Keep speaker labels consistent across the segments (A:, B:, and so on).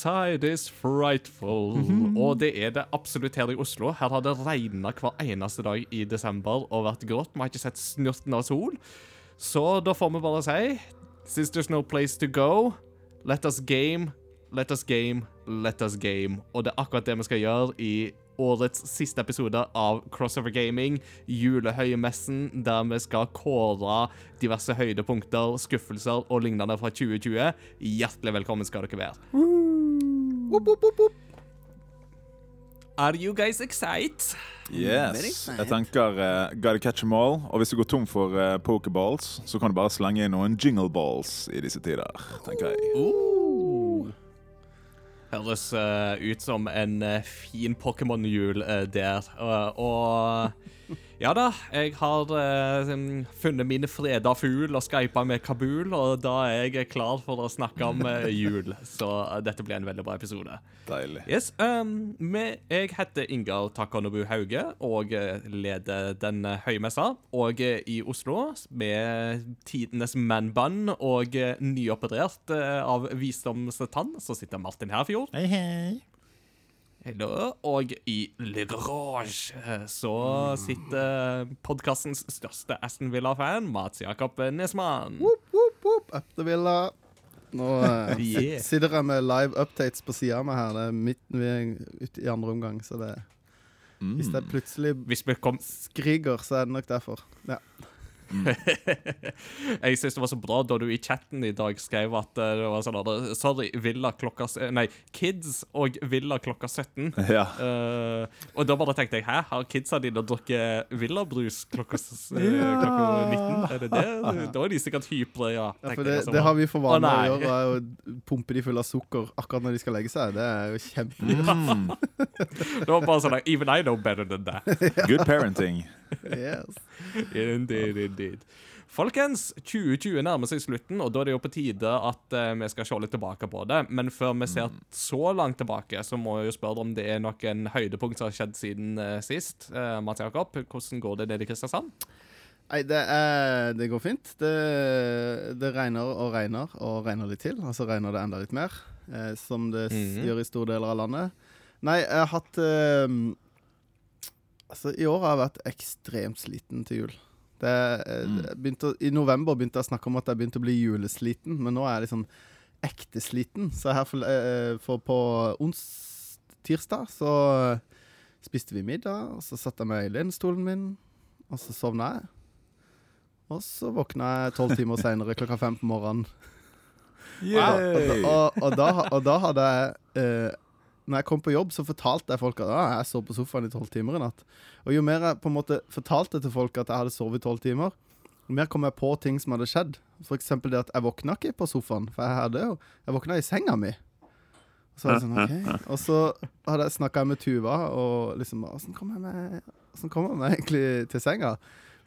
A: Outside is frightful. Og det er det absolutt her i Oslo. Her har det regna hver eneste dag i desember og vært grått. Vi har ikke sett snurten av sol. Så da får vi bare si Since there's no place to go, let us game, let us game, let us game. Og det er akkurat det vi skal gjøre i årets siste episode av Crossover Gaming, julehøymessen, der vi skal kåre diverse høydepunkter, skuffelser og lignende fra 2020. Hjertelig velkommen skal dere være.
B: Whoop, whoop, whoop.
A: Are you guys excited?
C: Yes.
B: excited.
C: Jeg tenker uh, gotta catch them all. Og hvis du går tom for uh, pokerballs, så kan du bare slenge inn noen jingle balls i disse tider. tenker jeg.
A: Uh. Høres uh, ut som en fin Pokémon-jul der. Uh, og ja da, jeg har eh, funnet mine freda fugl og skypa med Kabul, og da er jeg klar for å snakke om eh, jul. Så eh, dette blir en veldig bra episode.
C: Deilig.
A: Yes, um, med, Jeg heter Ingar Takanobu Hauge og eh, leder den høye høymessa. Og eh, i Oslo, med tidenes man-bun og eh, nyoperert eh, av visdomstann, så sitter Martin Herfjord.
B: Hei, hei.
A: Hello. Og i Le Garage eh, så sitter podkastens største Aston Villa-fan, Mats Jakob Nesmann.
B: Woop, woop, woop. Up the villa. Nå eh,
A: Yeah.
B: sitter jeg med live updates på sida meg her. Det er midt vi er ute i andre omgang, så det Hvis
C: Mm.
B: det plutselig
A: Hvis vi kom
B: skriker, så er det nok derfor. Ja.
A: Jeg syns det var så bra da du i chatten i dag skrev at eh, det var sånn at, Sorry, Villa klokka Nei, Kids og Villa klokka 17.
C: Ja.
A: Uh, og da bare tenkte jeg Hæ, har kidsa dine drukket Villabrus klokka, eh, klokka 19? Er det det? Da er de sikkert hypre, ja.
B: Ja, for det,
A: jeg
B: det har vi for vane
A: Å,
B: gjøre, å pumpe de fulle av sukker akkurat når de skal legge seg. Det er jo kjempelurt.
C: Mm.
A: Det var bare sånn like, Even I know better than that.
C: Good parenting.
B: Yes.
A: Indeed, indeed. Folkens, 2020 nærmer seg slutten, og da er det jo på tide at uh, vi skal se litt tilbake på det. Men før vi ser så langt tilbake, så må jeg jo spørre om det er noen høydepunkt som har skjedd siden uh, sist. Uh, Mats Jakob, hvordan går det nede i Kristiansand?
B: Nei, det, er, det går fint. Det, det regner og regner og regner litt til, og så regner det enda litt mer. Eh, som det mm
A: -hmm.
B: gjør i store deler av landet. Nei, jeg har hatt eh, Altså, i år har jeg vært ekstremt sliten til jul. Det, eh,
C: Mm.
B: begynte, I november begynte jeg å snakke om at jeg begynte å bli julesliten, men nå er jeg liksom ekte sliten. Så her for, eh, for på ons tirsdag så spiste vi middag, og så satte jeg meg i lenestolen min, og så sovna jeg. Og så våkna jeg tolv timer seinere klokka fem på morgenen. Og, og, og, og, da, og da hadde jeg eh, Når jeg kom på jobb, så fortalte jeg folk at ah, jeg sov på sofaen i tolv timer i natt. Og jo mer jeg på en måte fortalte til folk at jeg hadde sovet i tolv timer, jo mer kom jeg på ting som hadde skjedd. Eksempel det at jeg våkna ikke på sofaen, for jeg hadde jo Jeg våkna i senga mi. Så var det sånn, ok Og så hadde jeg snakka med Tuva, og liksom Åssen kom jeg meg Hvordan kom jeg meg egentlig til senga?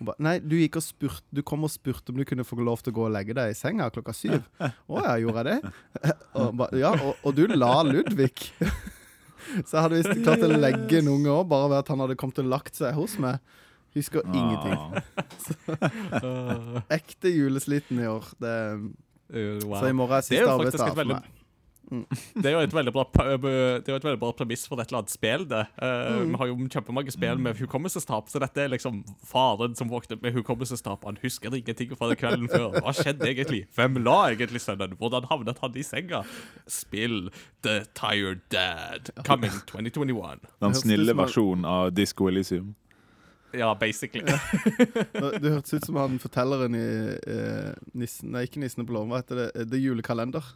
B: Hun ba, Nei, du gikk og spurt Du kom og spurte om du kunne få lov til å gå og legge deg i senga klokka syv. Å ja, gjorde jeg det? Og, ba, ja, og, og du la Ludvig. Så jeg hadde visst klart å legge en unge òg, bare ved at han hadde kommet og lagt seg hos meg. Husker ingenting.
C: Så,
B: Ekte julesliten i år. Det,
A: wow.
B: Så i morgen er siste arbeidsdag for meg.
A: Det er jo et veldig bra, det er jo et veldig bra premiss for et eller annet spill. det. Uh,
B: Mm.
A: Vi har jo kjempemange spill med hukommelsestap, så dette er liksom faren som våknet med hukommelsestap. Han husker ingenting fra kvelden før. Hva skjedde egentlig? Hvem la egentlig sønnen? Hvordan havnet han i senga? Spill The Tired Dad. Coming 2021.
C: Den snille versjonen av Disco Elysium.
A: Ja, basically.
B: Det hørtes ut som han fortelleren i eh, nissen, Nei, ikke 'Nissene på låven'. Hva heter det? Det er julekalender.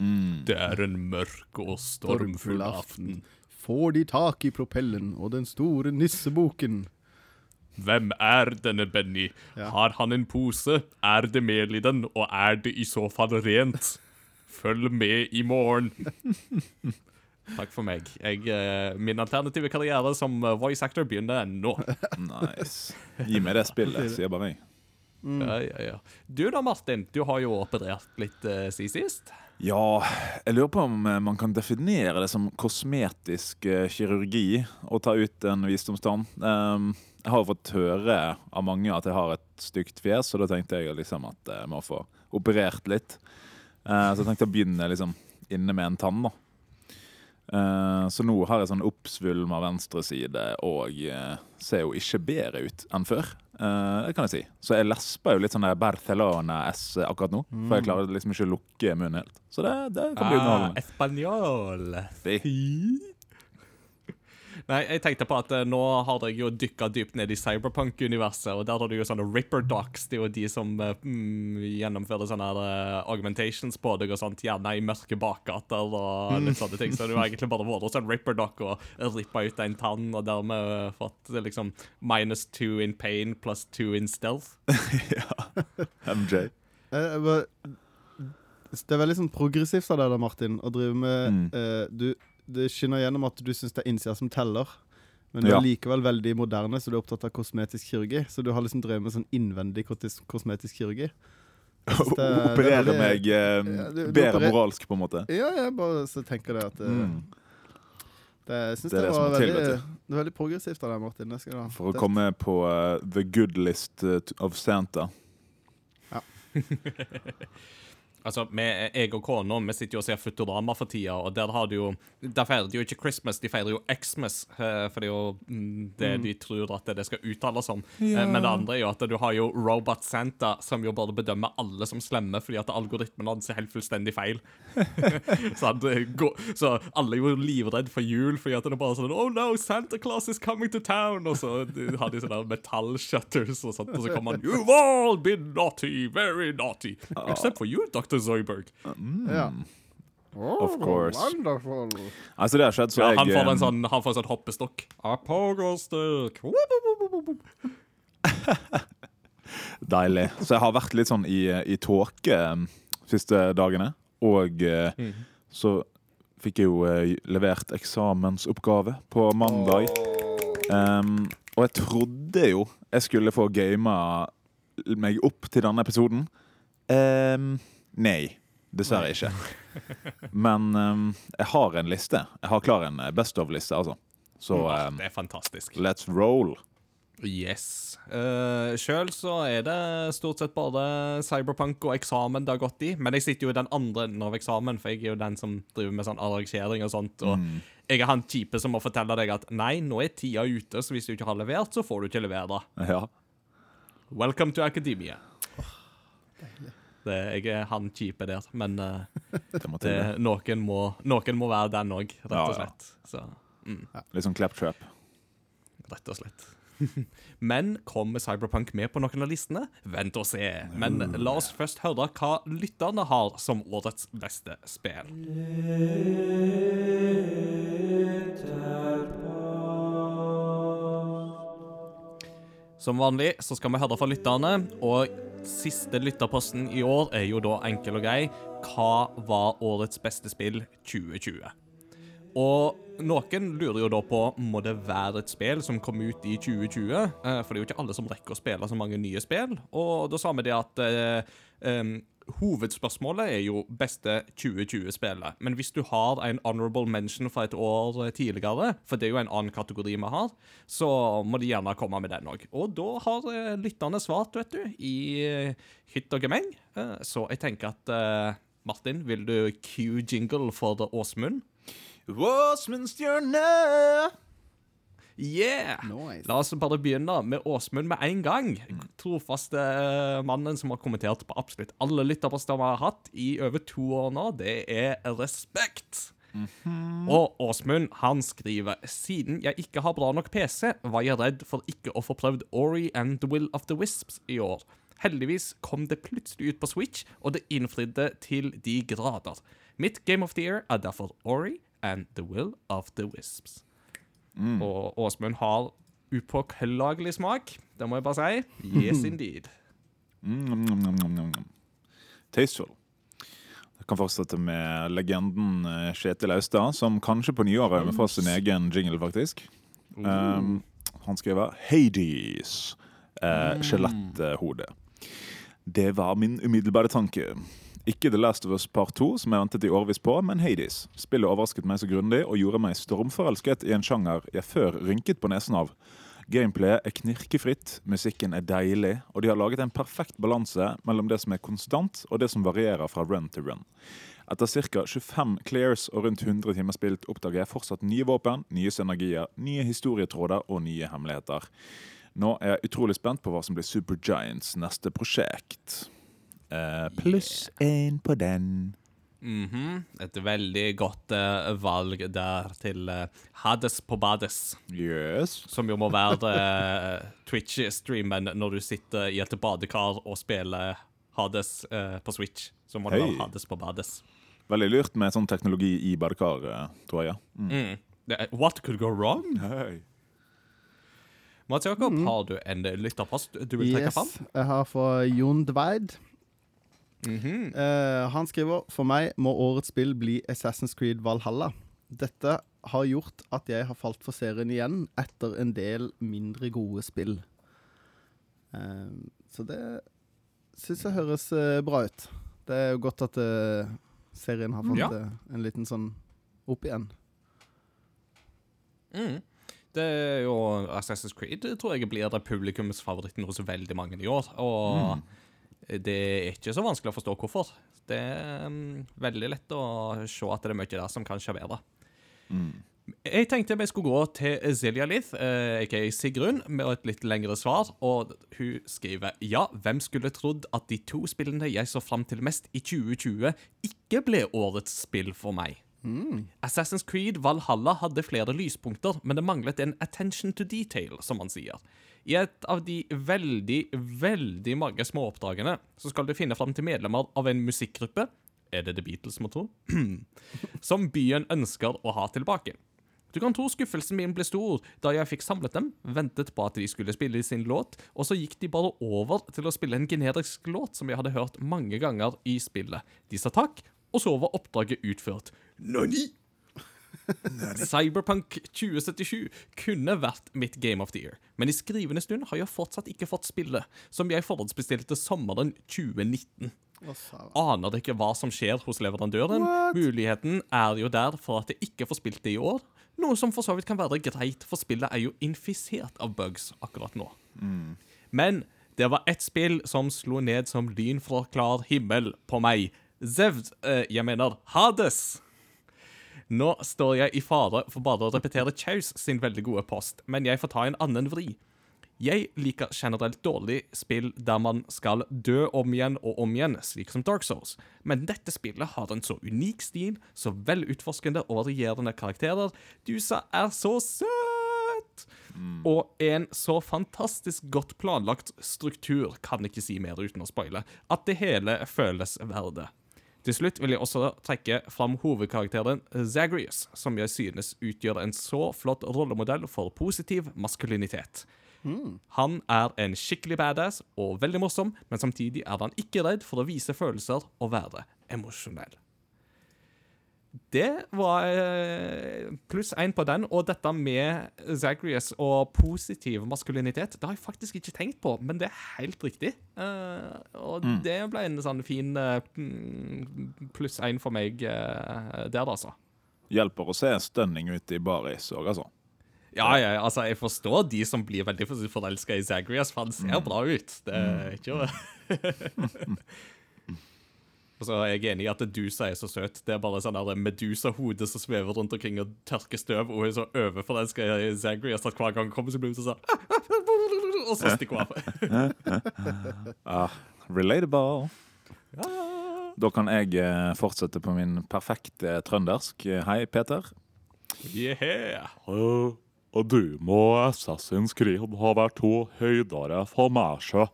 C: Mm.
A: Det er en mørk og stormfull aften.
B: Får de tak i propellen og den store nisseboken?
A: Hvem er denne Benny?
B: Ja.
A: Har han en pose? Er det mel i den? Og er det i så fall rent? Følg med i morgen. Takk for meg. Jeg, eh, min alternative karriere som eh, voice actor begynner nå.
C: Nice. Gi meg det spillet, sier bare meg.
B: Mm.
A: Ja, ja, ja. Du da, Martin. Du har jo operert litt uh, siden sist.
C: Ja, jeg lurer på om eh, man kan definere det som kosmetisk eh, kirurgi å ta ut en visdomstann. Um, jeg har fått høre av mange at jeg har et stygt fjes, så da tenkte jeg liksom at jeg må få operert litt. Eh, så jeg tenkte å begynne liksom inne med en tann. da Eh, Så nå har jeg sånn oppsvulma venstre side og eh, ser jo ikke bedre ut enn før. Eh, det kan jeg si. Så jeg lesper jo litt sånn der Barcelona-S akkurat nå. For jeg klarer liksom ikke å lukke munnen helt. Så det, det kan bli
A: Ah,
C: underholdende.
A: Espanjol. Nei, jeg tenkte på at eh, nå har dere jo dykka dypt ned i cyberpunk-universet, og der har du jo sånne ripper docs. Det er jo de som eh, mm, gjennomfører sånne her, eh, augmentations på deg og sånt, gjerne i mørke bakgater og litt sånne ting. Så du har egentlig bare vært hos en ripper doc og rippa ut en tann, og dermed fått liksom minus two in pain plus two in stealth.
C: ja.
B: MJ. Uh, but Det er veldig sånn progressivt av deg da, Martin, å drive med
C: Mm.
B: eh, du, Det skinner gjennom at du syns det er innsida som teller. Men du
C: Ja.
B: er likevel veldig moderne, så du er opptatt av kosmetisk kirurgi. Så du har liksom drevet med sånn innvendig kosmetisk kirurgi. Det- er
C: Operere meg eh,
B: Ja, du- du
C: bedre
B: operer-
C: moralsk, på en måte.
B: Ja, jeg bare så tenker det at eh,
C: Mm.
B: det, Jeg syns
C: Det
B: det, var veldig, det er veldig progressivt av deg, Martin. Det skal du ha.
C: For å komme på uh, the good list eh, of Santa.
A: Altså, vi, Jeg og kona vi sitter jo og ser Futurama for tida, og der har du jo Der feirer de jo ikke Christmas, de feirer jo Xmas, eh, for det er jo mm, det de tror at det skal uttales som. Eh, Men det andre er jo at du har jo Robot Santa, som jo bare bedømmer alle som slemme, fordi at algoritmen hans er helt fullstendig feil. så, at går, så alle er jo livredd for jul, fordi at det er bare sånn Oh no, Santa Claus is coming to town! Og så har de sånne metallshutters og sånt, og så kommer han You've all been naughty, very naughty. Except for you, Dr. Zoidberg.
B: Ja.
C: Of course.
B: Wonderful.
C: Altså, det har skjedd, så
A: Ja,
C: jeg
A: han får
C: eh,
A: en sånn, han får en sånn hoppestokk. Apogostick.
C: Deilig. Så jeg har vært litt sånn i, i tåke eh, siste dagene. Og eh,
A: Mhm.
C: så fikk jeg jo eh, levert eksamensoppgave på mandag. Um, og jeg trodde jo jeg skulle få gama meg opp til denne episoden. Um, nei, dessverre ikke. Men um, jeg har en liste. Jeg har klar en eh, Best of-liste, altså. Så um,
A: Det er fantastisk.
C: let's roll.
A: Yes. Uh, Sjøl så er det stort sett bare cyberpunk og eksamen det har gått i. Men jeg sitter jo i den andre enden av eksamen, for jeg er jo den som driver med sånn arrangering og sånt. Og
C: Mm.
A: jeg er han kjipe som må fortelle deg at nei, nå er tida ute, så hvis du ikke har levert, så får du ikke levere.
C: Ja.
A: Welcome to academia. Det, jeg er han kjipe der, men uh,
C: Det
A: noen, må, noen må være den òg, rett og slett. Så,
C: Litt sånn claptrap.
A: rett og slett. Men kommer Cyberpunk med på noen av listene? Vent og se. Men la oss først høre hva lytterne har som årets beste spill. Som vanlig så skal vi høre fra lytterne, og siste lytterposten i år er jo da enkel og grei. Hva var årets beste spill 2020? Og noen lurer jo da på må det være et spill som kom ut i 2020. Eh, for det er jo ikke alle som rekker å spille så mange nye spill. Og da sa vi det at eh, hovedspørsmålet er jo beste 2020-spillet. Men hvis du har en honorable mention fra et år tidligere, for det er jo en annen kategori vi har, så må de gjerne komme med den òg. Og da har eh, lytterne svart, vet du, i eh, hytt og gemeng. Eh, så jeg tenker at eh, Martin, vil du cue jingle for Åsmund?
C: Åsmundstjerne!
A: Yeah!
B: Nice.
A: La oss bare begynne med Åsmund med en gang. Trofaste mannen som har kommentert på absolutt alle lytterposter vi har hatt i over to år nå. Det er respekt. Og Åsmund han skriver Siden jeg ikke har bra nok PC, var jeg redd for ikke å få prøvd Ori and the Will of the Wisps i år. Heldigvis kom det plutselig ut på Switch, og det innfridde til de grader. Mitt Game of the Year er derfor Ori and the Will of the Wisps. Og Åsmund har upåklagelig smak, det må jeg bare si. Yes, indeed.
C: Mm, mm, mm, mm, mm, mm. Tasteful. Jeg kan fortsette med legenden eh, Kjetil Austad, som kanskje på nyåret vil få sin egen jingle, faktisk. Um, han skriver 'Hades'. Skjeletthode. Det var min umiddelbare tanke. Ikke The Last of Us Part 2, som jeg ventet i årevis på, men Hades. Spillet overrasket meg så grundig og gjorde meg stormforelsket i en sjanger jeg før rynket på nesen av. Gameplayet er knirkefritt, musikken er deilig, og de har laget en perfekt balanse mellom det som er konstant og det som varierer fra run til run. Etter ca. 25 clears og rundt 100 timer spilt oppdager jeg fortsatt nye våpen, nye synergier, nye historietråder og nye hemmeligheter. Nå er jeg utrolig spent på hva som blir Supergiants neste prosjekt. Eh, pluss én på den.
A: Mhm. Et veldig godt uh, valg der til uh, Hades på Bades.
C: Yes.
A: Som jo må være Twitch-streamen når du sitter i et badekar og spiller Hades eh, på Switch. Så må det være Hades på Bades.
C: Veldig lurt med sånn teknologi i badekar, tror jeg. Mm.
A: Mm. What could go wrong?
C: Hey.
A: Mats Jakob, har du en lytterpost du vil trekke fram?
B: Jeg har for Jon Dweid.
A: -hmm.
B: uh, han skriver For meg må årets spill bli Assassin's Creed Valhalla. Dette har gjort at jeg har falt for serien igjen etter en del mindre gode spill. Uh, så det syns jeg høres uh, bra ut. Det er jo godt at serien har fått
A: Ja.
B: en liten sånn opp igjen.
A: Mm. Det er jo Assassin's Creed tror jeg blir publikumsfavoritten hos veldig mange i år. Og det er ikke så vanskelig å forstå hvorfor. Det er um, veldig lett å se at det er mye der som kan sjarmere.
C: Mm.
A: Jeg tenkte vi skulle gå til Zilja Lith, eh, aka Sigrun, med et litt lengre svar. Og hun skriver Ja, hvem skulle trodd at de to spillene jeg så fram til mest i 2020, ikke ble årets spill for meg? Assassin's Creed Valhalla hadde flere lyspunkter, men det manglet en attention to detail, som man sier. I et av de veldig, veldig mange småoppdragene så skal du finne fram til medlemmer av en musikkgruppe Er det The Beatles, må tro? som byen ønsker å ha tilbake. Du kan tro skuffelsen min ble stor da jeg fikk samlet dem, ventet på at de skulle spille sin låt, og så gikk de bare over til å spille en generisk låt som jeg hadde hørt mange ganger i spillet. De sa takk, og så var oppdraget utført. Nani? Cyberpunk 2077 kunne vært mitt Game of the Year, men i skrivende stund har jeg fortsatt ikke fått spillet, som jeg forhåndsbestilte sommeren 2019 aner ikke hva som skjer hos leverandøren. Muligheten er jo der for at jeg ikke får spilt det i år. Noe som for så vidt kan være greit, for spillet er jo infisert av bugs akkurat nå. Men det var ett spill som slo ned som lyn fra klar himmel på meg. Zevd, eh, jeg mener Hades. Nå står jeg i fare for bare å repetere Chaus sin veldig gode post, men jeg får ta en annen vri. Jeg liker generelt dårlig spill der man skal dø om igjen og om igjen, slik som Dark Souls, men dette spillet har en så unik stil, så velutforskende og regjerende karakterer. Dusa er så søt! Og en så fantastisk godt planlagt struktur, kan ikke si mer uten å spoile, at det hele føles verdt det. Til slutt vil jeg også trekke fram hovedkarakteren Zagreus, som jeg synes utgjør en så flott rollemodell for positiv maskulinitet. Han er en skikkelig badass og veldig morsom, men samtidig er han ikke redd for å vise følelser og være emosjonell. Det var eh, pluss én på den, og dette med Zagreus og positiv maskulinitet, det har jeg faktisk ikke tenkt på, men det er helt riktig. Eh, og det ble en sånn fin eh, mm, pluss én for meg der, altså.
C: Hjelper å se stønning ut i baris òg, altså.
A: Ja, ja, altså, jeg forstår de som blir veldig forelska i Zagreus, for han ser bra ut. Det er ikke Og så er jeg enig i at du er så søt. Det er bare sånn Medusa-hode som svever rundt omkring og tørker støv, og hun er så overforelska i Zagreus at hver gang hun kommer, så blir hun sånn Og så stikker hun av.
C: Ah, relatable.
A: Ja.
C: Da kan jeg eh, fortsette på min perfekte trøndersk. Hei, Peter.
A: Yeah.
D: Uh, og du må Assassin's Creed ha vært to høydere for meg, sjø.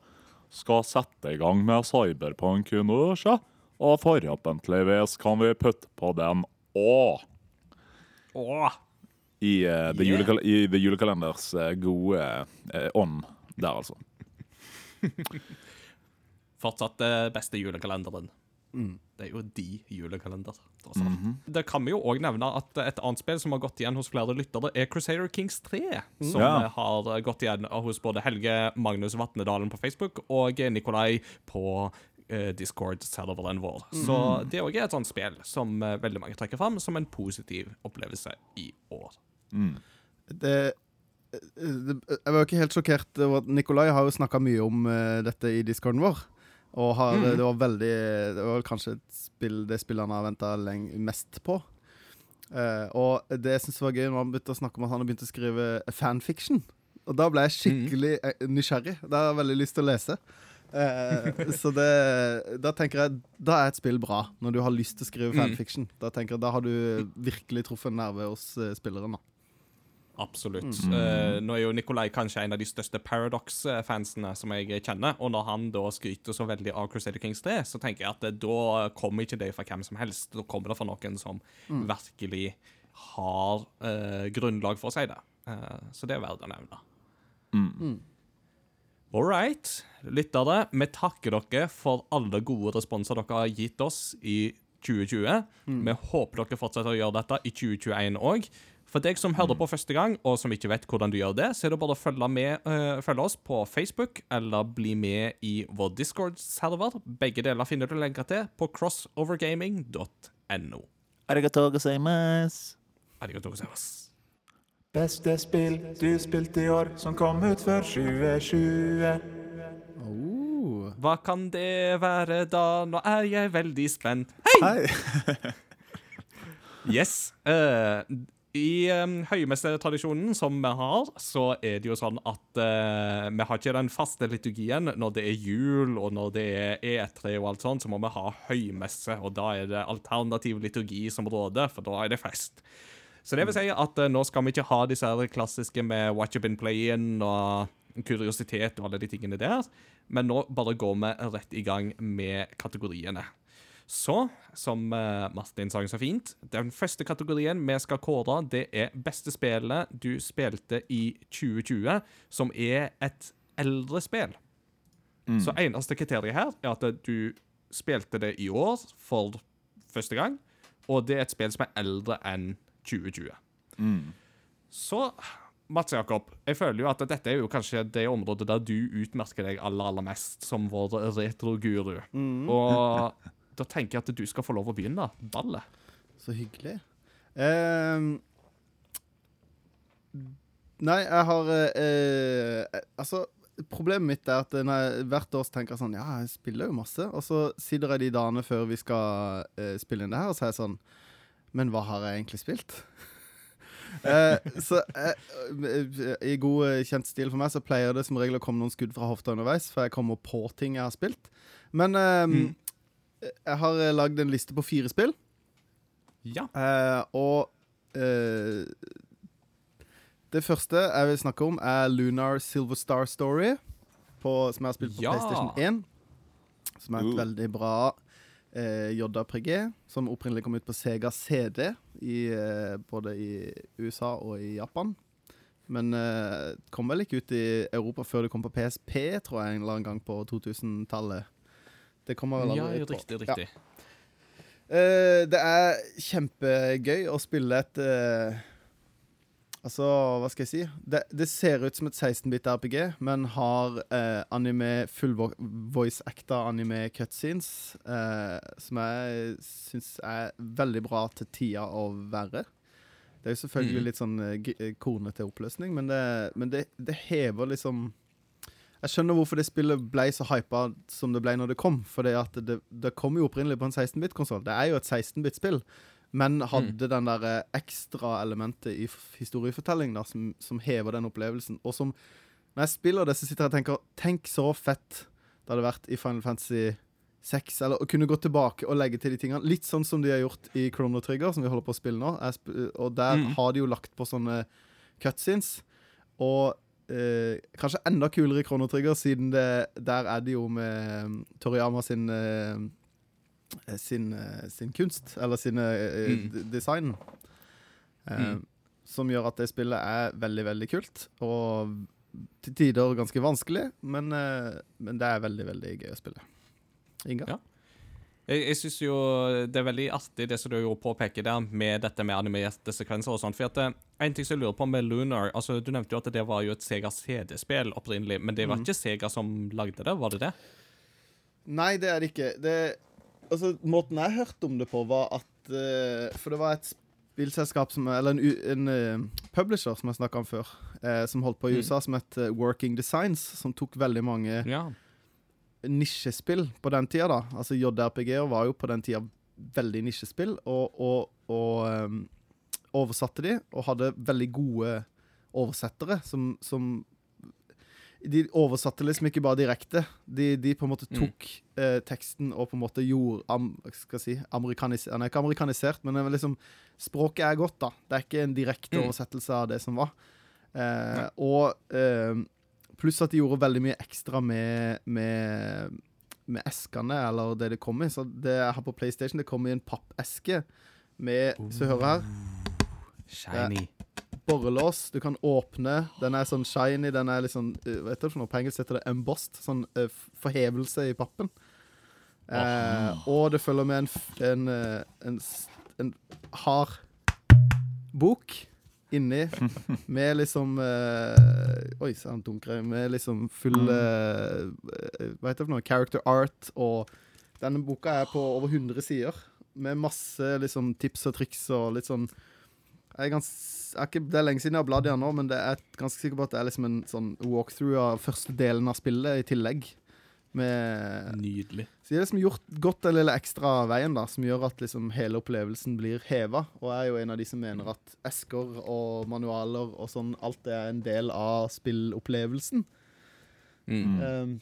D: Skal sette i gang med Cyberpunk nå, sjø. Og forhåpentligvis kan vi putte på den òg.
A: Åh.
C: I, uh, the,
A: Yeah.
C: julekal I The Julekalenders uh, gode eh, ånd der, altså.
A: Fortsatt det beste julekalenderen. Det er jo de julekalender. Altså. Mm -hmm. Det kan vi jo òg nevne at et annet spill som har gått igjen hos flere lyttere, er Crusader Kings 3. Som
C: Ja.
A: har gått igjen hos både Helge Magnus Vatnedalen på Facebook og Nikolai på eh, Discord-serveren vår. Så det òg er et sånt spill som eh, veldig mange trekker fram som en positiv opplevelse i år.
B: Mm. det, Jeg var ikke helt sjokkert over at Nikolai har jo snakka mye om eh, dette i discorden vår. Og har,
A: Mm.
B: det var veldig Det var kanskje et spill, det spillet han har venta mest på. Uh, og det jeg synes var gøy når han begynte å snakke om at han har begynt å skrive fanfiction. Og da ble jeg skikkelig mm. nysgjerrig. Det har jeg veldig lyst til å lese. Eh, så det Da tenker jeg Da er et spill bra, når du har lyst til å skrive
A: Mm.
B: fanfiction. Da tenker jeg Da har du virkelig truffet en nerve hos eh, spilleren. da
A: Absolutt.
C: Mm.
A: Uh, nå er jo Nikolai kanskje en av de største Paradox-fansene som jeg kjenner, og når han da skryter så veldig av Crusader Kings 3, så tenker jeg at da kommer ikke det fra hvem som helst. Da kommer det fra noen som virkelig har uh, grunnlag for å si det. Uh, så det er verdt å nevne.
C: Mm.
A: All right, lyttere. Vi takker dere for alle gode responser dere har gitt oss i 2020. Vi håper dere fortsetter å gjøre dette i 2021 òg. For deg som hører på første gang, og som ikke vet hvordan du gjør det, så er det bare å følge, med, øh, følge oss på Facebook, eller bli med i vår Discord-server. Begge deler finner du lenker til på crossovergaming.no.
C: Arigatou gozaimasu.
A: Arigatou gozaimasu.
C: Beste spill du spilte i år som kom ut før 2020.
B: Oh.
A: Hva kan det være da? Nå er jeg veldig spent.
C: Hei!
A: Yes. Uh, I um, høymestertradisjonen som vi har, så er det jo sånn at uh, vi har ikke den faste liturgien. Når det er jul og når det er E3 og alt sånt, så må vi ha høymesse. Og da er det alternativ liturgi som råder, for da er det fest. Så det vil si at eh, nå skal vi ikke ha disse her klassiske med watch up in play-in og kuriositet og alle de tingene der, men nå bare går vi rett i gang med kategoriene. Så, som eh, Martin sa så fint, den første kategorien vi skal kåre, det er beste spillet du spilte i 2020, som er et eldre spill. Så eneste kriteriet her er at du spilte det i år for første gang, og det er et spill som er eldre enn 2020.
C: Mm.
A: Så Mats Jakob, jeg føler jo at dette er jo kanskje det området der du utmerker deg aller, aller mest som vår retroguru. Og da tenker jeg at du skal få lov å begynne. Ballet.
B: Så hyggelig. Uh, nei, jeg har uh, eh, Altså, problemet mitt er at når jeg hvert år så tenker jeg sånn Ja, jeg spiller jo masse. Og så sitter jeg de dagene før vi skal uh, spille inn det her, og så er jeg sånn Men hva har jeg egentlig spilt? Eh, så eh, I god eh, kjent stil for meg så pleier det som regel å komme noen skudd fra hofta underveis, for jeg kommer på ting jeg har spilt. Men eh,
A: Mm.
B: jeg har eh, lagd en liste på fire spill.
A: Ja.
B: Eh, og eh, Det første jeg vil snakke om, er Lunar Silver Star Story, på, som jeg har spilt på
A: Ja.
B: PlayStation 1. Som er et
C: Uh.
B: veldig bra eh, JPG, som opprinnelig kom ut på Sega CD, i, eh, både i USA og i Japan. Men eh, kom vel ikke ut i Europa før det kom på PSP, tror jeg, en eller annen gang på 2000-tallet. Det kommer vel
A: ja,
B: aldri ut på.
A: riktig,
B: Ja.
A: riktig.
B: Eh, det er kjempegøy å spille et eh, Altså, hva skal jeg si? Det, det ser ut som et 16-bit RPG, men har eh, anime full voice-acta anime cutscenes, eh, som jeg syns er veldig bra til tida å være. Det er jo selvfølgelig
A: Mm.
B: litt sånn eh, eh, kornete oppløsning, men, det, men det, det hever liksom Jeg skjønner hvorfor det spillet ble så hypa som det ble når det kom. For det, det kom jo opprinnelig på en 16-bit-konsoll. Det er jo et 16-bit-spill. Men hadde den der eh, ekstra elementet i historiefortelling da, som, som hever den opplevelsen. Og som Når jeg spiller det, så sitter jeg og tenker Tenk så fett det hadde vært i Final Fantasy 6. Eller å kunne gå tilbake og legge til de tingene. Litt sånn som de har gjort i Chrono Trigger, som vi holder på å spille nå. Sp og der
A: Mm.
B: har de jo lagt på sånne cutscenes. Og eh, kanskje enda kulere i Chrono Trigger, siden det, der er det jo med um, Toriyama sin eh, sin, eh, sin kunst, eller sine eh,
A: Mm.
B: design. Eh,
A: Mm.
B: Som gjør at det spillet er veldig, veldig kult. Og til tider ganske vanskelig, men, eh, men det er veldig, veldig gøy å spille. Inga?
A: Ja. Jeg, jeg syns jo det er veldig artig det som du jo påpeker der, med dette med animerte sekvenser og sånt. For at eh, En ting som jeg lurer på med Lunar altså Du nevnte jo at det var jo et Sega CD-spill opprinnelig, men det var
B: Mm.
A: ikke Sega som lagde det, var det det?
B: Nei, det er det ikke. Det, altså, måten jeg hørte om det på, var at uh, For det var et spillselskap som Eller en, en uh, publisher som jeg snakka om før, uh, som holdt på i
A: Mm.
B: USA, som het Working Designs, som tok veldig mange
A: Ja.
B: nisjespill på den tida, da. Altså JRPG-er var jo på den tida veldig nisjespill, og, og, og um, oversatte de, og hadde veldig gode oversettere som, som De oversatte liksom ikke bare direkte. De, de på en måte
A: Mm.
B: tok eh, teksten og på en måte gjorde am, skal si, amerikanisert er ikke amerikanisert, men liksom, språket er godt, da. Det er ikke en direkte
A: Mm.
B: oversettelse av det som var. Eh, og eh, pluss at de gjorde veldig mye ekstra med, med, med eskene, eller det det kom i. Så det jeg har på PlayStation, det kom i en pappeske med Så hører jeg her.
A: Shiny.
B: Borrelås. Du kan åpne. Den er sånn shiny. Den er uh, Vet du noe? På engelsk heter det embossed. Sånn uh, forhevelse i pappen. Uh, og det følger med en, en, eh, en, en hard bok inni med liksom uh, Oi, han dunker. Med liksom full eh, Hva heter det for noe? Character art. Og denne boka er på over 100 sider. Med masse liksom tips og triks og litt sånn jeg er gans, er ikke, Det er lenge siden jeg har bladd i den nå, men det er ganske sikker på at det er liksom en sånn walkthrough av første delen av spillet i tillegg. Med
A: Nydelig.
B: så de har liksom gjort godt den lille ekstra veien da, som gjør at liksom hele opplevelsen blir heva. Og jeg er jo en av de som mener at esker og manualer og sånn, alt det er en del av spillopplevelsen.
A: Mm.
B: Um,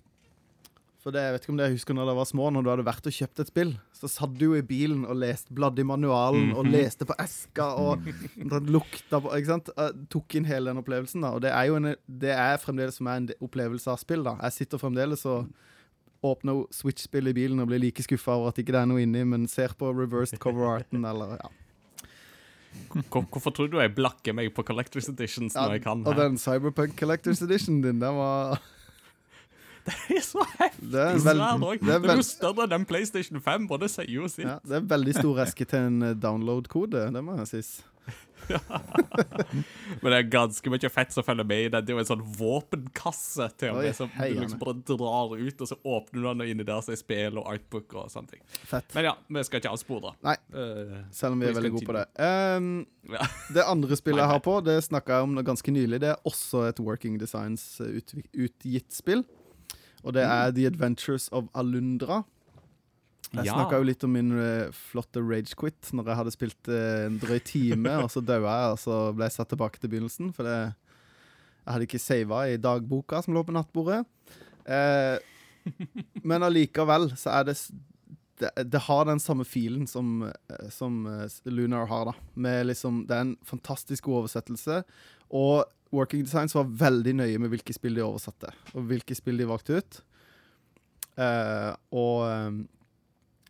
B: for det, jeg vet ikke om det jeg husker når dere var små, når du hadde vært og kjøpt et spill, så satt du jo i bilen og leste bladde i manualen og leste på eska og lukta på Ikke sant? Eh, Tok inn hele den opplevelsen, da. Og det er jo en, det er fremdeles som er en opplevelse av spill, da. Jeg sitter fremdeles og åpner Switch-spill i bilen og blir like skuffa over at ikke det er noe inni, men ser på reversed cover-arten eller ja.
A: Hvorfor tror du jeg blakker meg på Collectors Editions
B: ja
A: når jeg kan?
B: og den Cyberpunk Collectors Edition din, den var
A: Det er så heftig
B: Det er
A: svær òg.
B: det er
A: Den er jo større enn den PlayStation 5, og det sier jo sitt.
B: ja, Det er en veldig stor eske til en eh, download-kode, det må jeg si.
A: Men det er ganske mye fett som følger med i den. Det er jo en sånn våpenkasse til og med, som du liksom bare drar ut, og så åpner du den, og inni der så er spill og artbook og sånne ting.
B: Fett.
A: Men ja, vi skal ikke avspore.
B: Nei.
A: Eh,
B: Selv om vi er veldig gode på det. Um,
A: ja.
B: det andre spillet jeg har på, det snakka jeg om ganske nylig. Det er også et Working Designs eh, utgitt spill. Og det er The Adventures of Alundra. Jeg
A: Ja.
B: snakka jo litt om min eh, flotte rage quit når jeg hadde spilt eh, en drøy time, og så daua jeg, og så ble jeg satt tilbake til begynnelsen, for det, jeg hadde ikke sava i dagboka som lå på nattbordet. Eh, men allikevel så er det det, det har den samme filen som, eh, som Lunar har, da. Med liksom, det er en fantastisk god oversettelse. Og Working Designs var veldig nøye med hvilke spill de oversatte, og hvilke spill de valgte ut. Uh, og eh,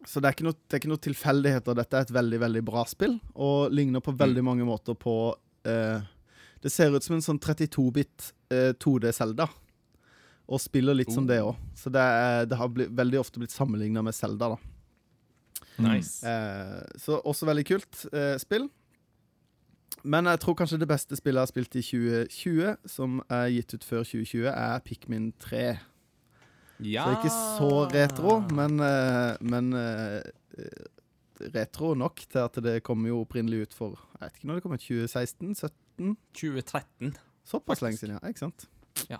B: Så det er, ikke noe, det er ikke noe tilfeldigheter. Dette er et veldig, veldig bra spill, og ligner på veldig mange måter på uh, Det ser ut som en sånn 32-bit uh, 2D-Selda. Og spiller litt som
A: Oh.
B: det òg. Så det, er, det har blitt, veldig ofte blitt sammenligna med Selda, da.
A: Nice.
B: Uh, så også veldig kult spill. Men jeg tror kanskje det beste spillet jeg har spilt i 2020, som er gitt ut før 2020, er Pikmin 3.
A: Ja.
B: Så ikke så retro, men, eh, men eh, retro nok til at det kom jo opprinnelig ut for Jeg vet ikke når det kom ut, 2016? 17?
A: 2013.
B: Såpass
A: Faktisk.
B: lenge siden, ja. Ikke sant?
A: Ja.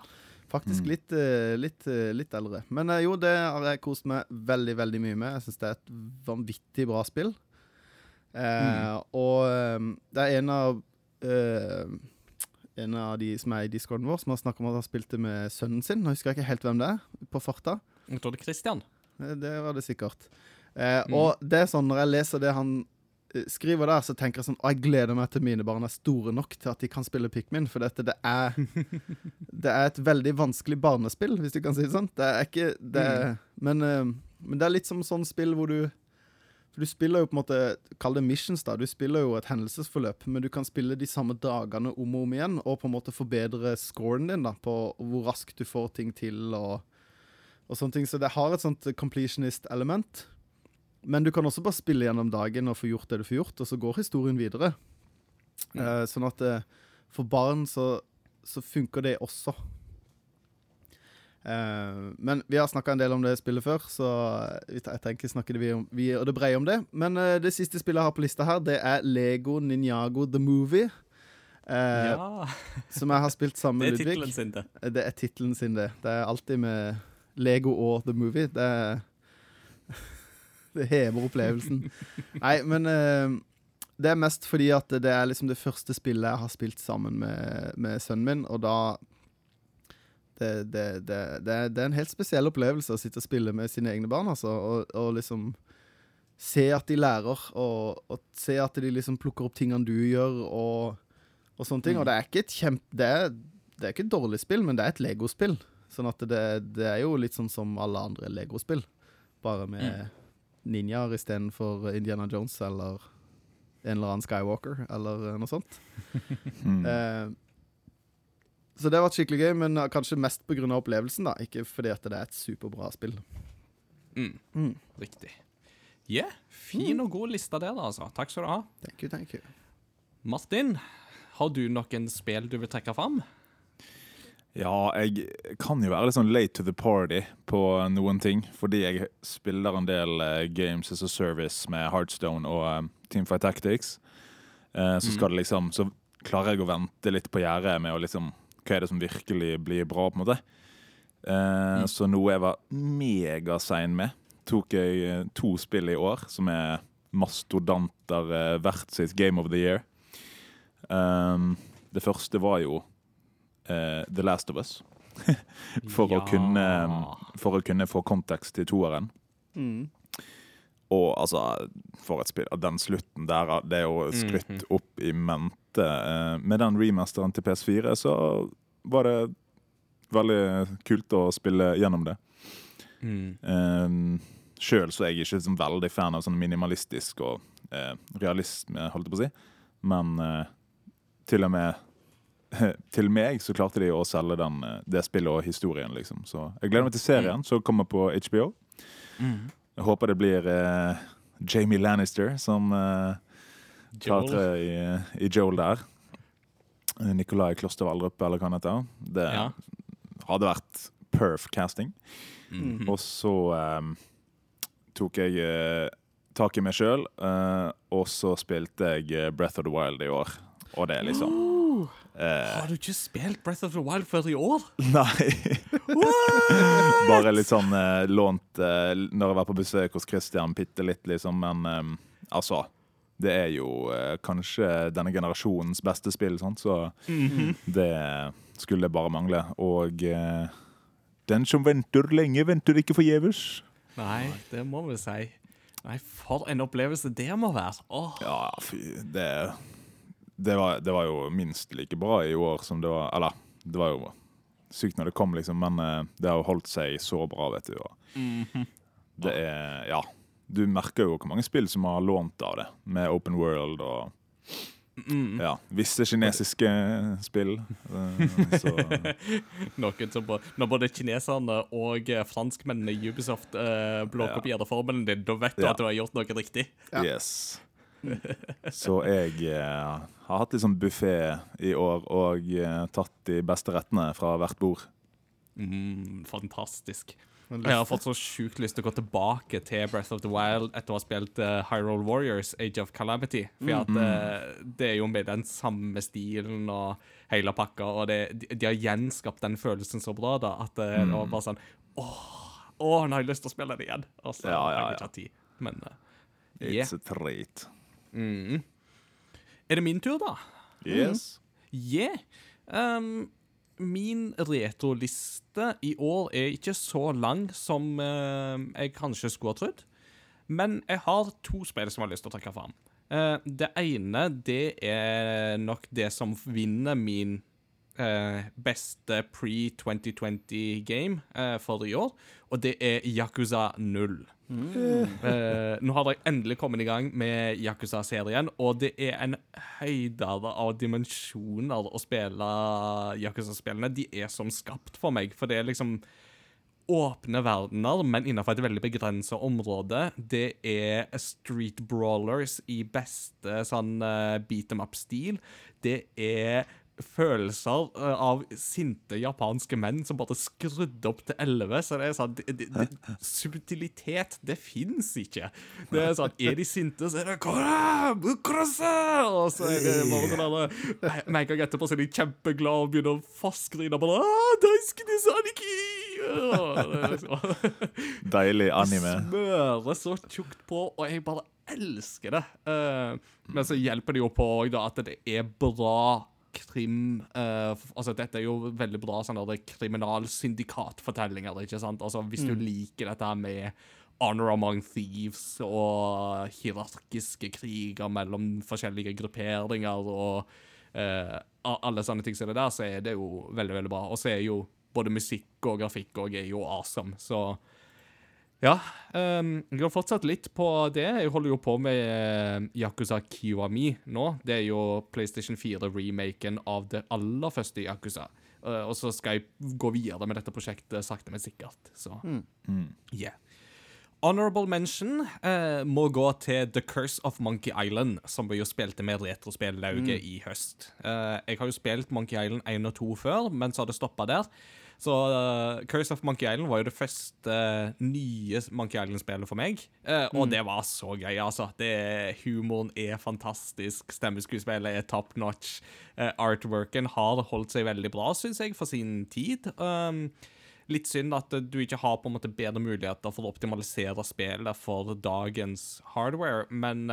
B: Faktisk
C: Mm.
B: litt, eh, litt, litt eldre. Men jo, det har jeg kost meg veldig, veldig mye med. Jeg syns det er et vanvittig bra spill. Eh, Og eh, det er en av eh, En av de som er i discorden vår, som har snakka om at han spilte med sønnen sin. Nå husker jeg ikke helt hvem det er, på farta.
A: Jeg er Christian.
B: Eh, Det var det sikkert. Eh,
A: Mm.
B: Og det er sånn, når jeg leser det han skriver der, så tenker jeg sånn Å, jeg gleder meg til mine barn er store nok til at de kan spille Pikmin, for dette, det er Det er et veldig vanskelig barnespill, hvis du kan si det sånn. Det er ikke det mm. men, men det er litt som sånn spill hvor du for Du spiller jo på en måte Kall det missions, da. Du spiller jo et hendelsesforløp, men du kan spille de samme dagene om og om igjen, og på en måte forbedre scoren din da, på hvor raskt du får ting til, og, og sånne ting. Så det har et sånt completionist-element. Men du kan også bare spille gjennom dagen og få gjort det du får gjort, og så går historien videre. Eh, sånn at eh, for barn så, så funker det også. Eh, men vi har snakka en del om det spillet før, så jeg tenker snakker vi, om, vi og det breie om det. Men eh, det siste spillet jeg har på lista her, det er Lego Ninjago The Movie. Eh,
A: ja,
B: Som jeg har spilt sammen
A: det
B: med
A: er
B: Ludvig.
A: tittelen sin, det.
B: Det er tittelen sin, det. Det er alltid med Lego og The Movie. Det er Det hever opplevelsen. Nei, men det er mest fordi at det er liksom det første spillet jeg har spilt sammen med, med sønnen min, og da det, det, det, det, er, en helt spesiell opplevelse å sitte og spille med sine egne barn, altså, og, og liksom se at de lærer, og, og se at de liksom plukker opp tingene du gjør, og, og sånne ting. Og det er ikke et kjempe... Det er, det er ikke et dårlig spill, men det er et legospill. Sånn at det, det er jo litt sånn som alle andre legospill, bare med ninjaer istedenfor Indiana Jones eller en eller annen Skywalker eller noe sånt.
C: Mm.
B: Eh, så det har vært skikkelig gøy, men kanskje mest pga. opplevelsen, da. Ikke fordi at det er et superbra spill.
A: Mm.
B: Mm.
A: Riktig. Yeah, fin og god liste der, altså. Takk skal du ha.
B: Thank you, thank you.
A: Martin, har du noen spill du vil trekke fram?
C: Ja, jeg kan jo være litt sånn late to the party på noen ting, fordi jeg spiller en del eh, games as a service med Heartstone og eh, Teamfight Tactics. Eh, så skal det liksom Så klarer jeg å vente litt på gjerdet med å liksom Hva er det som virkelig blir bra, på en måte. Eh, Så noe jeg var megasein med, tok jeg eh, to spill i år som er mastodonter eh, hvert sitt Game of the Year. Um, det første var jo eh, The Last of Us. for, å kunne, for å kunne få kontekst til toeren.
B: Mm.
C: Og altså, for et spill. Den slutten der, det er jo skrytt opp i mente. Eh, med den remasteren til PS4 så var det veldig kult å spille gjennom det.
A: Mm.
C: Um, Sjøl så er jeg ikke sånn veldig fan av sånn minimalistisk og uh, realisme, holdt jeg på å si. Men uh, til og med til meg så klarte de å selge den, eh, det spillet og historien, liksom. Så jeg gleder meg til serien som kommer på HBO.
A: Mm.
C: Jeg håper det blir eh, Jamie Lannister som eh, tar tre i, i Joel der. Eh, Nikolai Kloster Valdrup, eller hva han heter. Det
A: Ja.
C: hadde vært perf casting.
A: Mhm.
C: Og så um, tok jeg uh, tak i meg sjøl, uh, og så spilte jeg eh, Breath of the Wild i år. Og det er liksom eh,
A: Har du ikke spilt Breath of the Wild før i år?
C: Nei. Bare litt sånn uh, lånt uh, når jeg var på besøk hos Christian, bitte litt, liksom. Men um, altså Det er jo uh, kanskje denne generasjonens beste spill, sant? så det skulle bare mangle. Og den som venter lenge, venter ikke forgjeves.
A: Nei, det må vi si. Nei, for en opplevelse det må være. Åh.
C: Ja, fy Det, det, var, det var jo minst like bra i år som det var Eller, det var jo sykt når det kom, liksom, men eh, det har jo holdt seg så bra, vet du. Og det er Ja. Du merker jo hvor mange spill som har lånt av det, med Open World og ja, visse kinesiske spill. eh, Så
A: Noen som både, Når både kineserne og eh, franskmennene i Ubisoft uh, blåkopierer formelen din, da vet du
C: Ja.
A: at du har gjort noe riktig.
B: Ja.
C: Yes. Så jeg eh, har hatt litt sånn buffé i år og eh, tatt de beste rettene fra hvert bord.
A: Mm, fantastisk. Jeg har fått så sjukt lyst til å gå tilbake til Breath of the Wild etter å ha spilt uh, Hyrule Warriors, Age of Calamity. For at, uh, det er jo med den samme stilen og hele pakka, og det, de, de har gjenskapt den følelsen så bra da, at eh, det var bare sånn Åh, åh, nå har jeg lyst til å spille det igjen. Og så
C: Ja,
A: har
C: ja,
A: jeg ikke hatt tid. Men uh, yeah.
C: It's a treat.
A: Mm. Er det min tur, da?
C: Yes.
A: Yeah. Um, min retroliste i år er ikke så lang som uh, jeg kanskje skulle ha trodd. Men jeg har to spill som jeg har lyst til å trekke fram. Uh, det ene det er nok det som vinner min eh, beste pre-2020-game eh, for i år, og det er Yakuza 0. Eh, nå har dere endelig kommet i gang med Yakuza-serien, og det er en høydere av dimensjoner å spille Yakuza-spillene. De er som skapt for meg, for det er liksom åpne verdener, men innenfor et veldig begrenset område. Det er street brawlers i beste sånn uh, beat em up-stil. Det er følelser eh, av sinte japanske menn som bare skrudde opp til 11. Så det er sånn det, det, det, Subtilitet, det fins ikke. Det er sånn Er de sinte, så er det «Kora! Bukrose!» Og så er det bare sånn der, Med en gang etterpå så er de kjempeglade og begynner å fastgrine. Bare «Ah, Og det er liksom-
C: Deilig anime.
A: smører så tjukt på, og jeg bare elsker det. Eh, men så hjelper det jo på at det er bra krim uh, Altså, dette er jo veldig bra sånn kriminalsyndikatfortellinger, ikke sant? Altså, hvis du liker dette her med Honor Among Thieves og hierarkiske kriger mellom forskjellige grupperinger og uh, alle sånne ting som det der, så er det jo veldig, veldig bra. Og så er jo både musikk og grafikk og er jo awesome, så ja. Um, jeg har fortsatt litt på det. Jeg holder jo på med eh, Yakuza Kiwami nå. Det er jo PlayStation 4-remaken av det aller første Yakuza. Uh, og så skal jeg gå videre med dette prosjektet sakte, men sikkert. Så yeah. Honorable mention uh, må gå til The Curse of Monkey Island, som vi jo spilte med Retrospellauget i høst. Uh, jeg har jo spilt Monkey Island 1 og 2 før, men så har det stoppa der. Så uh, Curse of Monkey Island var jo det første eh, nye Monkey Island-spillet for meg, Uh, og det var så gøy, altså. Det, humoren er fantastisk, stemmeskuespillet er top notch. Uh, artworken har holdt seg veldig bra, syns jeg, for sin tid. Um, Litt synd at du ikke har på en måte bedre muligheter for å optimalisere spillet for dagens hardware, men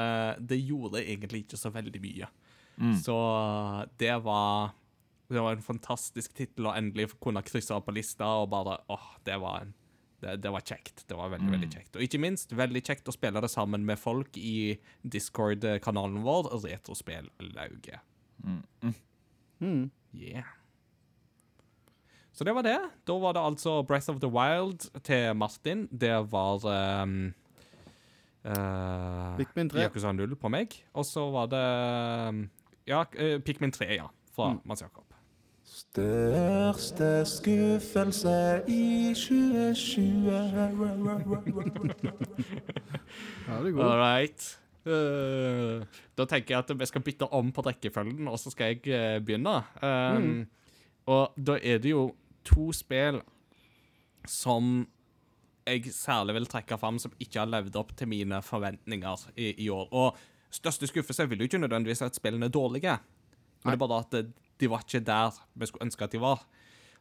A: det gjorde egentlig ikke så veldig mye. Så eh, det var Det var en fantastisk tittel å endelig kunne krysse av på lista, og bare åh, det var en det, det var kjekt. Det var veldig, veldig kjekt. Og ikke minst veldig kjekt å spille det sammen med folk i Discord-kanalen vår, Retrospellauget.
B: Mm.
A: Yeah. Så det var det. Da var det altså Breath of the Wild til Martin. Det var um, uh,
B: Pikmin 3.
A: Yakuza 0 på meg. Og så var det um, Ja, uh, Pikmin 3, ja. Fra Mats Jakob.
D: Største skuffelse i 2020
B: Ja, det er god.
A: All right. Uh, da tenker jeg at vi skal bytte om på rekkefølgen, og så skal jeg uh, begynne. Um, Og da er det jo to spill som jeg særlig vil trekke fram, som ikke har levd opp til mine forventninger i, i år. Og største skuffelse vil jo ikke nødvendigvis at spillene er dårlige, men det er bare at det, de var ikke der vi skulle ønske at de var.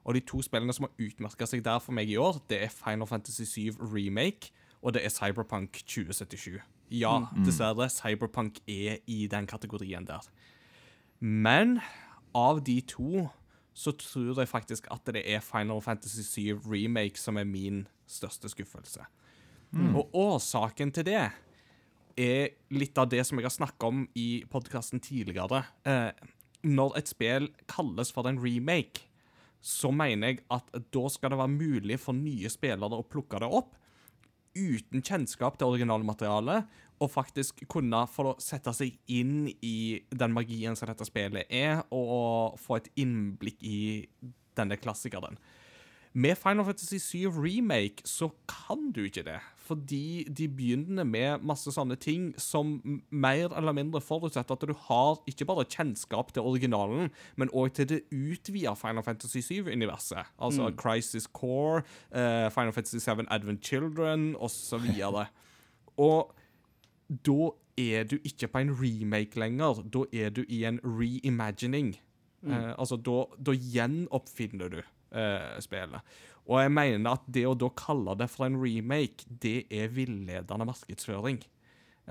A: Og de to spillene som har utmerka seg der for meg i år, det er Final Fantasy 7 Remake og det er Cyberpunk 2077. Ja, dessverre, Cyberpunk er i den kategorien der. Men av de to så tror jeg faktisk at det er Final Fantasy 7 Remake som er min største skuffelse. Og årsaken til det er litt av det som jeg har snakka om i podkasten tidligere. Eh, når et spill kalles for en remake, så mener jeg at da skal det være mulig for nye spillere å plukke det opp uten kjennskap til originalmaterialet, og faktisk kunne få sette seg inn i den magien som dette spillet er, og få et innblikk i denne klassikeren. Med Final Fantasy 7 Remake så kan du ikke det, fordi de begynner med masse sånne ting som mer eller mindre forutsetter at du har ikke bare kjennskap til originalen, men òg til det utvida Final Fantasy 7-universet. Altså Crisis Core, uh, Final Fantasy 7 Advent Children osv. Og da er du ikke på en remake lenger, da er du i en reimagining. Eh, altså, da, da gjenoppfinner du eh, spillet. Og jeg mener at det å da kalle det for en remake, det er villedende markedsføring.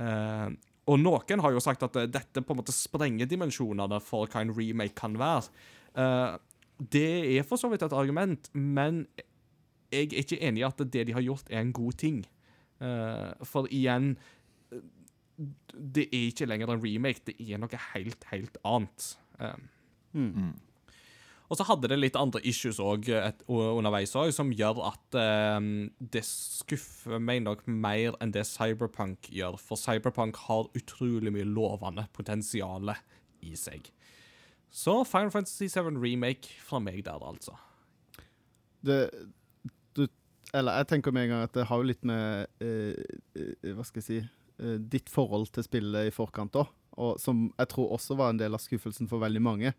A: Eh, og noen har jo sagt at eh, dette på en måte sprenger dimensjonene for hva en remake kan være. Eh, det er for så vidt et argument, men jeg er ikke enig i at det de har gjort, er en god ting. Eh, for igjen Det er ikke lenger en remake, det er noe helt, helt annet. Eh, og så hadde det litt andre issues òg underveis også, som gjør at eh, det skuffer meg nok mer enn det Cyberpunk gjør. For Cyberpunk har utrolig mye lovende potensial i seg. Så Final Fantasy 7 Remake fra meg der, altså.
B: Det, du, eller jeg tenker med en gang at det har jo litt med eh, eh, Hva skal jeg si eh, Ditt forhold til spillet i forkant òg. Som jeg tror også var en del av skuffelsen for veldig mange.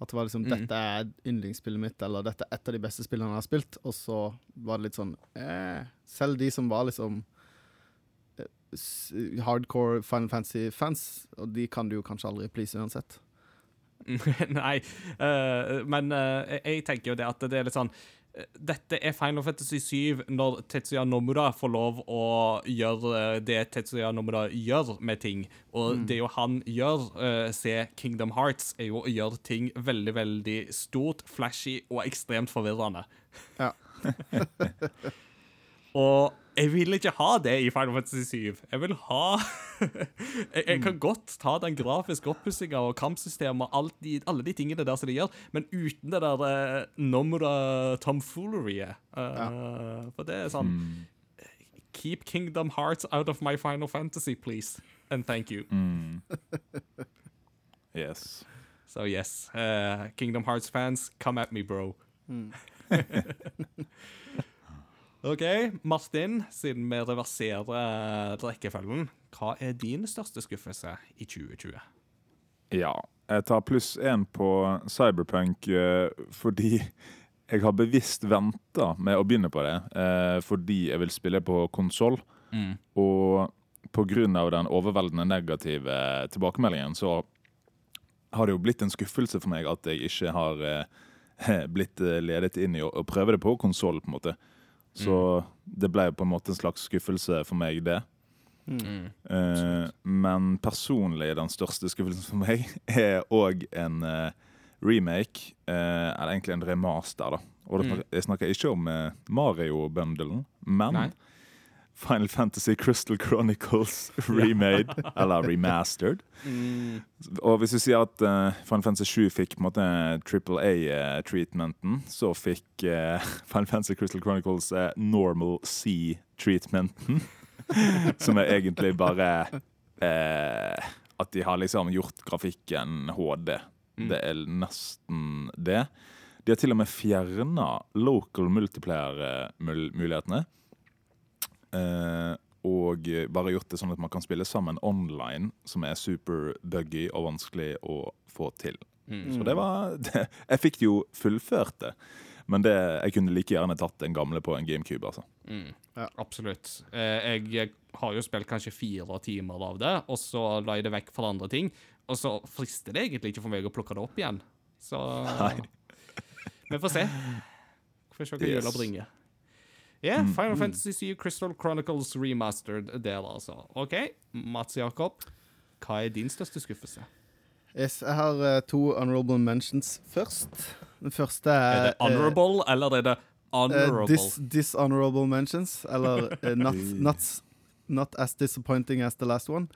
B: At det var liksom
A: Mm.
B: 'Dette er yndlingsspillet mitt', eller 'Dette er et av de beste spillene jeg har spilt', og så var det litt sånn eh. Selv de som var liksom eh, hardcore Final Fantasy-fans, og de kan du jo kanskje aldri please uansett.
A: Nei, uh, men uh, jeg, tenker jo det at det er litt sånn dette er Final Fantasy 7 når Tetsuya Nomura får lov å gjøre eh, det Tetsuya Nomura gjør med ting. Og det jo han gjør, uh, se Kingdom Hearts, er jo å gjøre ting veldig, veldig stort, flashy og ekstremt forvirrende.
B: Ja.
A: og jeg vil ikke ha det i Final Fantasy 7. Jeg vil ha jeg, jeg kan godt ta den grafiske oppussinga og kampsystemet og alt de, alle de tingene der som de gjør, men uten det der uh, Nomura tomfooleriet. Uh, For det er sånn Keep Kingdom Hearts out of my Final Fantasy, please. And thank you.
C: Mm. Yes.
A: So yes, uh, Kingdom Hearts fans, come at me, bro. OK, Martin, siden vi reverserer uh, rekkefølgen, hva er din største skuffelse i 2020?
C: Ja. Jeg tar pluss én på Cyberpunk eh, fordi jeg har bevisst venta med å begynne på det, eh, fordi jeg vil spille på konsoll. Og pga. den overveldende negative tilbakemeldingen, så har det jo blitt en skuffelse for meg at jeg ikke har eh, blitt eh, ledet inn i å prøve det på konsoll, på en måte. Så det ble på en måte en slags skuffelse for meg, det. Eh, men personlig den største skuffelsen for meg er òg en uh, remake, Uh, eller egentlig en remaster, da. Og snakker, jeg snakker ikke om Mario-bundelen, men
A: Nei.
C: Final Fantasy Crystal Chronicles remade, eller remastered. Og hvis du sier at uh, Final Fantasy 7 fikk på en måte Triple A-treatmenten, så fikk uh, Final Fantasy Crystal Chronicles uh, Normal C-treatmenten. som er egentlig bare eh, at de har liksom gjort grafikken HD. Det er nesten det. De har til og med fjerna local multiplayer-mulighetene. Eh, og bare gjort det sånn at man kan spille sammen online, som er super buggy og vanskelig å få til. Så det var det, Jeg fikk jo fullført det, men det, jeg kunne like gjerne tatt den gamle på en GameCube. altså.
A: Absolutt. Eh, jeg har jo spilt kanskje fire timer av det, og så la jeg det vekk for andre ting. Og så frister det egentlig ikke for meg å plukke det opp igjen. Så Vi får se. Vi Får se hva
C: Yes.
A: jula bringer. Ja, Final Fantasy 7 Crystal Chronicles Remastered del, altså. OK, Mats Jakob, hva er din største skuffelse?
B: Yes, jeg har uh, to honorable mentions først. Den første er
A: Er det honorable, eller er det
B: honorable?
A: honorable?
B: dis dishonorable mentions. Eller eh, not, not, not as disappointing as the last one.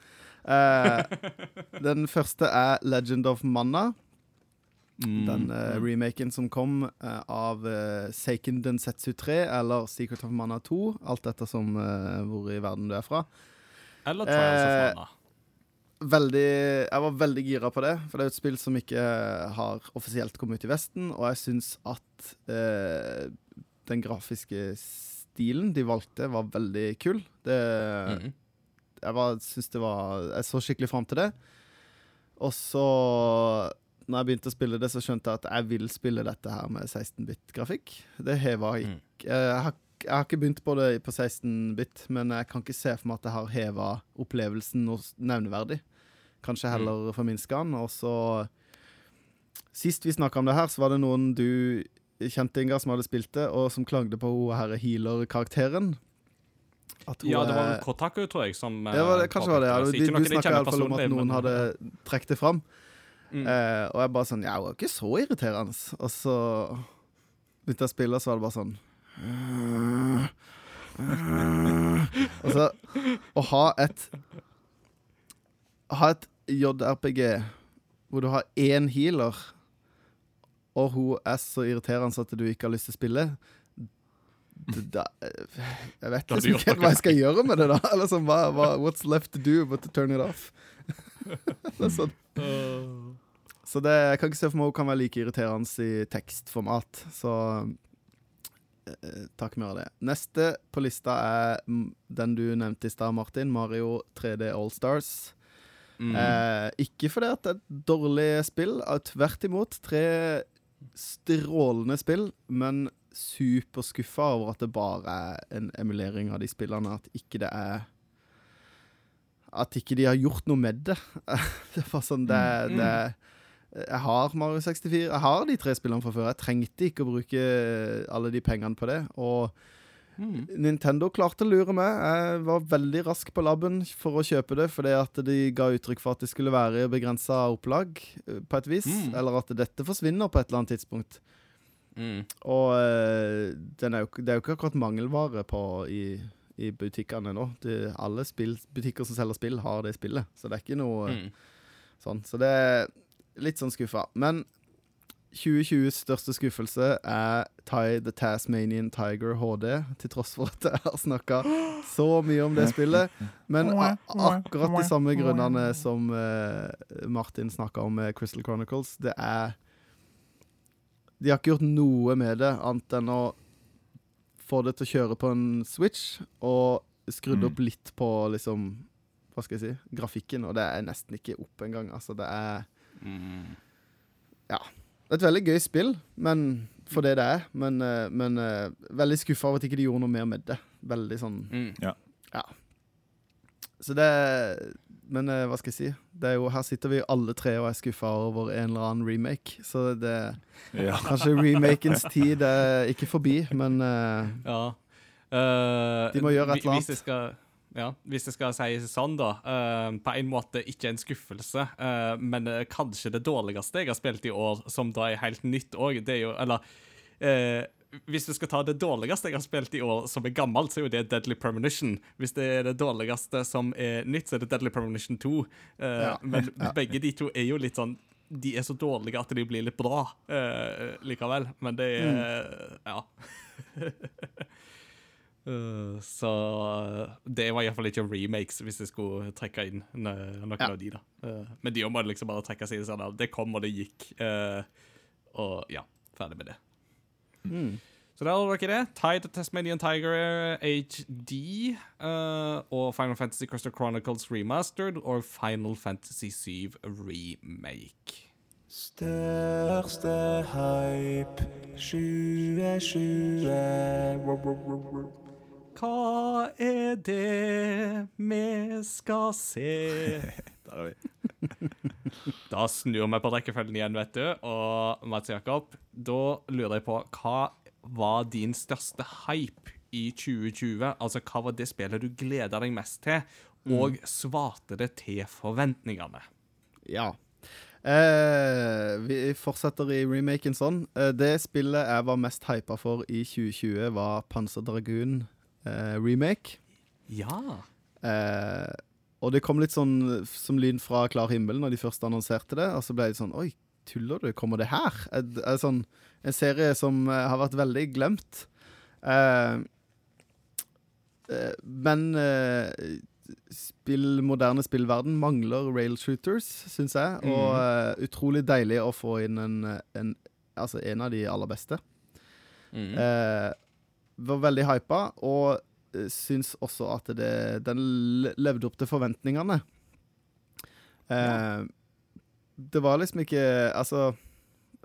B: Eh, den første er Legend of Manna.
A: Mm.
B: Den uh, remaken som kom uh, av uh, Seiken Densetsu 3 eller Secret of Mana 2. Alt etter som eh, hvor i verden du er fra.
A: Eller Trials of Mana?
B: veldig, jeg var veldig gira på det, for det er et spill som ikke har offisielt kommet ut i Vesten, og jeg syns at den grafiske stilen de valgte, var veldig kul. Det,
A: Mhm.
B: Jeg var, det var Jeg så skikkelig fram til det. Og så, når jeg begynte å spille det, så skjønte jeg at jeg vil spille dette her med 16-bit-grafikk. Det heva ikke jeg har, jeg har ikke begynt på det på 16-bit, men jeg kan ikke se for meg at det har heva opplevelsen noe nevneverdig. Kanskje heller forminska den. Og så Sist vi snakka om det her, så var det noen du kjente, Inga, som hadde spilt det, og som klagde på hun her healer-karakteren.
A: Ja, det var vel Kotaku, tror jeg, som
B: det var, det, kanskje var det, ja. Du, du
A: de
B: snakka iallfall om at noen hadde trukket det fram.
A: Mm.
B: Eh, og jeg bare sånn Ja, hun er ikke så irriterende. Og så begynte jeg å spille, og så var det bare sånn Og så å ha et Ha et JRPG hvor du har én healer, og hun er så irriterende at du ikke har lyst til å spille da, Jeg vet liksom ikke hva jeg skal gjøre med det, da. Eller sånn, hva, hva, What's left to do but to turn it off? det er sånn. Så det, jeg kan ikke se for meg hun kan være like irriterende i tekstformat. Så eh, takk mer av det. Neste på lista er mm, den du nevnte i stad, Martin. Mario 3D Allstars.
A: Mm.
B: Eh, ikke fordi at det er et dårlig spill, eh, tvert imot. Tre strålende spill, men superskuffa over at det bare er en emulering av de spillene. At ikke det er At ikke de har gjort noe med det. det var sånn det,
A: Mm.
B: det Jeg har Mario 64. Jeg har de tre spillene fra før. Jeg trengte ikke å bruke alle de pengene på det. Og
A: Mm.
B: Nintendo klarte å lure meg. Jeg var veldig rask på labben for å kjøpe det, fordi at de ga uttrykk for at det skulle være begrensa opplag, eh, på et vis.
A: Mm.
B: Eller at dette forsvinner på et eller annet tidspunkt.
A: Mm.
B: Og eh, den er jo, det er jo ikke akkurat mangelvare på i, i butikkene nå. De, alle spill, butikker som selger spill, har det spillet. Så det er ikke noe
A: Mm.
B: sånn. Så det er litt sånn skuffa. Men 2020s største skuffelse er Ty the Tasmanian Tiger HD, til tross for at jeg har snakka så mye om det spillet. Men akkurat de samme grunnene som uh, Martin snakka om med Crystal Chronicles. Det er De har ikke gjort noe med det, annet enn å få det til å kjøre på en Switch, og skrudd
C: Mm.
B: opp litt på liksom Hva skal jeg si? Grafikken, og det er nesten ikke opp engang. Altså, det er
A: Mm.
B: et veldig gøy spill, men for det det er. Men, eh, men eh, veldig skuffa over at ikke de gjorde noe mer med det. Veldig sånn
A: Mm.
B: Så det Men eh, hva skal jeg si? Det er jo, her sitter vi alle tre og er skuffa over en eller annen remake. Så det
C: Ja.
B: Kanskje remakens tid er ikke forbi, men
A: Ja. uh,
B: De må gjøre et
A: eller
B: eller
A: Hvis jeg skal, ja, hvis jeg skal si sånn, da. Uh, på en måte ikke en skuffelse, uh, men uh, kanskje det dårligste jeg har spilt i år, som da er helt nytt òg, det er jo Eller hvis du skal ta det dårligste jeg har spilt i år som er gammelt, så er jo det Deadly Premonition. Hvis det er det dårligste som er nytt, så er det Deadly Premonition 2. Eh,
B: Ja.
A: Men begge de to er jo litt sånn De er så dårlige at de blir litt bra likevel. Men det er Ja. Uh, så det var iallfall ikke remakes, hvis jeg skulle trekke inn noen
B: Ja.
A: av de. da. Uh, men de må liksom bare trekke seg sånn av Det kom, og det gikk. Uh, og ja, ferdig med det.
B: mm.
A: Så der har dere det. Tide Tasmanian Tiger HD uh, og Final Fantasy Crystal Chronicles Remastered og Final Fantasy 7 Remake.
E: Største hype 2020
A: Hva er det vi skal se?
C: Der er vi.
A: Da snur vi på rekkefølgen igjen, vet du. Og Mats Jakob, da lurer jeg på hva var din største hype i 2020? Altså, hva var det spillet du gleda deg mest til, og svarte det til forventningene?
B: Ja. Eh, vi fortsetter i remaken sånn. Eh, det spillet jeg var mest hypa for i 2020, var Panser Dragoon remake.
A: Ja.
B: Eh, og det kom litt sånn som lyn fra klar himmel når de først annonserte det. Og så ble det sånn Oi, tuller du? Kommer det her? Et, et, et, sånn, en serie som eh, har vært veldig glemt. Eh, eh, men eh, spill, moderne spillverden mangler rail shooters, syns jeg. Og eh, utrolig deilig å få inn en, en, altså en av de aller beste.
A: Mm.
B: Var veldig hypa, og eh, syns også at det, den levde opp til forventningene. Eh, Det var liksom ikke Altså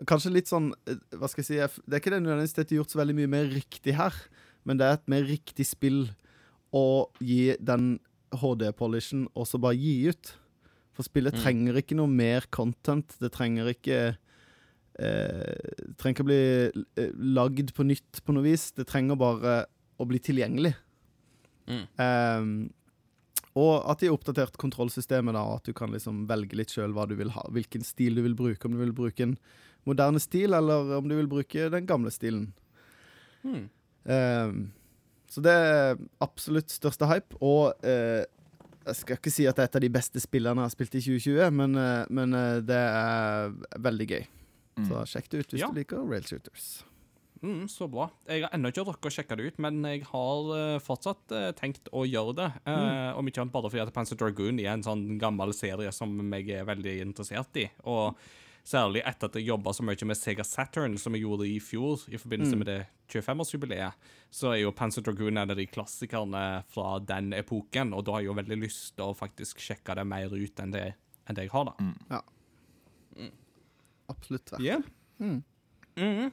B: Kanskje litt sånn eh, Hva skal jeg si Det er ikke det nødvendigvis dette gjort så veldig mye mer riktig her, men det er et mer riktig spill å gi den HD-polishen og så bare gi ut. For spillet
A: Mm.
B: trenger ikke noe mer content. Det trenger ikke eh, trenger ikke å bli eh, lagd på nytt på noe vis. Det trenger bare å bli tilgjengelig.
A: Mm.
B: Um, og at de har oppdatert kontrollsystemet, da, at du kan liksom velge litt sjøl. Hvilken stil du vil bruke. Om du vil bruke en moderne stil, eller om du vil bruke den gamle stilen.
A: Mm.
B: Um, så det er absolutt største hype. Og eh, jeg skal ikke si at det er et av de beste spillene jeg har spilt i 2020, men, eh, men eh, det er veldig gøy.
C: Mm.
B: Så sjekk det ut hvis
A: Ja.
B: du liker rail shooters.
A: Mm, så bra. Jeg har ennå ikke rukket å sjekke det ut, men jeg har uh, fortsatt uh, tenkt å gjøre det. Uh, Om ikke annet bare fordi at Panzer Dragoon er en sånn gammel serie som jeg er veldig interessert i. Og særlig etter at jeg jobba så mye med Sega Saturn, som jeg gjorde i fjor, i forbindelse med det 25-årsjubileet, så er jo Panzer Dragoon en av de klassikerne fra den epoken, og da har jeg jo veldig lyst til å faktisk sjekke det mer ut enn det enn det jeg har, da.
B: Absolutt. verdt.
A: Yeah. Mhm.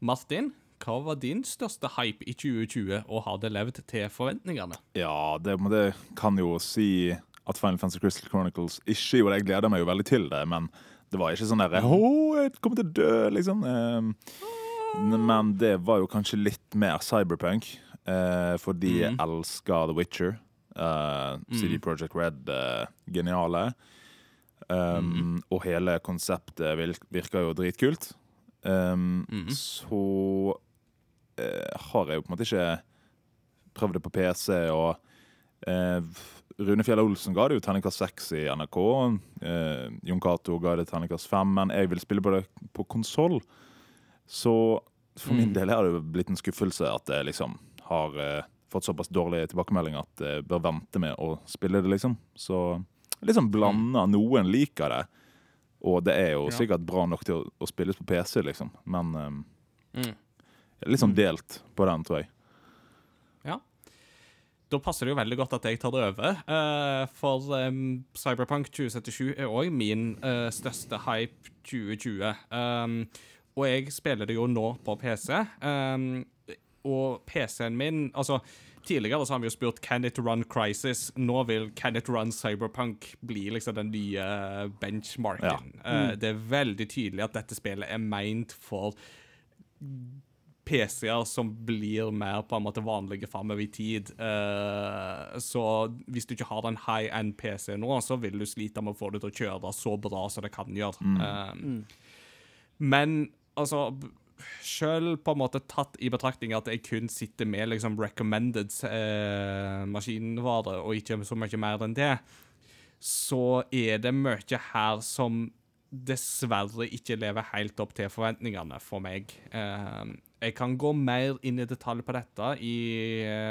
A: Martin, hva var din største hype i 2020, og har det levd til forventningene?
C: Ja, det, det kan jo si at Final Fantasy Crystal Chronicles ikke gjorde det. Jeg gleder meg jo veldig til det, men det var ikke sånn derre Å, jeg kommer til å dø, liksom. Eh, men det var jo kanskje litt mer cyberpunk, eh, fordi jeg elsker The Witcher. Uh, CD Projekt Red, eh, geniale. Um, Og hele konseptet virker jo dritkult. Um, Så uh, har jeg jo på en måte ikke prøvd det på PC, og uh, Rune Fjell Olsen ga det jo terningkast seks i NRK. Uh, Jon Cato ga det terningkast fem, men jeg vil spille på det på konsoll. Så for min del har det jo blitt en skuffelse at jeg liksom har fått såpass dårlige tilbakemeldinger at jeg bør vente med å spille det, liksom. Så liksom blanda. Noen liker det, og det er jo sikkert bra nok til å, å spilles på PC, liksom. Men um,
A: Mm.
C: litt sånn delt på den, tror jeg.
A: Ja. Da passer det jo veldig godt at jeg tar det over. Uh, for um, Cyberpunk 2077 er òg min uh, største hype 2020. Um, og jeg spiller det jo nå på PC. Og PC-en min Altså, tidligere så har vi jo spurt Can it run Crisis. Nå vil Can it run Cyberpunk bli liksom den nye benchmarken. Eh, det er veldig tydelig at dette spillet er meint for PC-er som blir mer på en måte vanlige framover i tid. Eh, så hvis du ikke har en high end PC nå, så vil du slite med å få det til å kjøre så bra som det kan gjøre. Mm. men altså Selv på en måte tatt i betraktning at jeg kun sitter med liksom recommended eh, maskinvare, og ikke så mye mer enn det, så er det mye her som dessverre ikke lever helt opp til forventningene for meg. Eh, jeg kan gå mer inn i detalj på dette i,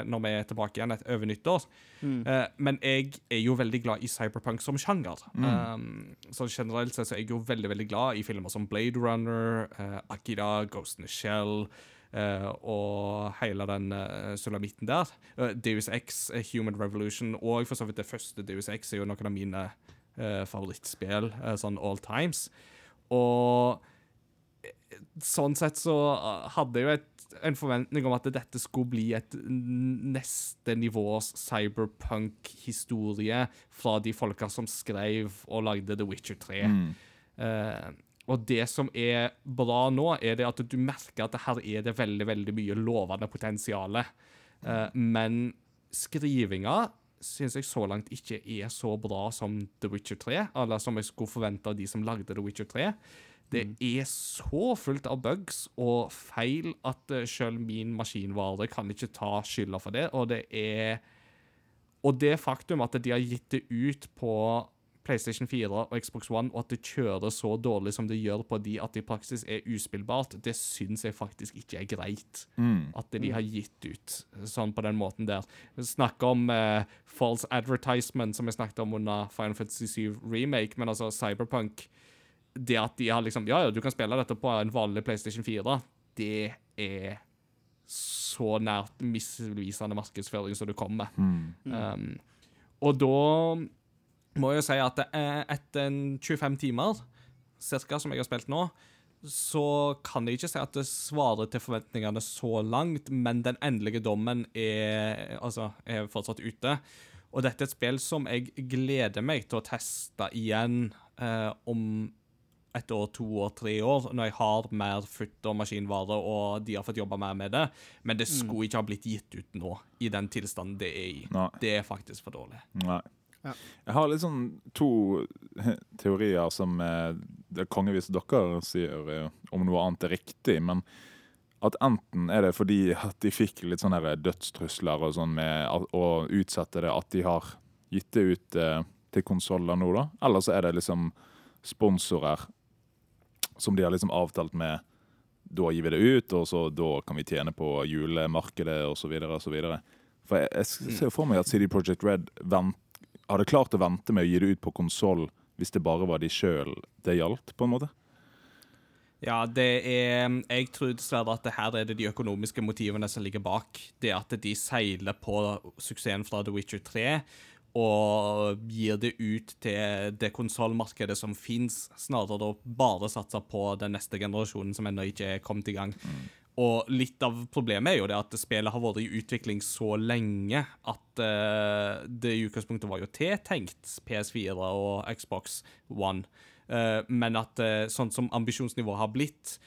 A: når vi er tilbake igjen et over nyttår. Eh, men jeg er jo veldig glad i cyberpunk som sjanger. Um, så generelt sett så er jeg jo veldig veldig glad i filmer som Blade Runner, eh, Akira, Ghost in the Shell eh, og hele den uh, sulamitten der. Uh, Deus X, eh, Human Revolution og for så vidt det første Deus X er jo noen av mine eh, favorittspill eh, sånn all times. Og sånn sett så uh, hadde jeg jo et, en forventning om at dette skulle bli et neste nivås cyberpunk-historie fra de folka som skrev og lagde The Witcher 3. Eh, og det som er bra nå, er det at du merker at her er det veldig veldig mye lovende potensial. Uh, men skrivinga syns jeg så langt ikke er så bra som The Witcher 3, eller som jeg skulle forvente av de som lagde The Witcher 3. Det er så fullt av bugs og feil at uh, selv min maskinvare kan ikke ta skylda for det, og det er Og det faktum at de har gitt det ut på PlayStation 4 og Xbox One, og at det kjører så dårlig som det gjør på de at det i praksis er uspillbart, det syns jeg faktisk ikke er greit. At de har gitt ut sånn på den måten der. Snakke om eh, false advertisement, som jeg snakket om under Final Fantasy 7 Remake, men altså Cyberpunk Det at de har liksom Ja, ja, du kan spille dette på en vanlig PlayStation 4, det er så nært misvisende markedsføring som du kommer. Um, og da må jo si at eh, etter 25 timer, cirka, som jeg har spilt nå, så kan jeg ikke si at det svarer til forventningene så langt, men den endelige dommen er, altså, er fortsatt ute. Og dette er et spill som jeg gleder meg til å teste igjen eh, om et år, to år, tre år, når jeg har mer futt og maskinvare, og de har fått jobba mer med det. Men det skulle ikke ha blitt gitt ut nå, i den tilstanden det er i.
C: Nei.
A: Det er faktisk for dårlig.
C: Nei.
B: Ja.
C: Jeg har litt sånn to teorier som eh, det er kongevis dere sier eh, om noe annet er riktig, men at enten er det fordi at de fikk litt sånne dødstrusler og sånn med å- utsette det, at de har gitt det ut eh, til konsoller nå, da. Eller så er det liksom sponsorer som de har liksom avtalt med da gir vi det ut, og så da kan vi tjene på julemarkedet osv. For jeg, jeg ser jo for meg at CD Projekt Red vent, hadde klart å vente med å gi det ut på konsoll hvis det bare var de sjøl det gjaldt, på en måte.
A: Ja, det er Jeg tror dessverre at det her er det de økonomiske motivene som ligger bak. Det at de seiler på suksessen fra The Witcher 3, og gir det ut til det konsollmarkedet som fins, snarere da bare satse på den neste generasjonen som ennå ikke er kommet i gang. Og litt av problemet er jo det at spillet har vært i utvikling så lenge at uh, det i utgangspunktet var jo tiltenkt PS4 og Xbox One, uh, men at uh, sånn som ambisjonsnivået har blitt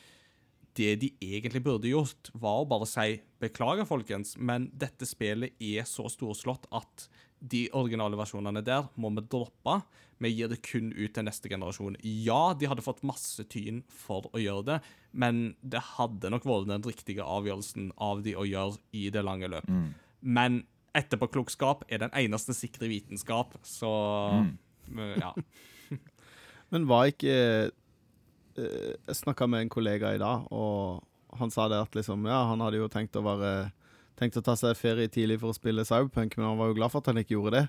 A: det de egentlig burde gjort, var å bare si beklager, folkens, men dette spillet er så storslått at de originale versjonene der må vi droppe. Vi gir det kun ut til neste generasjon. Ja, de hadde fått masse tyn for å gjøre det, men det hadde nok vært den riktige avgjørelsen av de å gjøre i det lange løp. Men etterpåklokskap er den eneste sikre vitenskap, så mm. ja.
B: Men var ikke eh, Jeg snakka med en kollega i dag, og han sa det at liksom Ja, han hadde jo tenkt å være Tenkt å ta seg ferie tidlig for å spille Cyberpunk, men han var jo glad for at han ikke gjorde det.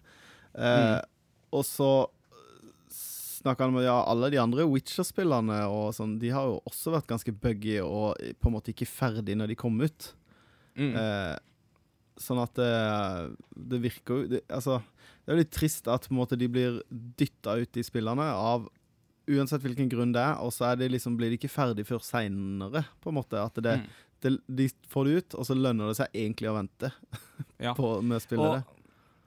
B: Eh, Og så snakka han med ja, alle de andre Witcher-spillerne og sånn, de har jo også vært ganske buggy og på en måte ikke ferdig når de kom ut.
A: Mm.
B: Eh, sånn at det, det virker jo det, Altså, det er jo litt trist at på en måte de blir dytta ut, de spillerne, av uansett hvilken grunn det er, og så er det liksom, blir de ikke ferdig før seinere, på en måte. At det,
A: Mm.
B: Det, de får det ut, og så lønner det seg egentlig å vente
A: Ja.
B: på, med å spille det.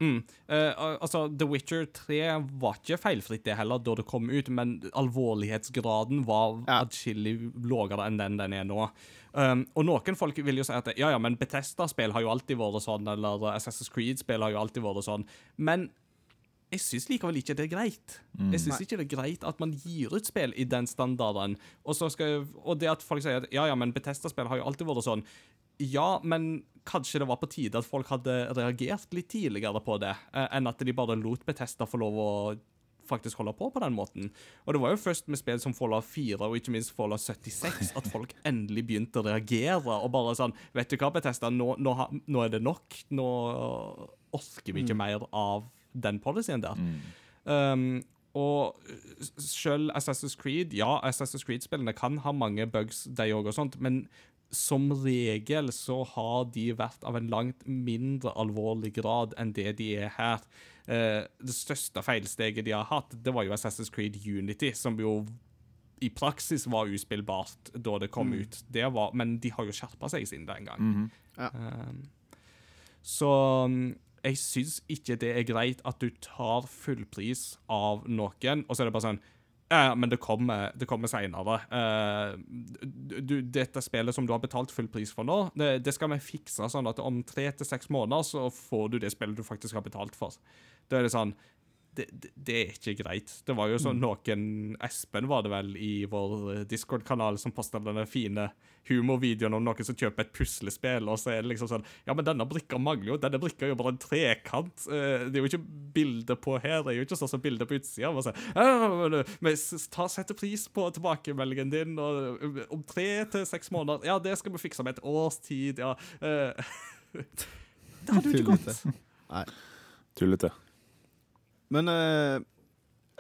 A: Mm. Eh, altså, The Witcher 3 var ikke feilfritt det heller da det kom ut, men alvorlighetsgraden var
B: Ja.
A: adskillig lavere enn den den er nå. Um, og noen folk vil jo si at ja, ja, men Bethesda-spill har jo alltid vært sånn, eller Assassin's Creed-spill har jo alltid vært sånn. Men jeg syns likevel ikke det er greit. Jeg syns ikke det er greit at man gir ut spill i den standarden. Og, så skal, og det at folk sier at ja, ja, men Bethesda-spill har jo alltid vært sånn. Ja, men kanskje det var på tide at folk hadde reagert litt tidligere på det, eh, enn at de bare lot Bethesda få lov å faktisk holde på på den måten. Og det var jo først med spill som Fallout 4 og ikke minst Fallout 76 at folk endelig begynte å reagere og bare sånn Vet du hva, Bethesda, nå, nå, nå er det nok. Nå orker vi ikke mer av den policyen der. Um, og selv Assassin's Creed Ja, Assassin's Creed-spillene kan ha mange bugs, de òg, og sånt, men som regel så har de vært av en langt mindre alvorlig grad enn det de er her. Eh, det største feilsteget de har hatt, det var jo Assassin's Creed Unity, som jo i praksis var uspillbart da det kom ut. Det var, men de har jo skjerpa seg siden den gang.
B: Ja.
A: Um, så jeg syns ikke det er greit at du tar fullpris av noen, og så er det bare sånn ja, men det kommer, det kommer seinere. dette spillet som du har betalt full pris for nå, det, det skal vi fikse sånn at om tre til seks måneder så får du det spillet du faktisk har betalt for. Da er det sånn det, det, er ikke greit. Det var jo sånn noen Espen var det vel i vår Discord-kanal som posta denne fine humorvideoen om noen som kjøper et puslespill, og så er det liksom sånn Ja, men denne brikka mangler jo. Denne brikka er jo bare en trekant. Eh, Det er jo ikke bilde på her. Det er jo ikke sånn som bilde på utsida. Bare sånn, «Ja, men, eh, ta Sette pris på tilbakemeldingen din, og eh, om tre til seks måneder Ja, det skal vi fikse med et års tid, ja. Det hadde jo ikke gått.
B: Nei.
C: Tullete.
B: Men eh,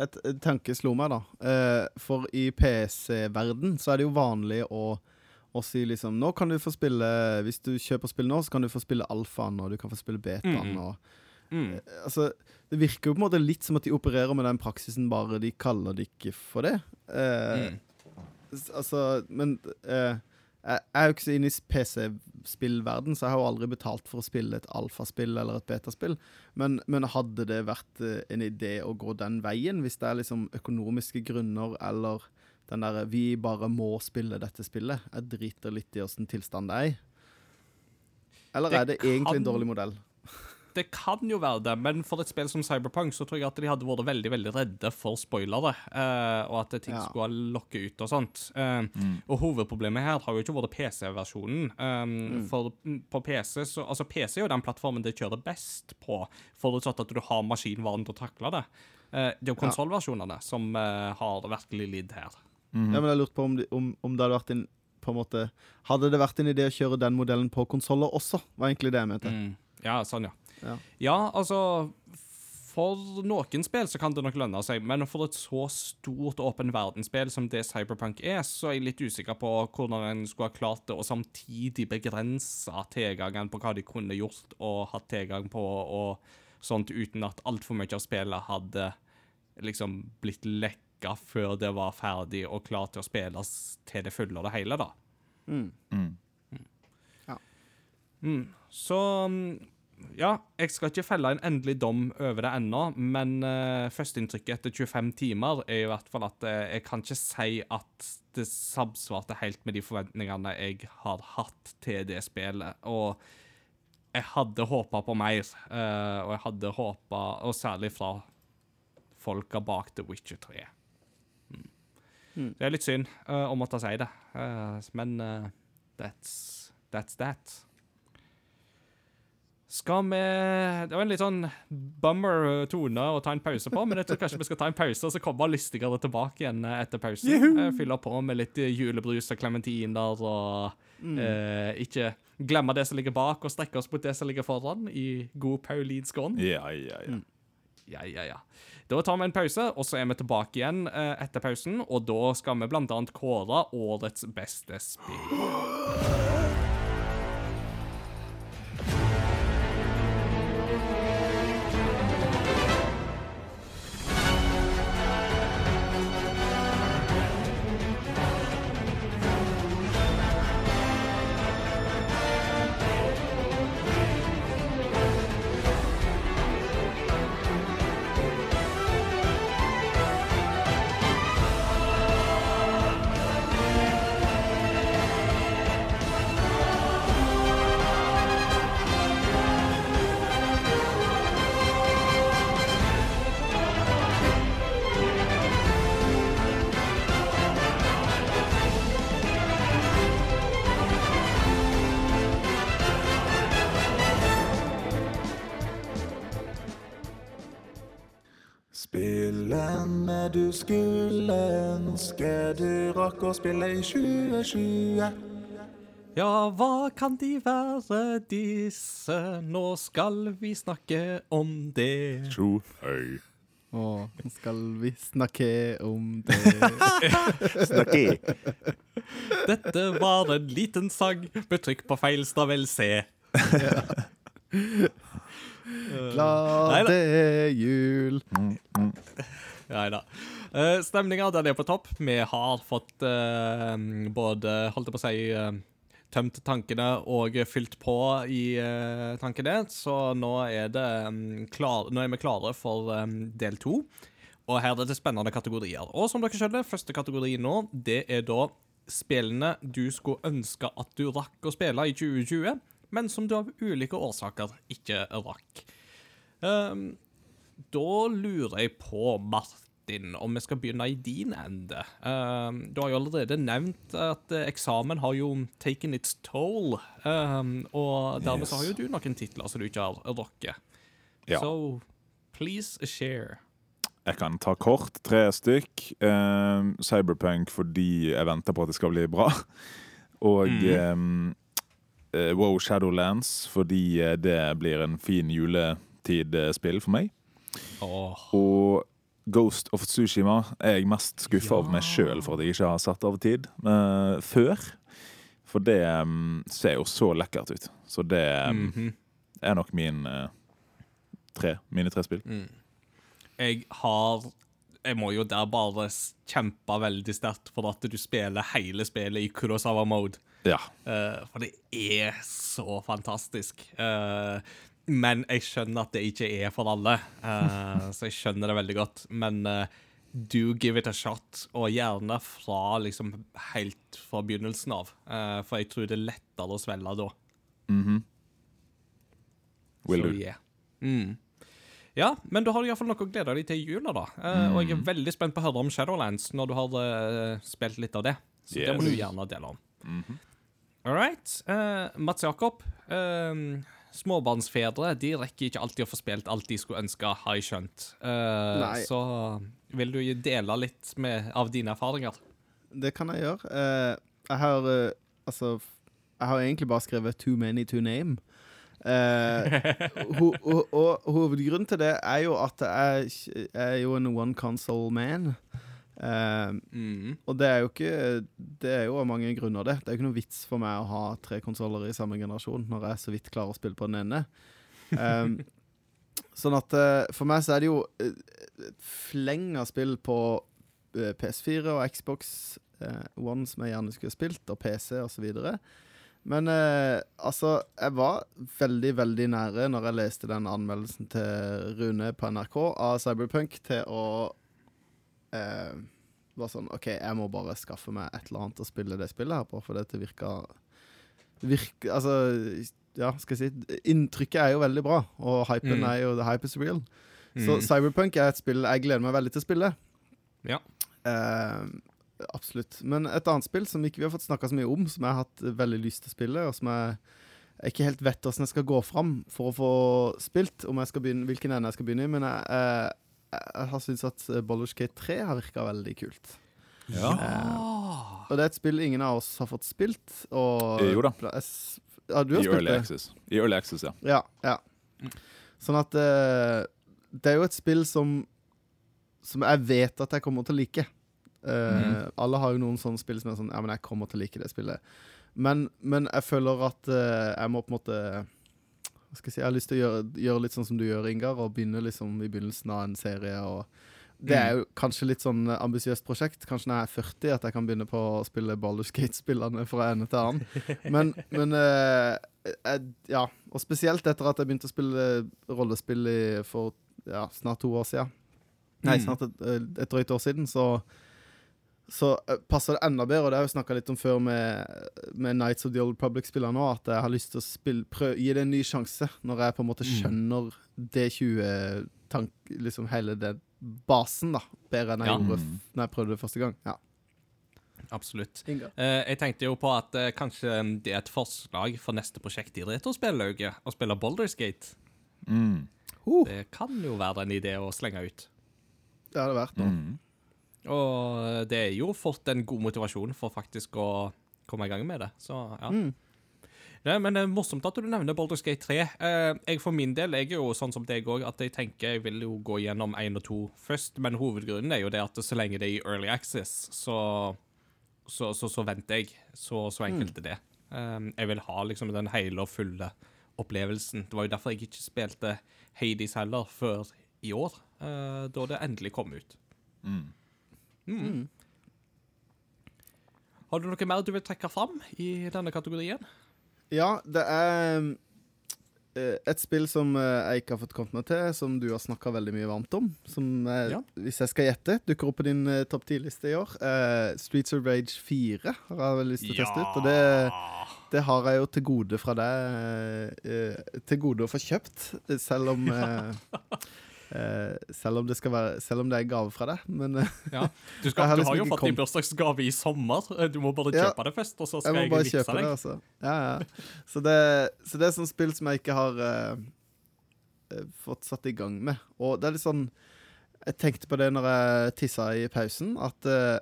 B: et, et tanke slo meg, da. Eh, for i PC-verden så er det jo vanlig å, å si liksom Nå kan du få spille Hvis du kjøper spill nå, så kan du få spille alfaen, og du kan få spille betaen,
A: Mm.
B: og
A: Mm.
B: Altså, det virker jo på en måte litt som at de opererer med den praksisen, bare de kaller det ikke for det. Eh,
A: Mm.
B: Altså, men eh, jeg jeg er jo ikke så inne i PC-spillverden, så jeg har jo aldri betalt for å spille et alfaspill eller et betaspill. Men, men hadde det vært eh, en idé å gå den veien, hvis det er liksom økonomiske grunner eller den derre 'vi bare må spille dette spillet', jeg driter litt i åssen tilstand det er i? Eller
A: Det
B: er det egentlig en dårlig modell?
A: Det kan jo være det, men for et spill som Cyberpunk så tror jeg at de hadde vært veldig veldig redde for spoilere, uh, og at ting
B: Ja.
A: skulle lokke ut og sånt. Eh, Og hovedproblemet her har jo ikke vært PC-versjonen. Um, For mm, på PC så Altså, PC er jo den plattformen det kjører best på, forutsatt at du har maskinvaren til å takle det. Uh, det er jo konsollversjonene som eh, har virkelig lidd her.
B: Ja, men jeg lurte på om, de, om, om det hadde vært en på en måte Hadde det vært en idé å kjøre den modellen på konsoller også? Var egentlig det jeg mente.
A: Mm. Ja, sånn, ja.
B: Ja.
A: Ja, altså For noen spill så kan det nok lønne seg, men for et så stort åpen verdensspill som det Cyberpunk er, så er jeg litt usikker på hvordan en skulle ha klart det, og samtidig begrense tilgangen på hva de kunne gjort, og hatt tilgang på, og sånt uten at altfor mye av spillet hadde liksom blitt lekka før det var ferdig og klart til å spilles til det fulle og det hele, da.
B: Mm.
C: Mm.
A: Mm. Så mm, ja, jeg skal ikke felle en endelig dom over det ennå, men uh, førsteinntrykket etter 25 timer er i hvert fall at uh, jeg kan ikke si at det samsvarte helt med de forventningene jeg har hatt til det spillet. Og jeg hadde håpa på mer, uh, og jeg hadde håpa Og særlig fra folka bak The Witcher 3. Mm.
B: Mm.
A: Det er litt synd uh, å måtte si det, men that's, that's that. Skal vi Det var en litt sånn bummer tone å ta en pause på, men jeg tror kanskje vi skal ta en pause, og så kommer lystigere tilbake igjen etter pausen. Fylle på med litt julebrus og klementiner, og
B: Mm.
A: eh, ikke glemme det som ligger bak, og strekke oss mot det som ligger foran, i god paulinsk ånd.
C: Ja, ja, ja.
B: Mm.
A: Ja, ja, ja. Da tar vi en pause, og så er vi tilbake igjen eh, etter pausen, og da skal vi blant annet kåre årets beste spill.
E: skulle ønske du rakk å spille i 2020.
A: Ja, hva kan de være, disse? Nå skal vi snakke om det.
C: Tjo høy.
B: Å, nå skal vi snakke om det.
C: Snakke.
A: Dette var en liten sang med trykk på feil stavelse.
B: Glade jul.
A: Nei da. Uh, Stemninga den er på topp. Vi har fått uh, både, holdt jeg på å si uh, Tømt tankene og fylt på i uh, tankene. Så nå er, det, um, klar, nå er vi klare for um, del to. Og her er det spennende kategorier. Og som dere skjønner, første kategori nå, det er da spillene du skulle ønske at du rakk å spille i 2020, men som du av ulike årsaker ikke rakk. Um, da lurer jeg på, Martin, om vi skal begynne i din ende. Um, du har jo allerede nevnt at eh, eksamen har jo taken its toll, um, og dermed så har jo du noen titler som du ikke har rocket.
C: Ja.
A: So please share.
C: Jeg kan ta kort. Tre stykk. Eh, Cyberpunk fordi jeg venter på at det skal bli bra. Og
A: mm.
C: eh, Wow Shadowlands fordi eh, det blir en fin juletidspill for meg.
A: Oh.
C: Og Ghost of Tsushima er jeg mest skuffa over meg sjøl for at jeg ikke har satt av tid uh, før. For det um, ser jo så lekkert ut. Så det mm,
A: -hmm.
C: er nok min uh, tre, mine tre spill.
A: Mm. Jeg har Jeg må jo der bare kjempe veldig sterkt for at du spiller hele spillet i Kurosawa-mode.
C: Ja.
A: Uh, for det er så fantastisk. Eh, men jeg skjønner at det ikke er for alle, uh, så jeg skjønner det veldig godt. Men uh, do give it a shot, og gjerne fra liksom helt fra begynnelsen av. Uh, for jeg tror det er lettere å svelge da.
C: Mhm. Will
A: Så
C: do.
A: yeah. Mm. Ja, men du har du iallfall noe å glede deg til i jula, da. Mm. Og jeg er veldig spent på å høre om Shadowlands når du har spilt litt av det. Så det må du gjerne dele om.
C: Mhm.
A: All right. Mats Jakob. eh, småbarnsfedre de rekker ikke alltid å få spilt alt de skulle ønske, har jeg skjønt.
B: Uh,
A: så vil du dele litt med, av dine erfaringer?
B: Det kan jeg gjøre. Uh, jeg har uh, altså Jeg har egentlig bare skrevet 'too many to name'. Eh, ho, ho, og hovedgrunnen til det er jo at jeg jeg er jo en one console man. Eh,
A: Mm.
B: og det er jo ikke Det er jo av mange grunner, det. Det er jo ikke noe vits for meg å ha tre konsoller i samme generasjon når jeg så vidt klarer å spille på den ene. Um, Sånn at eh, for meg så er det jo eh, et fleng av spill på eh, PS4 og Xbox eh, One som jeg gjerne skulle spilt, og PC osv. Men eh, altså, jeg var veldig, veldig nære når jeg leste den anmeldelsen til Rune på NRK av Cyberpunk, til å eh, Bare sånn OK, jeg må bare skaffe meg et eller annet å spille det spillet her på, for dette virka virker, altså, ja, skal jeg si Inntrykket er jo veldig bra, og hypen
A: Mm.
B: er jo The hype is real. Så
A: Mm.
B: Cyberpunk er et spill jeg gleder meg veldig til å spille.
A: Ja.
B: Eh, absolutt. Men et annet spill som ikke vi har fått snakka så mye om, som jeg har hatt veldig lyst til å spille, og som jeg, jeg ikke helt vet hvordan jeg skal gå fram for å få spilt, om jeg skal begynne, hvilken ende jeg skal begynne i, men jeg, eh, jeg har syntes at Baldur's Gate 3 har virka veldig kult.
C: Ja.
B: Uh, og det er et spill ingen av oss har fått spilt. Og
C: Eh, jo da.
B: Jeg Ja, du har
C: I
B: spilt
C: Early
B: det?
C: Access. I Early Access, ja.
B: Ja, ja. Sånn at uh, Det er jo et spill som Som jeg vet at jeg kommer til å like. Eh, Alle har jo noen sånne spill som er sånn Ja, men jeg kommer til å like det spillet. Men, men jeg føler at eh, jeg må på en måte Hva skal jeg si Jeg har lyst til å gjøre, gjøre litt sånn som du gjør, Ingar, og begynne liksom i begynnelsen av en serie. og det er jo kanskje litt sånn ambisiøst prosjekt. Kanskje når jeg er 40 at jeg kan begynne på å spille Baldur's Gate-spillene fra ende til annen. Men, men eh, jeg, Ja. Og spesielt etter at jeg begynte å spille rollespill i, for ja, snart to år siden. Nei,
A: Mm.
B: snart et, eh, et drøyt år siden, så så eh, passer det enda bedre, og det har jeg snakka litt om før med, med Nights of the Old Public-spillerne òg, at jeg har lyst til å spille, prøv, gi det en ny sjanse, når jeg på en måte
A: Mm.
B: skjønner D20-tank... Liksom hele den basen, da, bedre enn jeg
A: Ja.
B: gjorde når jeg prøvde det første gang. Ja.
A: Absolutt.
B: Inga.
A: Eh, jeg tenkte jo på at uh, kanskje mm, det er et forslag for neste prosjekt i Retrospellauget, å spille Baldur's Gate.
C: Mm.
A: Det kan jo være en idé å slenge ut.
B: Det har det vært noe.
C: Mm.
A: Og eh, det er jo fått en god motivasjon for faktisk å komme i gang med det. Så ja.
B: Mm.
A: Nei, men det er morsomt at du nevner Baldur's Gate 3. Eh, jeg for min del jeg er jo sånn som deg òg, at jeg tenker jeg vil jo gå gjennom én og to først. Men hovedgrunnen er jo det at så lenge det er i early access, så, så, så, så venter jeg. Så, så enkelt er det. Eh, jeg vil ha liksom den hele og fulle opplevelsen. Det var jo derfor jeg ikke spilte Hades heller før i år, eh, da det endelig kom ut.
C: Mm.
A: Mm. Har du noe mer du vil trekke fram i denne kategorien?
B: Ja, det er eh, et spill som eh, jeg ikke har fått kommet meg til, som du har snakka veldig mye varmt om. Som, eh,
A: Ja.
B: hvis jeg skal gjette, dukker opp på din uh, topp 10-liste i år. Uh, Streets of Rage 4 har jeg vel lyst til å teste ut. Og det, det har jeg jo til gode fra deg uh, Til gode å få kjøpt, selv om eh, eh, selv, om det skal være, selv om det er gave fra deg. Men uh,
A: Ja. Du, skal,
B: har
A: du
B: liksom
A: har jo fått din bursdagsgave i sommer. Du må bare
B: Ja.
A: kjøpe det først, og så
B: jeg
A: skal
B: må
A: jeg,
B: bare
A: vippse
B: kjøpe det, altså. Ja, ja. Så det, så det er sånn spill som jeg ikke har eh, eh, fått satt i gang med. Og det er litt sånn Jeg tenkte på det når jeg tissa i pausen, at eh,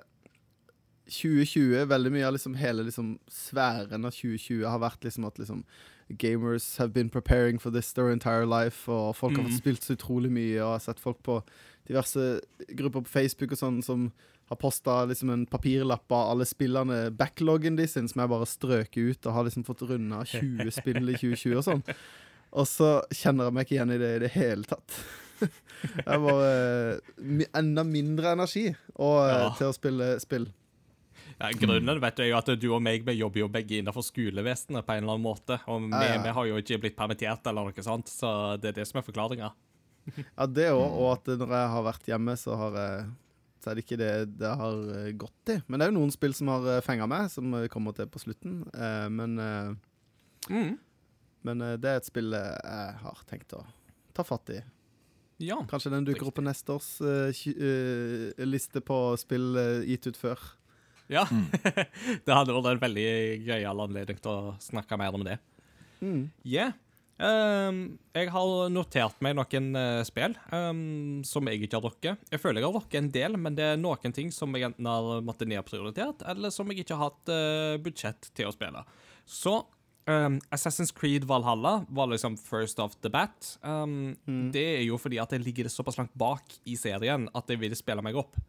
B: 2020, veldig mye av liksom hele liksom sfæren av 2020 har vært liksom at liksom Gamers have been preparing for this their entire life, og folk har
A: Mhm.
B: fått spilt så utrolig mye, og jeg har sett folk på diverse grupper på Facebook og sånn som har posta liksom en papirlapp av alle spillene, backloggen de sin, som jeg bare strøker ut, og har liksom fått runda 20 spill i 2020 og sånn. Og så kjenner jeg meg ikke igjen i det i det hele tatt. Jeg bare enda mindre energi og, eh,
A: Ja.
B: til å spille spill.
A: Ja, grunnen vet du, er jo at du og meg vi jobber jo begge innenfor skolevesenet på en eller annen måte. Og vi,
B: Ja, ja.
A: vi har jo ikke blitt permittert eller noe sånt, så det er det som er forklaringa.
B: Ja, det òg, og at når jeg har vært hjemme, så har jeg så er det ikke det det har eh, gått i. Men det er jo noen spill som har fenga meg, som eh, kommer til på slutten. Eh, men eh,
A: Mm.
B: men eh, det er et spill eh, jeg har tenkt å ta fatt i.
A: Ja.
B: Kanskje den dukker opp på neste års uh, eh, liste på spill eh, gitt ut før.
A: Ja. det hadde vært en veldig gøyal anledning til å snakke mer om det.
B: Mm.
A: Yeah. Um, jeg har notert meg noen uh, spill um, som jeg ikke har drukket. Jeg føler jeg har drukket en del, men det er noen ting som jeg enten har måttet nedprioritert, eller som jeg ikke har hatt uh, budsjett til å spille. Så um, Assassin's Creed Valhalla var liksom first of the bat. Mm. Det er jo fordi at jeg ligger såpass langt bak i serien at jeg vil spille meg opp.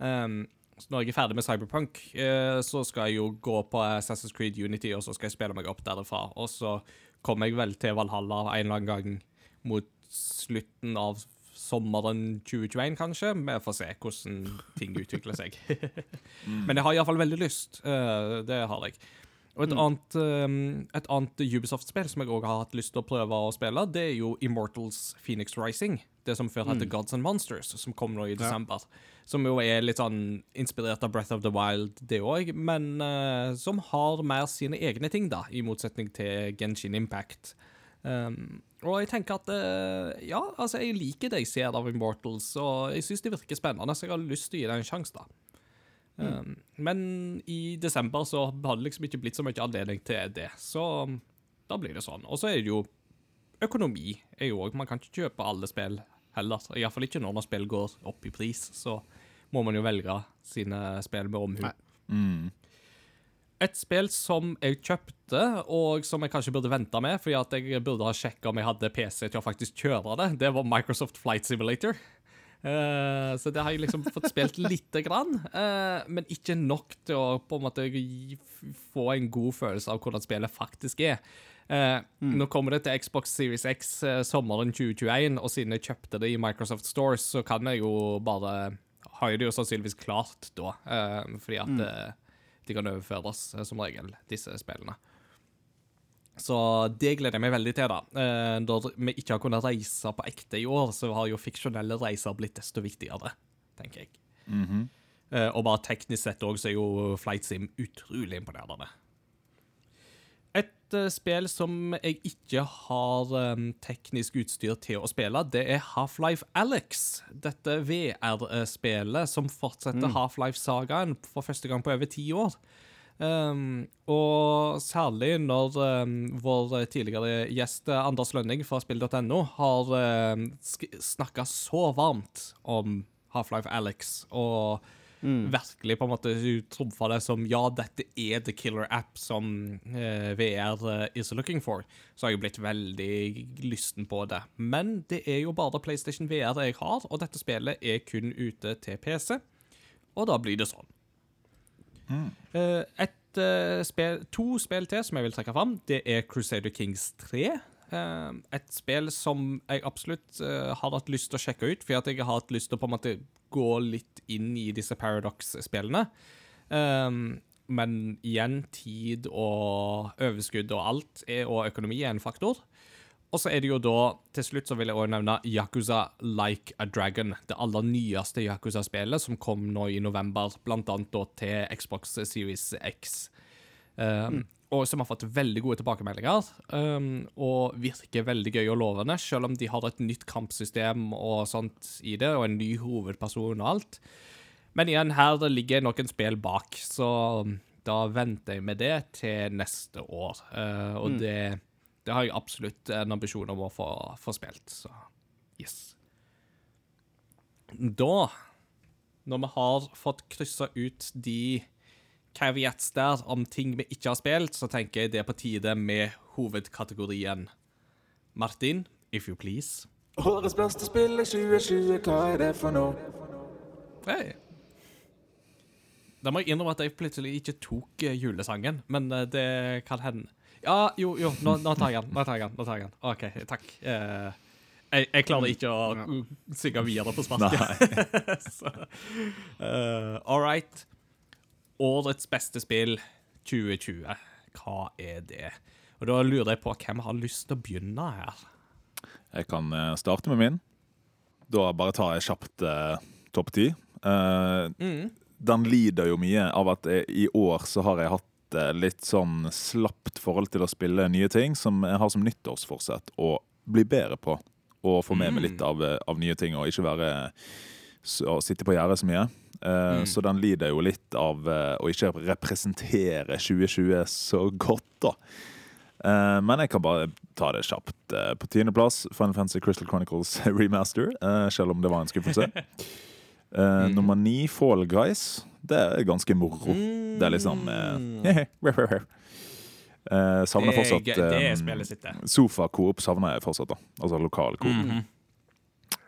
A: Ehm, så når jeg er ferdig med Cyberpunk, eh, så skal jeg jo gå på Assassin's Creed Unity, og så skal jeg spille meg opp derfra. Og så kommer jeg vel til Valhalla en eller annen gang mot slutten av sommeren 2021, kanskje. Vi får se hvordan ting utvikler seg. Men jeg har iallfall veldig lyst. eh, det har jeg. Og et annet, eh, et annet Ubisoft-spill som jeg òg har hatt lyst til å prøve å spille, det er jo Immortals Phoenix Rising. Det som før het Gods and Monsters, som kom nå i desember. Som jo er litt sånn inspirert av Breath of the Wild, det òg, men uh, som har mer sine egne ting, da, i motsetning til Genshin Impact. Um, og jeg tenker at uh, Ja, altså, jeg liker det jeg ser av Immortals, og jeg syns det virker spennende, så jeg har lyst til å gi det en sjanse, da. Um, Men i desember så har det liksom ikke blitt så mye anledning til det, så um, da blir det sånn. Og så er det jo økonomi er jo òg Man kan ikke kjøpe alle spill heller. Iallfall ikke når spill går opp i pris, så må man jo velge sine spill med omhu.
C: Mm.
A: Et spill som jeg kjøpte, og som jeg kanskje burde vente med, fordi at jeg burde ha sjekka om jeg hadde PC til å faktisk kjøre det, det var Microsoft Flight Simulator. Uh, så det har jeg liksom fått spilt lite grann, uh, men ikke nok til å på en måte få en god følelse av hvordan spillet faktisk er. Eh, Nå kommer det til Xbox Series X sommeren 2021, og siden jeg kjøpte det i Microsoft Stores, så kan jeg jo bare Har jo det jo sannsynligvis klart da, eh, fordi at mm. de kan overføres eh, som regel, disse spillene. Så det gleder jeg meg veldig til, da. Da Når vi ikke har kunnet reise på ekte i år, så har jo fiksjonelle reiser blitt desto viktigere, tenker jeg.
C: Mm
A: -hmm. Og bare teknisk sett òg, så er jo Flight Sim utrolig imponerende. Et eh, spill som jeg ikke har eh, teknisk utstyr til å spille, det er Half-Life Alex. Dette VR-spillet som fortsetter Half-Life-sagaen for første gang på over ti år. Um, og særlig når um, vår tidligere gjest eh, Anders Lønning fra spill.no har um, snakka så varmt om Half-Life Alex, og virkelig på en måte trumfa det som ja, dette er the killer app som eh, VR eh, is looking for, så har jeg blitt veldig lysten på det. Men det er jo bare PlayStation VR jeg har, og dette spillet er kun ute til PC, og da blir det sånn. Eh, et eh, spill, to spill til som jeg vil trekke fram, det er Crusader Kings 3. Eh, et spill som jeg absolutt eh, har hatt lyst til å sjekke ut, fordi jeg har hatt lyst til å på en måte gå litt inn i disse Paradox-spillene. Eh, men igjen, tid og overskudd og alt, og økonomi er en faktor. Og så er det jo da, til slutt så vil jeg også nevne Yakuza Like a Dragon. Det aller nyeste Yakuza-spillet som kom nå i november, blant annet da til Xbox Series X. Um, Og som har fått veldig gode tilbakemeldinger, um, og virker veldig gøy og lovende, selv om de har et nytt kampsystem og sånt i det, og en ny hovedperson og alt. Men igjen, her ligger noen spill bak, så da venter jeg med det til neste år. Uh, og det, det har jeg absolutt en ambisjon om å få, få spilt, så yes. Da, når vi har fått kryssa ut de caveats der om ting vi ikke har spilt, så tenker jeg det er på tide med hovedkategorien. Martin, if you please.
E: Årets beste spill i 2020, hva er det for noe?
A: Hey. Da må jeg innrømme at jeg plutselig ikke tok eh, julesangen, men eh, det kan hende. Ja, jo, jo, nå, nå tar jeg den. Nå tar jeg den. nå tar jeg den. OK, takk. Eh, jeg, jeg klarer ikke å uh, synge videre på sparket. Eh, all right. Årets beste spill 2020. Hva er det? Og Da lurer jeg på hvem har lyst til å begynne her.
C: Jeg kan eh, starte med min. Da bare tar jeg kjapt eh, topp ti. Eh, Den lider jo mye av at jeg, i år så har jeg hatt eh, litt sånn slapt forhold til å spille nye ting, som jeg har som nyttårsforsett å bli bedre på. Og få med meg litt av, eh, av nye ting, og ikke være å sitte på gjerdet så mye. Eh, Så den lider jo litt av eh, å ikke representere 2020 så godt, da. Eh, men jeg kan bare ta det kjapt. På tiendeplass Final Fantasy Crystal Chronicles Remaster, selv om det var en skuffelse. Eh, Nummer ni Fall Guys. Det er ganske moro. Det er liksom eh, eh, Savner fortsatt eh. Sofa-coop savner jeg fortsatt. da Altså lokal coop.
A: Mhm.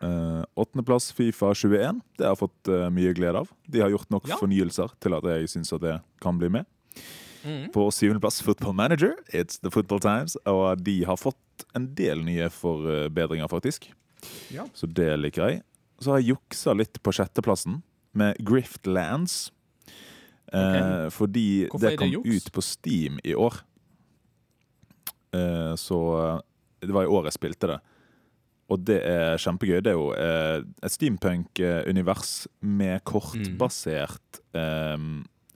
C: Eh, Åttendeplass Fifa 21. Det har jeg fått eh, mye glede av. De har gjort nok
A: Ja.
C: fornyelser til at jeg syns det kan bli med.
A: Mm.
C: På syvendeplass Football Manager. It's the Football Times. Og de har fått en del nye forbedringer, faktisk.
A: Ja.
C: Så det liker jeg. Så har jeg juksa litt på sjetteplassen med Griftlands. Eh, fordi
A: Hvorfor
C: det
A: det
C: kom
A: juks?
C: ut på Steam i år. Eh, så eh, det var i år jeg spilte det. Og det er kjempegøy. Det er jo eh, et steampunk-univers med kortbasert eh,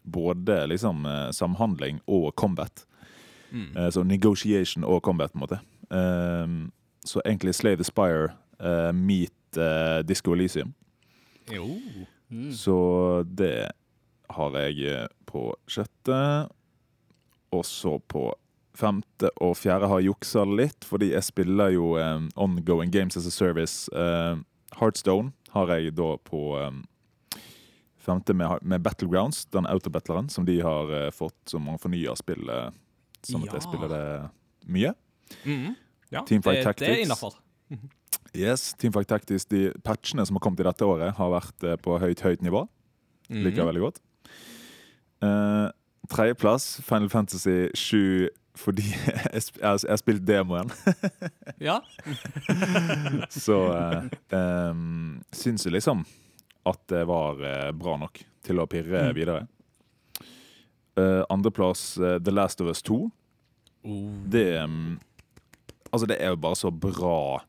C: både liksom eh, samhandling og combat.
A: Mm.
C: Eh, så negotiation og combat, på en måte. Eh, så egentlig Slay the Spire meet uh, Disco Elysium.
A: Jo.
B: Mm.
C: Så det har jeg på sjette. Og så på femte og fjerde har juksa litt, fordi jeg spiller jo um, ongoing games as a service. Eh, Heartstone har jeg da på um, femte med, med Battlegrounds, den autobattleren som de har uh, fått, som man fornyer spillet, sånn at
A: Ja.
C: jeg spiller det mye.
A: Mm. Ja,
C: Teamfight
A: det, det er
C: Tactics.
A: innafor.
C: Yes, Teamfight Tactics, de patchene som har kommet i dette året, har vært uh, på høyt, høyt nivå. Liker jeg veldig godt. Uh, Tredjeplass, Final Fantasy 7, fordi jeg, har- spilt demoen.
A: Ja.
C: Så uh, um, syns jeg liksom at det var eh, bra nok til å pirre
A: Mm.
C: videre. Uh, Andreplass, uh, The Last of Us 2. Det um, Altså, det er jo bare så bra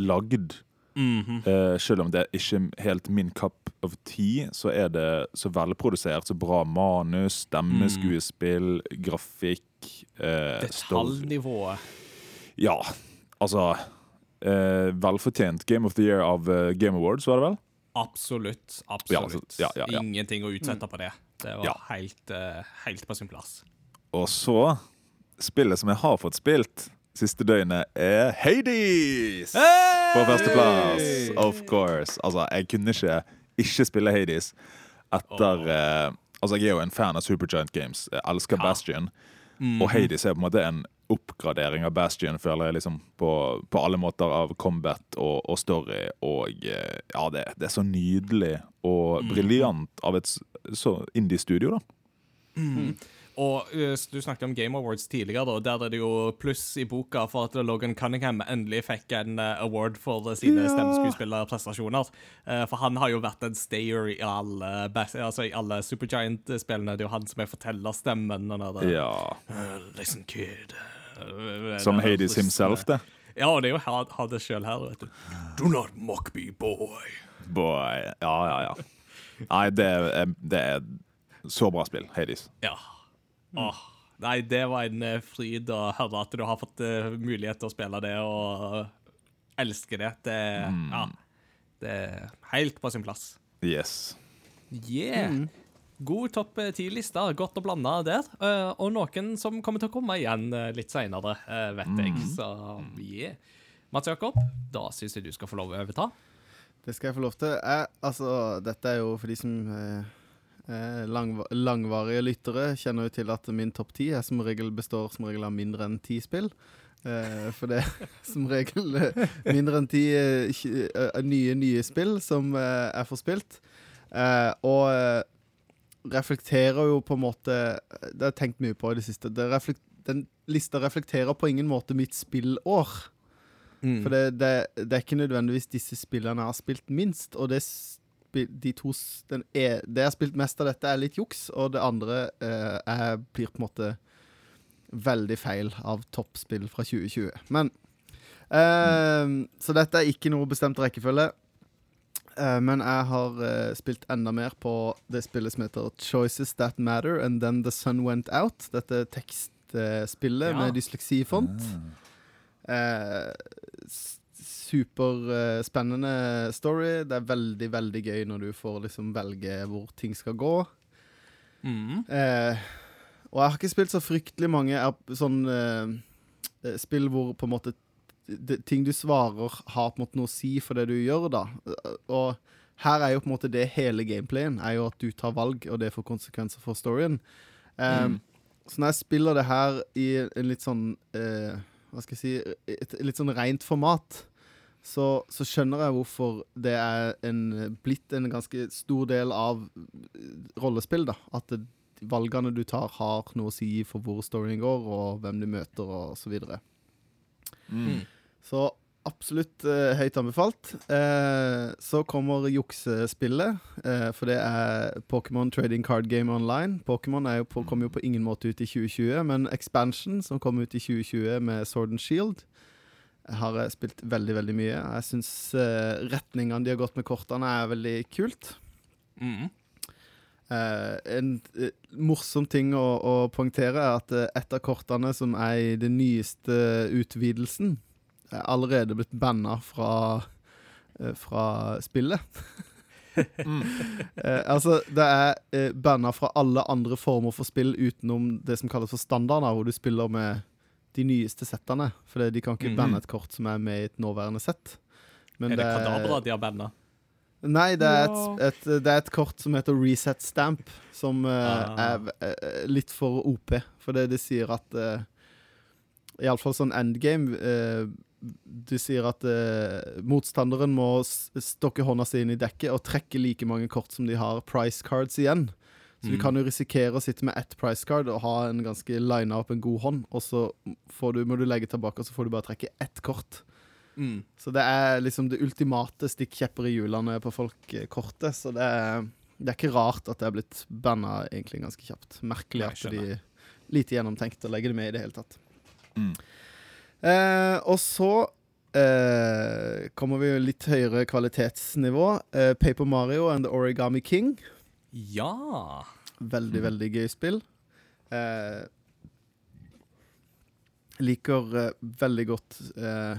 C: lagd.
A: Mm
C: -hmm. uh, selv om det er ikke helt min cup of tea, så er det så velprodusert, så bra manus, stemmeskuespill, grafikk eh.
A: Detaljnivået.
C: Ja, altså eh, Velfortjent Game of the Year av eh, Game Awards, var det vel?
A: Absolutt.
C: Ja,
A: Absolutt.
C: altså, ja, ja, ja.
A: Ingenting å utsette på det. Det var
C: Ja.
A: helt, eh, helt på sin plass.
C: Og så Spillet som jeg har fått spilt siste døgnet, er Hades! På førsteplass, of course. Altså, jeg kunne ikke ikke spille Hades etter eh, Altså, jeg er jo en fan av Supergiant Games. Jeg elsker Bastion. Og Hades er på en måte en oppgradering av Bastion, føler jeg, liksom, på, på alle måter av combat og, og story. Og eh, ja, det, det er så nydelig og briljant av et så indie-studio, da.
A: Og uh, du snakket om Game Awards tidligere, da. Der er det jo pluss i boka for at Logan Cunningham endelig fikk en uh, award for sine stemmeskuespillerprestasjoner. Uh, for han har jo vært en stayer i alle, altså alle Supergiant-spillene. Det er jo han som er fortellerstemmen. og
C: Ja.
A: eh, Listen, kid. eh,
C: Som Hades himself, det.
A: Ja, og det er jo ha- Hades sjøl her, vet du. Do not mock me, boy.
C: Boy. Ja, ja, ja. Nei, det er, det er så bra spill, Hades.
A: Ja. Åh. Nei, det var en eh, fryd å høre at du har fått uh, mulighet til å spille det og uh, elske det. Det, ja, det er helt på sin plass.
C: Yes.
A: Yeah. God topp eh, ti-liste. Godt å blande der. Uh, og noen som kommer til å komme igjen uh, litt seinere, vet jeg. Så yeah. Mats Jakob, da syns jeg du skal få lov å overta.
B: Det skal jeg få lov til. Jeg, altså, dette er jo for de som langva langvarige lyttere, kjenner jo til at min topp ti som regel består som regel av mindre enn ti spill. Eh, for det er som regel eh, mindre enn ti eh, eh, nye, nye spill som eh, er forspilt. Eh, og eh, reflekterer jo på en måte Det har jeg tenkt mye på i det siste. Det den lista reflekterer på ingen måte mitt spillår. For det, det, det er ikke nødvendigvis disse spillene jeg har spilt minst. Og det, de to, den er, det jeg har spilt mest av dette, er litt juks, og det andre eh, er, blir på en måte veldig feil av toppspill fra 2020. Men eh, Så dette er ikke noe bestemt rekkefølge. Eh, men jeg har eh, spilt enda mer på det spillet som heter Choices That Matter and Then The Sun Went Out. Dette tekstspillet
A: Ja.
B: med dysleksifont. Eh, s- Superspennende story. Det er veldig, veldig gøy når du får liksom velge hvor ting skal gå.
A: Mm.
B: Eh, og jeg har ikke spilt så fryktelig mange sånn eh, eh, spill hvor på en måte ting du svarer, har på en måte noe å si for det du gjør, da. Og her er jo på en måte det hele gameplayen, er jo at du tar valg, og det får konsekvenser for storyen. Eh, Så når jeg spiller det her i en litt sånn uh, Hva skal jeg si Et litt sånn rent format, så, så skjønner jeg hvorfor det er en, blitt en ganske stor del av rollespill. da At det, valgene du tar, har noe å si for hvor storyen går, og hvem du møter, og så videre.
C: Mm.
B: Så absolutt eh, høyt anbefalt. Eh, så kommer juksespillet, eh, for det er Pokémon Trading Card Game Online. Pokémon kommer jo på, kom jo på ingen måte ut i 2020, men Expansion, som kom ut i 2020 med Sword and Shield, har spilt veldig, veldig mye. Jeg syns uh, retningene de har gått med kortene, er veldig kult.
A: Mm.
B: Uh, en uh, morsom ting å, å poengtere er at et av kortene som er i den nyeste utvidelsen, er allerede blitt banna fra, fra spillet. Eh, altså, det er uh, banna fra alle andre former for spill utenom det som kalles for standarder, hvor du spiller med de nyeste settene. For de kan ikke
A: Mhm.
B: banne et kort som er med i et nåværende sett. Men
A: er det Kadabra de har banna?
B: Nei, det er, et, et, det er et kort som heter Reset Stamp, som uh,
A: Ah.
B: er eh, litt for OP. For det de sier at uh, Iallfall sånn endgame uh, Du sier at eh, motstanderen må stokke hånda si inn i dekket og trekke like mange kort som de har price cards igjen. Så du
A: Mm.
B: kan jo risikere å sitte med ett price card og ha en ganske lina opp en god hånd, og så får du, må du legge tilbake, og så får du bare trekke ett kort.
A: Mm.
B: Så det er liksom det ultimate stikkjepper i hjulene på folk-kortet. Så det er, det er ikke rart at det er blitt banna egentlig ganske kjapt. Merkelig at de lite gjennomtenkt å legge det med i det hele tatt.
C: Mm.
B: Eh, og så eh, kommer vi jo litt høyere kvalitetsnivå. Eh, Paper Mario and The Origami King.
A: Ja.
B: Veldig, veldig gøy spill. Eh, liker eh, veldig godt eh,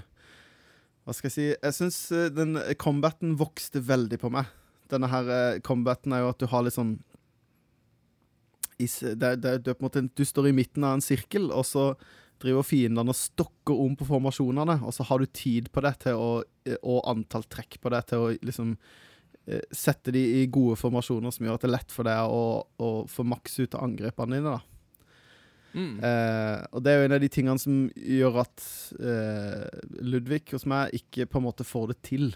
B: Hva skal jeg si Jeg syns eh, den combaten vokste veldig på meg. Denne her eh, combaten er jo at du har litt sånn is, det, det, det måte, Du står i midten av en sirkel, og så driver fiendene og stokker om på formasjonene, og så har du tid på det til å, eh, og antall trekk på det til å liksom sette de i gode formasjoner som gjør at det er lett for deg å, å få maks ut av angrepene dine. da.
A: Mm.
B: Eh, og det er jo en av de tingene som gjør at eh, Ludvig hos meg ikke på en måte får det til.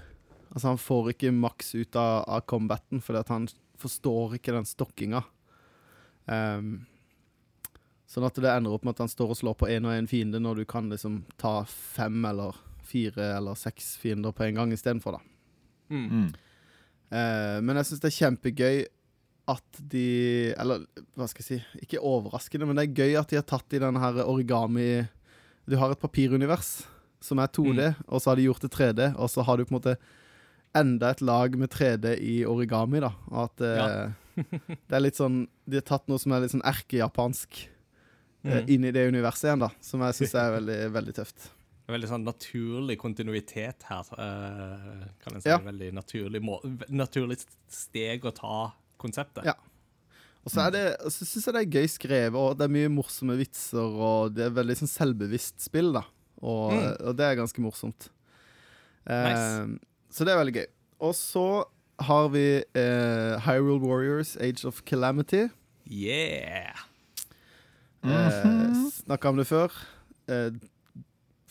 B: Altså Han får ikke maks ut av, av combaten fordi at han forstår ikke den stokkinga. Um, sånn at det ender opp med at han står og slår på én og én fiende når du kan liksom ta fem eller fire eller seks fiender på en gang istedenfor.
A: Mm.
C: Mm.
B: Eh, men jeg syns det er kjempegøy at de Eller hva skal jeg si Ikke overraskende, men det er gøy at de har tatt i denne her origami Du har et papirunivers som er 2D, og så har de gjort det 3D, og så har du på en måte enda et lag med 3D i origami, da. Og at eh, det er litt sånn De har tatt noe som er litt sånn erkejapansk eh,
A: Mm.
B: inn i det universet igjen, da. Som jeg syns er veldig, veldig tøft.
A: Er veldig sånn naturlig kontinuitet her. Uh, kan jeg si.
B: Ja.
A: Veldig naturlig, må naturlig steg å ta konseptet.
B: Ja. Og så det, så syns jeg det er gøy skrevet, og det er mye morsomme vitser, og det er veldig sånn selvbevisst spill, da. Og,
A: Mm.
B: og det er ganske morsomt. Nice.
A: Nice.
B: Så det er veldig gøy. Og så har vi uh, Hyrule Warriors Age of Calamity.
A: Yeah!
B: Eh, Snakka om det før. Eh,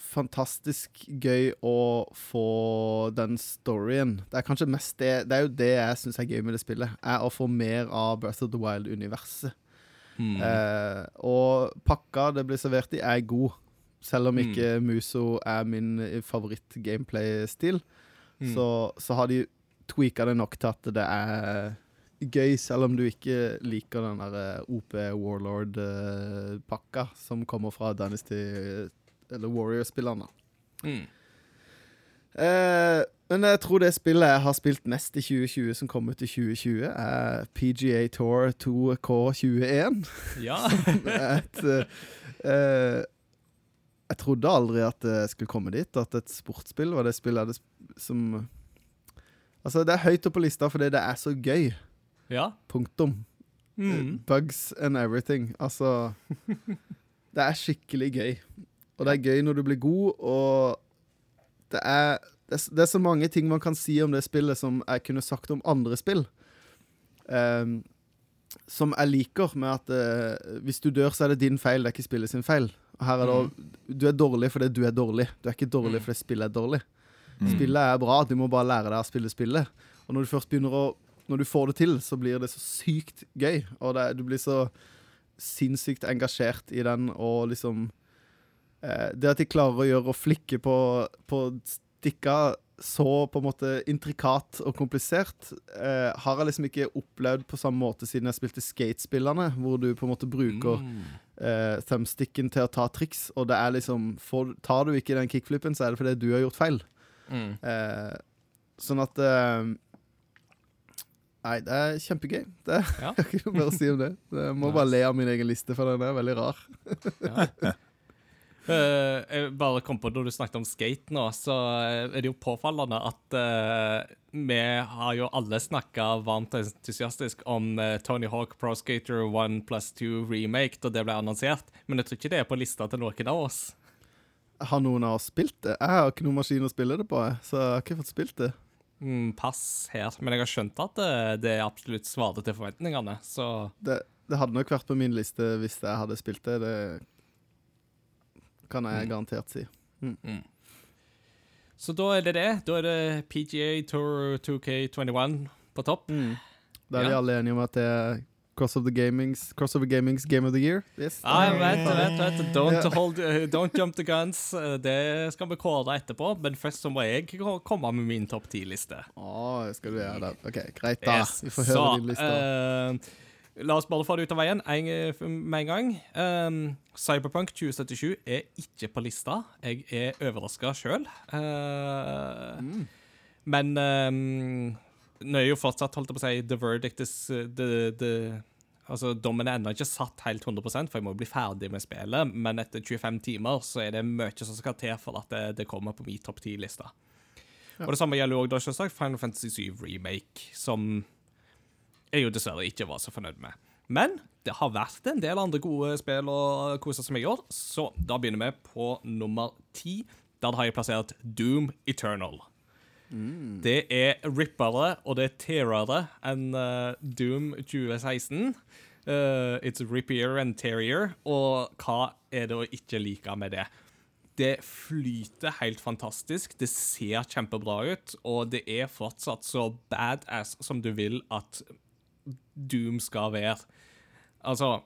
B: fantastisk gøy å få den storyen. Det er kanskje mest det Det er jo det jeg syns er gøy med det spillet. Er å få mer av Breath of the Wild-universet.
A: Mm.
B: Eh, og pakka det blir servert i, er god. Selv om
A: Mm.
B: ikke Muso er min favoritt-gameplay-stil,
A: Mm.
B: så, så har de tweaka det nok til at det er gøy, selv om du ikke liker den der eh, OP Warlord-pakka som kommer fra Dynasty eller Warrior-spillerne.
A: Mm.
B: Eh, men jeg tror det spillet jeg har spilt mest i 2020, som kom ut i 2020, er PGA Tour 2K21.
A: Ja.
B: et, eh, eh, jeg trodde aldri at det skulle komme dit, at et sportsspill var det spillet hadde som Altså, det er høyt oppe på lista fordi det er så gøy.
A: ja.
B: Punktum.
A: Mm.
B: Bugs and everything. Altså Det er skikkelig gøy. Og det er gøy når du blir god, og det er det er, det er så mange ting man kan si om det spillet som jeg kunne sagt om andre spill. Um, som jeg liker med at uh, hvis du dør, så er det din feil, det er ikke spillet sin feil. Og Her er det, Du er dårlig fordi du er dårlig. Du er ikke dårlig
A: Mm.
B: fordi spillet er dårlig.
C: Mm.
B: Spillet er bra, du må bare lære deg å spille spillet. Og når du først begynner å når du får det til, så blir det så sykt gøy. Og det, du blir så sinnssykt engasjert i den, og liksom Det at de klarer å gjøre og flikke på, på stikka så på en måte intrikat og komplisert, eh, har jeg liksom ikke opplevd på samme måte siden jeg spilte skatespillene, hvor du på en måte bruker
A: Mm.
B: eh, thumbsticken til å ta triks, og det er liksom for, Tar du ikke den kickflippen, så er det fordi du har gjort feil.
A: Mm.
B: Eh, sånn at eh, Nei, det er kjempegøy. Det
A: Ja.
B: Jeg kan ikke noe mer å si om det. Jeg må bare le av min egen liste, for den er veldig rar.
A: Eh, jeg bare kom på Når du snakket om skate nå, så er det jo påfallende at uh, vi har jo alle snakka varmt og entusiastisk om uh, Tony Hawk Pro Skater 1 plus 2 remake da det ble annonsert, men jeg tror ikke det er på lista til noen av oss.
B: Har noen av oss spilt det? Jeg har ikke noen maskin å spille det på, så jeg har ikke fått spilt det.
A: Mm, pass her. Men jeg har skjønt at det, det absolutt svarer til forventningene, så
B: det. Det hadde nok vært på min liste hvis jeg hadde spilt det. Det kan jeg
A: Mm.
B: garantert si.
A: Så da er det det. Da er det PGA Tour 2K21 på topp.
B: Da er vi alle enige om at det er Cross of the Gamings Crossover Gamings Game of the Year. Yes.
A: Ja, jeg vet, jeg vet, vet. Don't, hold, uh, don't jump the guns. Uh, Det skal vi kåre etterpå, men først så må jeg komme med min topp ti-liste.
B: Oh, skal du gjøre det? OK, greit, da. Vi får høre
A: Så,
B: din liste.
A: eh, la oss bare få det ut av veien eh, med en gang. Um, Cyberpunk 2077 er ikke på lista. Jeg er overraska sjøl.
B: Mm.
A: Men um, nå er jo fortsatt, holdt jeg på å si, the verdict is uh, the, the Altså, Dommen er ennå ikke satt helt 100 for jeg må jo bli ferdig med spillet, men etter 25 timer så er det mye som skal til for at det, det kommer på min topp 10-liste. Og det samme gjelder også, da, selvsagt, Final Fantasy 7 Remake, som jeg jo dessverre ikke var så fornøyd med. Men det har vært en del andre gode spill å kose seg med i år, så da begynner vi på nummer ti. Der har jeg plassert Doom Eternal. Det er rippere og det er tearere enn uh, Doom 2016. Uh, it's rippier and terrier. Og hva er det å ikke like med det? Det flyter helt fantastisk. Det ser kjempebra ut, og det er fortsatt så badass som du vil at Doom skal være. Altså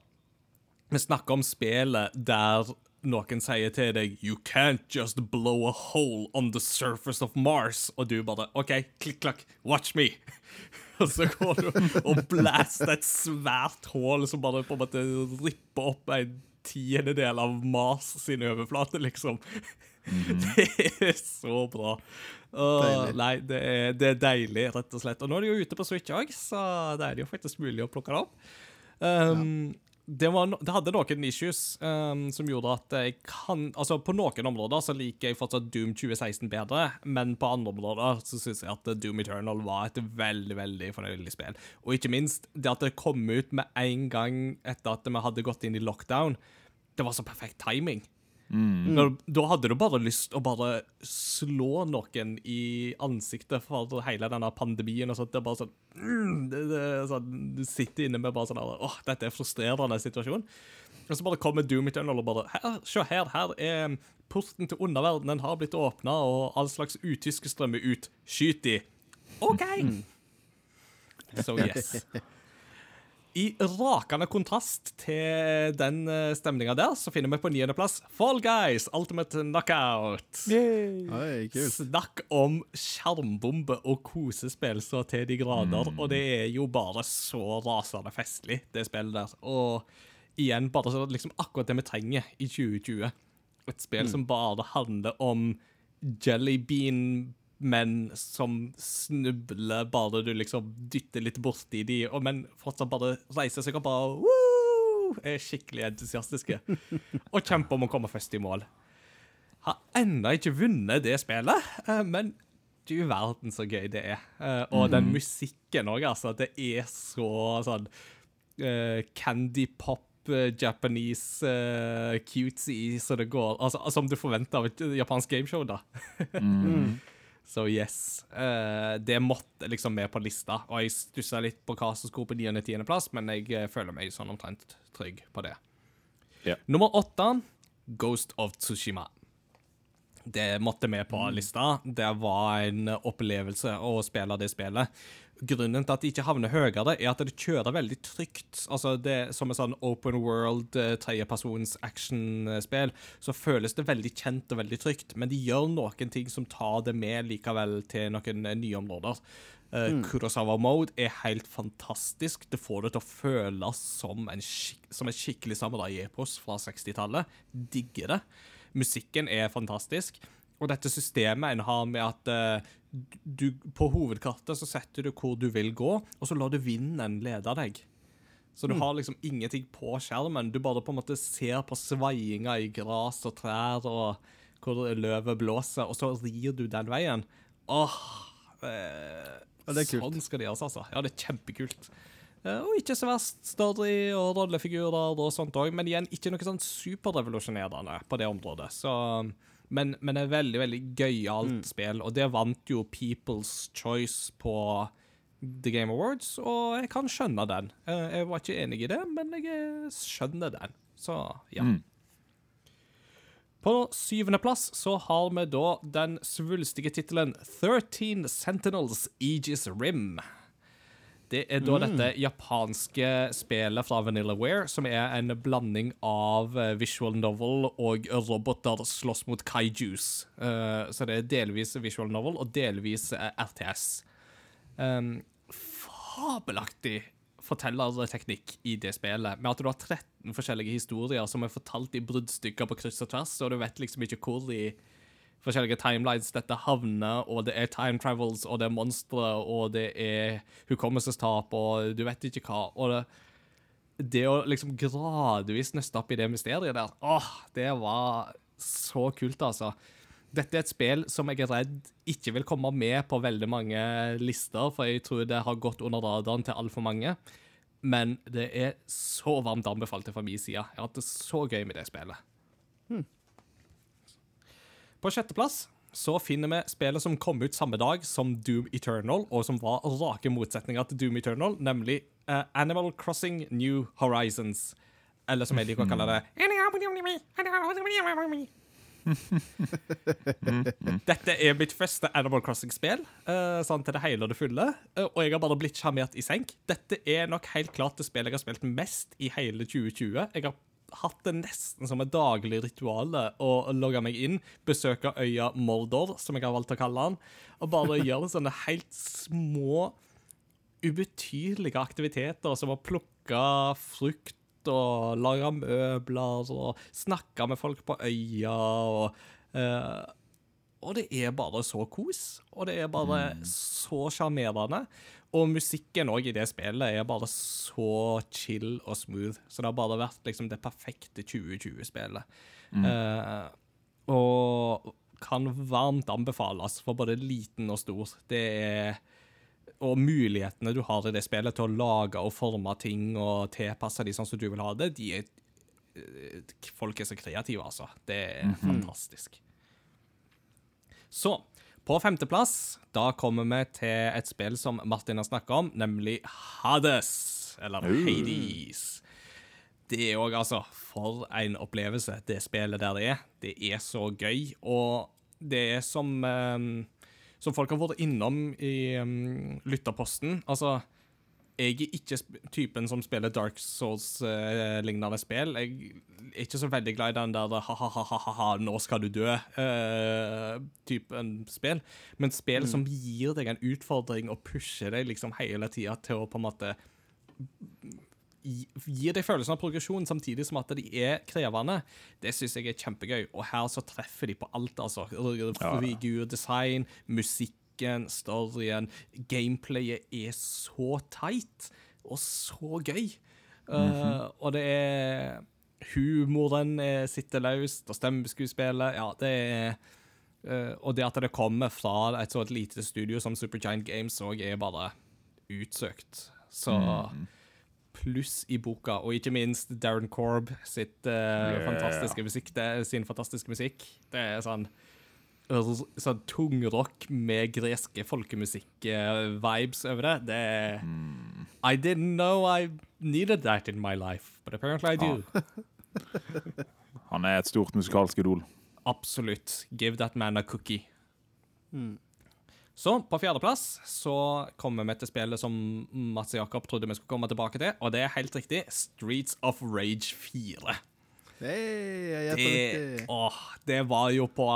A: Vi snakker om spillet der noen sier til deg You can't just blow a hole on the surface of Mars. Og du bare OK, klikk-klakk, watch me. Og så går du og blaster et svært hull som bare på en måte ripper opp en tiendedel av Mars sin overflate, liksom. Det er så bra.
B: Og,
A: nei, det er, det er deilig, rett og slett. Og nå er det jo ute på Switch òg, så det er det jo faktisk mulig å plukke det opp. Um, det, var det hadde noen issues um, som gjorde at jeg kan Altså, på noen områder så liker jeg fortsatt Doom 2016 bedre, men på andre områder så syns jeg at Doom Eternal var et veldig, veldig fornøyelig spill. Og ikke minst det at det kom ut med en gang etter at vi hadde gått inn i lockdown. Det var så perfekt timing. Når, da hadde du bare lyst å bare slå noen i ansiktet for hele denne pandemien. og sånt. Det er bare sånn, mm, det, det, sånn Du sitter inne med bare sånn åh, åh, dette er en frustrerende situasjon. Og så bare kommer Doom Eternal og bare her, Se her, her er porten til underverdenen har blitt åpna, og all slags utyske strømmer ut. Skyt de. OK! So yes. I rakende kontrast til den stemninga der, så finner vi på niendeplass Fall Guys Ultimate Knockout.
B: Oi.
A: Snakk om skjermbombe og kosespill så til de grader.
B: Mm.
A: Og det er jo bare så rasende festlig, det spillet der. Og igjen, bare så liksom akkurat det vi trenger i 2020. Et spill
B: Mm.
A: som bare handler om jellybean menn som snubler bare du liksom dytter litt borti de, og men fortsatt bare reiser seg opp og woo, er skikkelig entusiastiske. Og kjemper om å komme først i mål. Har ennå ikke vunnet det spillet, eh, men du verden så gøy det er. Eh, Og den musikken òg, altså. Det er så sånn uh, candy pop. Japanese uh, cutesy så det går Altså Som du forventer av et japansk gameshow, da. Så yes. Uh, det måtte liksom med på lista. Og jeg stussa litt på hva som skulle på 9. og 10. plass, men jeg eh, føler meg sånn omtrent trygg på det.
C: Yeah.
A: Nummer åtte, Ghost of Tsushima. Det måtte med på lista. Det var en opplevelse å spille det spillet. Grunnen til at de ikke havner høyere, er at det kjører veldig trygt. Altså det Som et sånn open world, eh, tredjepersons actionspill, så føles det veldig kjent og veldig trygt, men de gjør noen ting som tar det med likevel til noen eh, nye områder. Mm. Kurosawa Mode er helt fantastisk. Det får det til å føles som en, skik som et skikkelig samurai-epos fra 60-tallet. Digger det. Musikken er fantastisk. Og dette systemet en har med at eh, du, på hovedkartet så setter du hvor du vil gå, og så lar du vinden lede deg. Så du har liksom ingenting på skjermen. Du bare på en måte ser på svaiinga i gress og trær og hvor løvet blåser, og så rir du den veien. Åh eh,
B: Ja.
A: Sånn skal det gjøres, altså. Ja, det er kjempekult. Eh, og ikke så verst story og rollefigurer og sånt òg, men igjen ikke noe sånn superrevolusjonerende på det området. Så, men, men det er veldig, veldig gøyalt spill, og det vant jo People's Choice på The Game Awards, og jeg kan skjønne den. Eh, Jeg var ikke enig i det, men jeg eh, skjønner den. Så ja.
C: Mm.
A: På syvendeplass så har vi da den svulstige tittelen 13 Sentinels Aegis Rim. Det er da dette japanske spillet fra Vanillaware, som er en blanding av eh, visual novel og roboter slåss mot kaijus. Uh, så det er delvis visual novel og delvis eh, RTS. Um, fabelaktig fortellerteknikk i det spillet, med at du har 13 forskjellige historier som er fortalt i bruddstykker på kryss og tvers, og du vet liksom ikke hvor i forskjellige timelines dette havner, og det er time travels, og det er monstre, og det er hukommelsestap, og du vet ikke hva. Og det, det å liksom gradvis nøste opp i det mysteriet der, åh, det var så kult, altså. Dette er et spill som jeg er redd ikke vil komme med på veldig mange lister, for jeg tror det har gått under radaren til altfor mange. Men det er så varmt anbefalt fra min side. Jeg har hatt det så gøy med det spillet. På sjetteplass så finner vi spillet som kom ut samme dag som Doom Eternal, og som var rake motsetninger til Doom Eternal, nemlig uh, Animal Crossing New Horizons. Eller som jeg liker å kalle det Dette er mitt første Animal Crossing-spill, uh, sånn til det hele og det fulle. Uh, og jeg har bare blitt sjarmert i senk. Dette er nok helt klart det spillet jeg har spilt mest i hele 2020. Jeg har hatt det nesten som et daglig ritual å logge meg inn, besøke øya Mordor, som jeg har valgt å kalle den, og bare gjøre sånne helt små, ubetydelige aktiviteter, som å plukke frukt og lage møbler og snakke med folk på øya og uh, Og det er bare så kos, og det er bare så sjarmerende. Og musikken òg i det spillet er bare så chill og smooth. Så det har bare vært liksom det perfekte 2020-spillet. Eh, og kan varmt anbefales for både liten og stor. Det er og mulighetene du har i det spillet til å lage og forme ting og tilpasse de sånn som du vil ha det, de er eh, Folk er så kreative, altså. Det er fantastisk. Så, på femteplass, da kommer vi til et spill som Martin har snakka om, nemlig Hades. Eller Hades. Det er òg, altså For en opplevelse det spillet der det er. Det er så gøy, og det er som um, Som folk har vært innom i um, lytterposten. Altså, jeg er ikke typen som spiller Dark Souls-lignende spill. Jeg er ikke så veldig glad i den der ha-ha-ha-ha, nå skal du dø-typen spill. Men spill som gir deg en utfordring og pusher deg liksom hele tida til å på en måte gir deg følelsen av progresjon samtidig som at de er krevende, det syns jeg er kjempegøy. Og her så treffer de på alt, altså. Figurdesign, musikken, storyen, gameplayet er så tight og så gøy. Uh, og det er Humoren er sitter løst, og stemmeskuespillet Ja, det er uh, Og det at det kommer fra et så lite studio som Supergiant Games òg, er bare utsøkt. Så pluss i boka, og ikke minst Darren Korb sitt eh, fantastiske musikk, det, sin fantastiske musikk. Det er sånn Sånn tungrock med greske folkemusikk-vibes over det. Det mm. I didn't know I needed that in my life, but apparently I do.
C: Han er et stort musikalsk idol.
A: Absolutt. Give that man a cookie. Så på fjerdeplass så kommer vi til spillet som Mats Jakob trodde vi skulle komme tilbake til, og det er helt riktig. Streets of Rage 4.
B: Gjetter
A: Det, åh, det var jo på,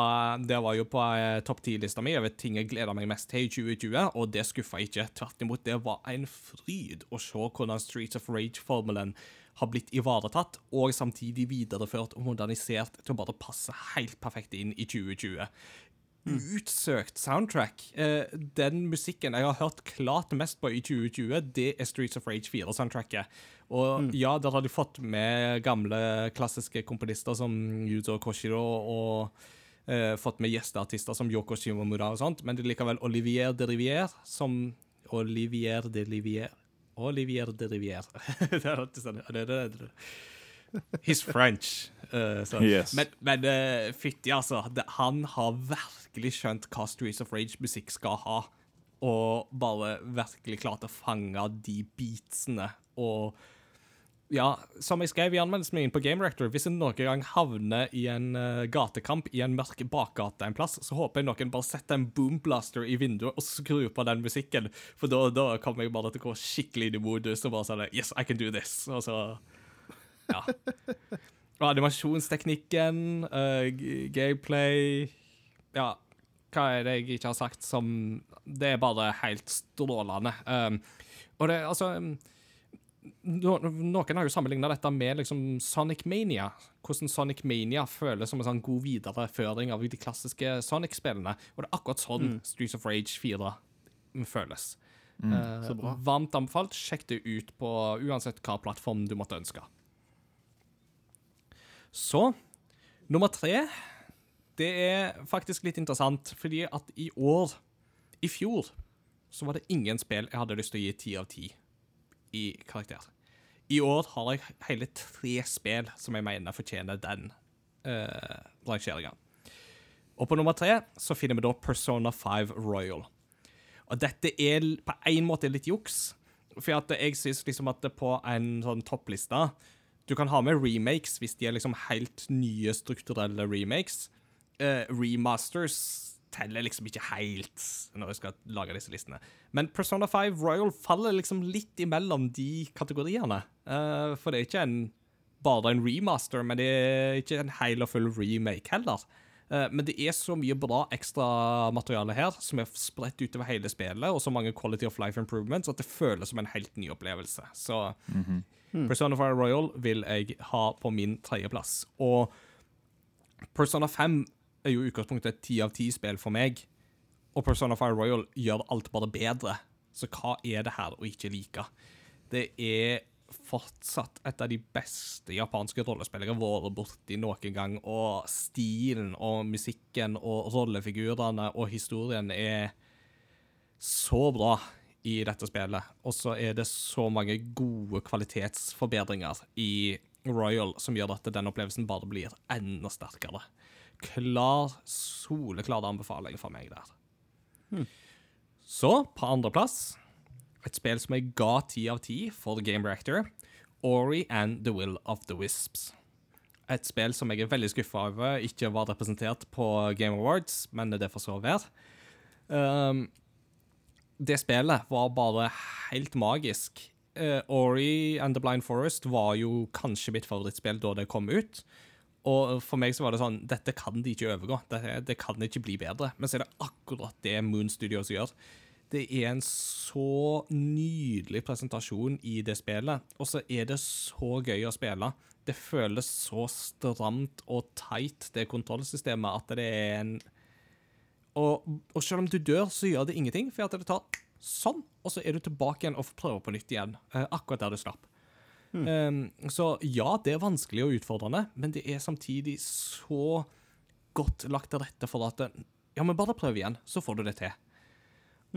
A: det var jo på eh, topp 10-lista mi over ting jeg gleder meg mest til i 2020, og det skuffa ikke. Tvert imot, det var en fryd å se hvordan Streets of Rage-formelen har blitt ivaretatt, og samtidig videreført og modernisert til å bare passe helt perfekt inn i 2020. Utsøkt soundtrack. Eh, den musikken jeg har hørt klart mest på i 2020, det er Streets of Rage 4-soundtracket. Og ja, der har de fått med gamle klassiske komponister som Yuzo Koshiro, og Uh, fått med gjesteartister som Yoko Shimomura og sånt, men det er likevel Olivier de Rivière som Olivier de Rivière Olivier de Rivière. det alltid sånn. French. Eh, så.
C: Yes.
A: Men, men uh, fytti, altså. Han har virkelig skjønt hva Streets of Rage-musikk skal ha. Og bare virkelig klart å fange de beatsene. Og ja, som jeg skrev i anmeldelsen min på Game Rector, hvis jeg noen gang havner i en eh, gatekamp i en mørk bakgate en plass, så håper jeg noen bare setter en boomblaster i vinduet og skrur på den musikken. For da, da kommer jeg bare til å gå skikkelig inn i modus og bare sånn Yes, I can do this. Og så Ja. Og animasjonsteknikken, uh, gameplay Ja, hva er det jeg ikke har sagt som Det er bare helt strålende. Um, og det, altså um, no, Noen har jo sammenligna dette med liksom Sonic Mania. Hvordan Sonic Mania føles som en sånn god videreføring av de klassiske Sonic-spillene. Og det er akkurat sånn Streets of Rage 4 føles. Eh,
B: så bra.
A: varmt anbefalt. Sjekk det ut på uansett hva plattform du måtte ønske. Så nummer tre Det er faktisk litt interessant, fordi at i år I fjor så var det ingen spill jeg hadde lyst til å gi ti av ti i karakter. I år har jeg hele tre spill som jeg mener fortjener den uh, rangeringa. Og på nummer tre så finner vi da Persona 5 Royal. Og dette er på en måte litt juks, for jeg syns liksom at på en sånn toppliste Du kan ha med remakes hvis de er liksom helt nye strukturelle remakes. Uh, remasters teller liksom ikke helt når jeg skal lage disse listene. Men Persona 5 Royal faller liksom litt imellom de kategoriene. Uh, for det er ikke en, bare en remaster, men det er ikke en hel og full remake heller. Eh, men det er så mye bra ekstramateriale her som er spredt utover hele spillet, og så mange quality of life improvements at det føles som en helt ny opplevelse. Så Persona 5 Royal vil jeg ha på min tredjeplass. Og Persona 5 er jo i utgangspunktet et ti av ti-spill for meg, og Persona 5 Royal gjør alt bare bedre. Så hva er det her å ikke like? Det er fortsatt et av de beste japanske rollespillere jeg har vært borti noen gang, og stilen og musikken og rollefigurene og historien er så bra i dette spillet. Og så er det så mange gode kvalitetsforbedringer i Royal som gjør at den opplevelsen bare blir enda sterkere. Klar, soleklar anbefaling fra meg der. Så, på andreplass, et spill som jeg ga ti av ti for Game Reactor, Ori and the Will of the Wisps. Et spill som jeg er veldig skuffa over ikke var representert på Game Awards, men det får så være. Um, det spillet var bare helt magisk. Uh, Ori and the Blind Forest var jo kanskje mitt favorittspill da det kom ut. Og for meg så var det sånn Dette kan de ikke overgå. Det, det kan ikke bli bedre. Men så er det akkurat det Moon Studios gjør. Det er en så nydelig presentasjon i det spillet, og så er det så gøy å spille. Det føles så stramt og tight, det kontrollsystemet, at det er en og, og selv om du dør, så gjør det ingenting, for at det tar sånn, og så er du tilbake igjen og får prøve på nytt igjen. eh, akkurat der du slapp. Um, så ja, det er vanskelig og utfordrende, men det er samtidig så godt lagt til rette for at Ja, men bare prøv igjen, så får du det til.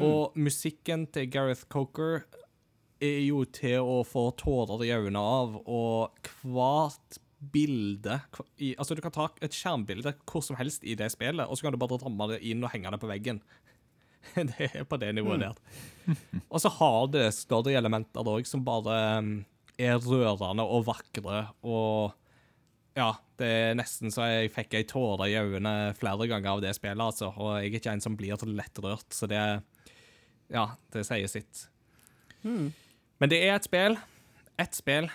A: Og musikken til Gareth Coker er jo til å få tårer i øynene av, og hvert bilde i, Altså, du kan ta et skjermbilde hvor som helst i det spillet, og så kan du bare ramme det inn og henge det på veggen. det er på det nivået der. Og så har det større elementer òg, som bare um, er rørende og vakre og ja, det er nesten så jeg fikk ei tåre i øynene flere ganger av det spillet, altså. Og jeg er ikke en som blir lettrørt, så det Ja, det sier sitt. Men det er et spill, ett spill,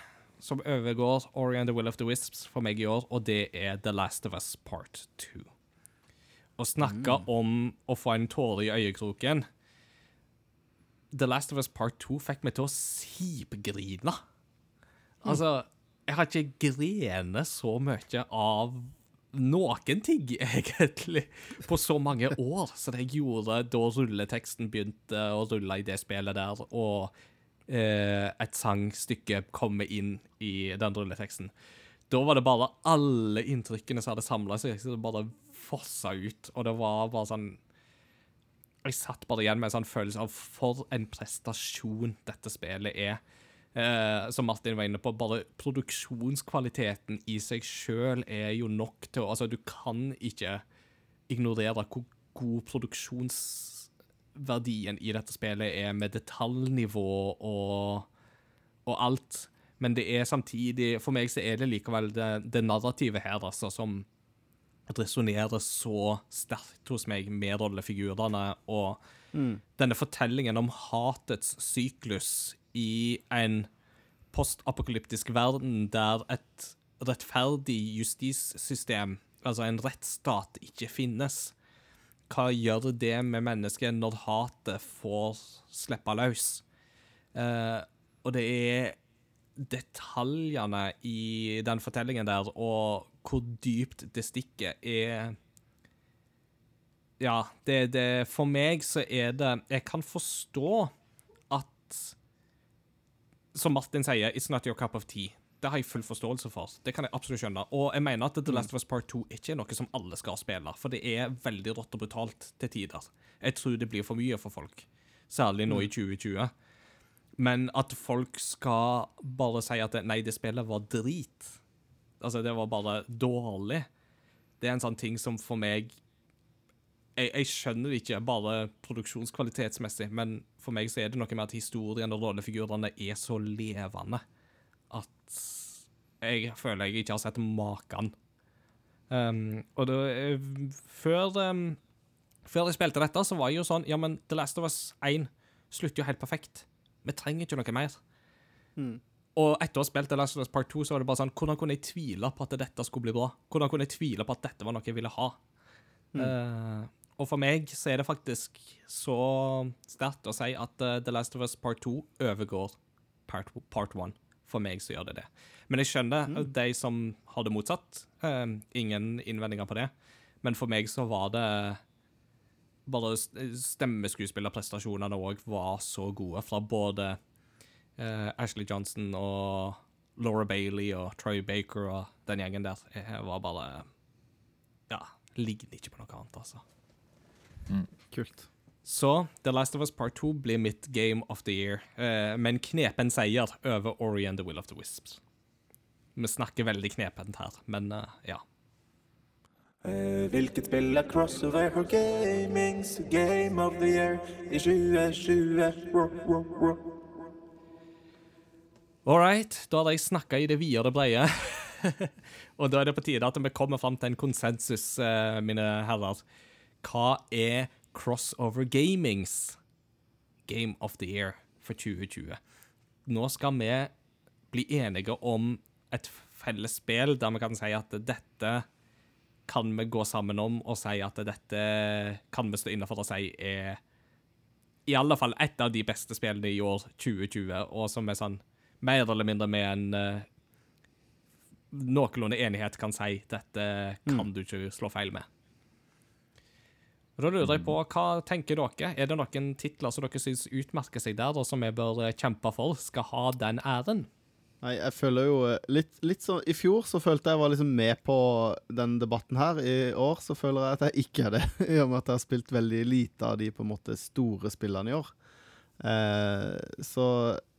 A: som overgår Ori and the Will of the Wisps for meg i år, og det er The Last of Us Part 2. Å snakke om å få en tåre i øyekroken The Last of Us Part 2 fikk meg til å sipgrine. Altså, jeg har ikke grenet så mye av noen ting, egentlig, på så mange år som jeg gjorde da rulleteksten begynte å rulle i det spillet der, og et sangstykke komme inn i den rulleteksten. Da var det bare alle inntrykkene som hadde samla seg, som bare fossa ut, og det var bare sånn jeg satt bare igjen med en sånn følelse av for en prestasjon dette spillet er. Eh, som Martin var inne på, bare produksjonskvaliteten i seg sjøl er jo nok til å Altså, du kan ikke ignorere hvor god produksjonsverdien i dette spillet er, med detaljnivå og, og alt. Men det er samtidig For meg så er det likevel det, det narrativet her, altså, som resonnerer så sterkt hos meg med rollefigurene og denne fortellingen om hatets syklus i en postapokalyptisk verden der et rettferdig justissystem, altså en rettsstat, ikke finnes. Hva gjør det med mennesket når hatet får slippe løs? Eh, og det er detaljene i den fortellingen der, og hvor dypt det stikker, er Ja, det, det For meg så er det Jeg kan forstå at Som Martin sier, it's not your cup of tea. Det har jeg full forståelse for. Det kan jeg absolutt skjønne. Og jeg mener at The Last of Us Part 2 ikke er noe som alle skal spille, for det er veldig rått og brutalt til tider. Jeg tror det blir for mye for folk, særlig nå i 2020. Men at folk skal bare si at nei, det spillet var drit. Altså, det var bare dårlig. Det er en sånn ting som for meg Jeg, jeg skjønner det ikke bare produksjonskvalitetsmessig, men for meg så er det noe med at historien og rollefigurene er så levende at jeg føler jeg ikke har sett maken. Um, og da eh, Før um, Før jeg spilte dette, så var jeg jo sånn Ja, men The Last of Us 1 slutter jo helt perfekt. Vi trenger ikke noe mer. Og etter å ha spilt The Last of Us Part 2, så var det bare sånn Hvordan kunne jeg tvile på at dette skulle bli bra? Hvordan kunne jeg tvile på at dette var noe jeg ville ha? Eh, og for meg så er det faktisk så sterkt å si at uh, The Last of Us Part 2 overgår Part, part 1. For meg så gjør det det. Men jeg skjønner de som har det motsatt. Eh, ingen innvendinger på det. Men for meg så var det bare stemmeskuespillerprestasjonene òg var så gode fra både uh, Ashley Johnson og Laura Bailey og Troy Baker og den gjengen der. Jeg var bare Ja, ligner ikke på noe annet, altså.
B: Kult.
A: Så The Last of Us Part 2 blir mitt game of the year, eh, med en knepen seier over Ori and the Will of the Wisps. Vi snakker veldig knepent her, men eh, ja.
E: Eh, Hvilket spill er crossover for gamings game of the year i 2020? Ro, ro, ro.
A: All right, da har jeg snakka i det vide og det brede. og da er det på tide at vi kommer fram til en konsensus, eh, mine herrer. Hva er crossover gamings game of the year for 2020? Nå skal vi bli enige om et felles spill der vi kan si at dette kan vi gå sammen om og si at dette kan vi stå innenfor og si er i alle fall et av de beste spillene i år 2020, og som er sånn mer eller mindre med en uh, noenlunde enighet kan si dette kan du ikke slå feil med. Da lurer jeg på, hva tenker dere? Er det noen titler som dere syns utmerker seg der, og som vi bør eh, kjempe for skal ha den æren?
B: Nei, jeg føler jo eh, litt, litt sånn I fjor så følte jeg var liksom med på den debatten her. I år så føler jeg at jeg ikke er det, i og med at jeg har spilt veldig lite av de på en måte store spillene i år. Eh, så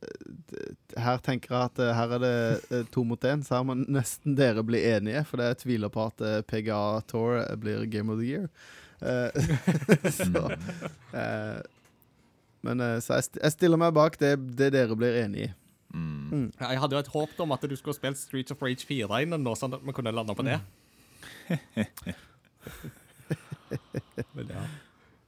B: eh, her tenker jeg at her er det to mot én, så her må nesten dere bli enige. For jeg tviler på at PGA Tour blir Game of the Year. Eh, så eh, Men eh, så jeg, st jeg stiller meg bak det, det dere blir enige i.
A: Jeg hadde jo et håp om at du skulle spilt Streets of Rage 4 innen nå, sånn at vi kunne lande på det. men ja.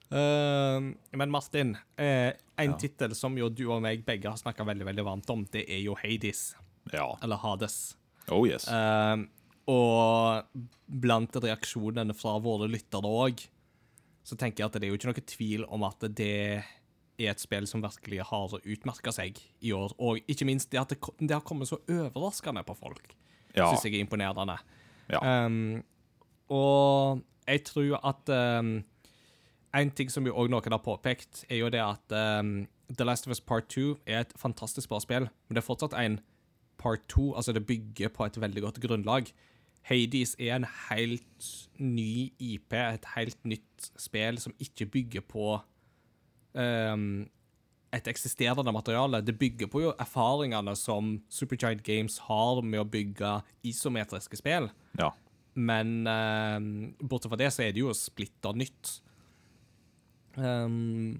A: Uh, men Martin, eh, en tittel som jo du og meg begge har snakka veldig veldig varmt om, det er jo Hades.
C: Ja.
A: Eller Hades.
C: Oh yes.
A: uh, og blant reaksjonene fra våre lyttere òg, så tenker jeg at det er jo ikke noe tvil om at det er et spill som virkelig har utmerka seg i år. Og ikke minst det at det, det har kommet så overraskende på folk,
C: Ja.
A: syns jeg er imponerende.
C: Ja.
A: Um, og jeg tror at um, En ting som jo også noen har påpekt, er jo det at um, The Last of Us Part 2 er et fantastisk bra spill, men det er fortsatt en Part 2. Altså, det bygger på et veldig godt grunnlag. Hades er en helt ny IP, et helt nytt spill som ikke bygger på um, et eksisterende materiale. Det bygger på jo erfaringene som Supergiant Games har med å bygge isometriske spill.
C: ja.
A: Men um, bortsett fra det, så er det jo splitter nytt. Um,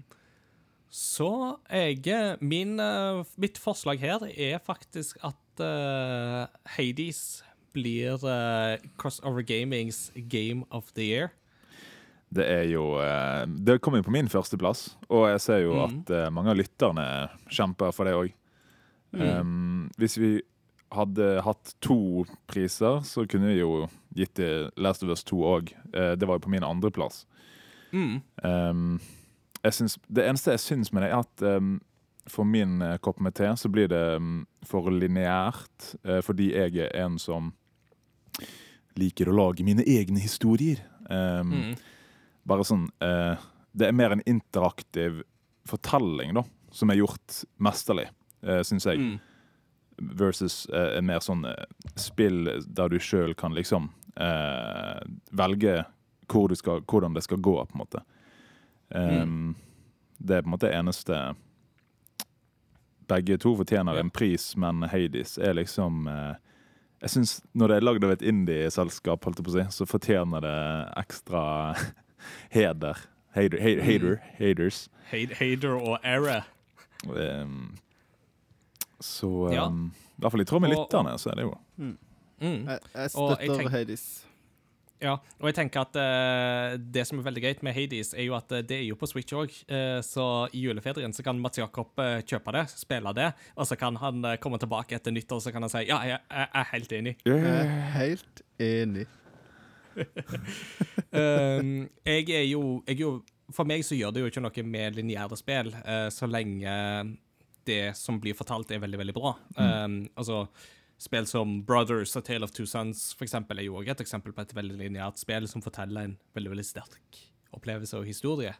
A: så jeg min, eh, Mitt forslag her er faktisk at uh, Hades blir eh, Crossover Gamings Game of the Year.
C: Det er jo eh, Det kommer jo på min førsteplass, og jeg ser jo at eh, mange av lytterne kjemper for det òg. hvis vi hadde hatt to priser, så kunne vi jo gitt det Last of Us 2 òg. det var jo på min andreplass.
A: Mm.
C: Um, det eneste jeg syns med det, er at um, for min kopp med te så blir det um, for lineært, fordi jeg er en som liker å lage mine egne historier. Um,
A: Mm.
C: Bare sånn uh, Det er mer en interaktiv fortelling, da, som er gjort mesterlig, uh, syns jeg.
A: Mm.
C: Versus uh, en mer sånn eh, spill der du sjøl kan liksom uh, velge hvor du skal, hvordan det skal gå, på en måte. Um, Det er på en måte eneste Begge to fortjener en pris, men Hades er liksom eh, Jeg synes når det er lagd av et indie-selskap, holdt jeg på å si, så fortjener det ekstra heder. Hater, hater, hater, haters.
A: Hate- Hater og Era.
C: Um, så
A: Ja.
C: um, I hvert fall i tråd med
A: Og-
C: lytterne, så er det jo
A: Mm.
B: Jeg, jeg
A: Og jeg
B: støtter
A: tenk-
B: Hades.
A: Ja, og jeg tenker at uh, det som er veldig greit med Hades, er jo at eh, det er jo på Switch òg. så i juleferien så kan Mats Jakob uh, kjøpe det, spille det, og så kan han eh, komme tilbake etter nyttår så kan han si ja, jeg, jeg er helt enig.
B: Jeg er helt enig.
A: Um, jeg er jo jeg er jo For meg så gjør det jo ikke noe med lineære spill, eh, så lenge det som blir fortalt, er veldig, veldig bra. Um, altså Spill som Brothers og Tale of Two Sons for eksempel, er jo også et eksempel på et veldig lineært spill som forteller en veldig veldig sterk opplevelse og historie.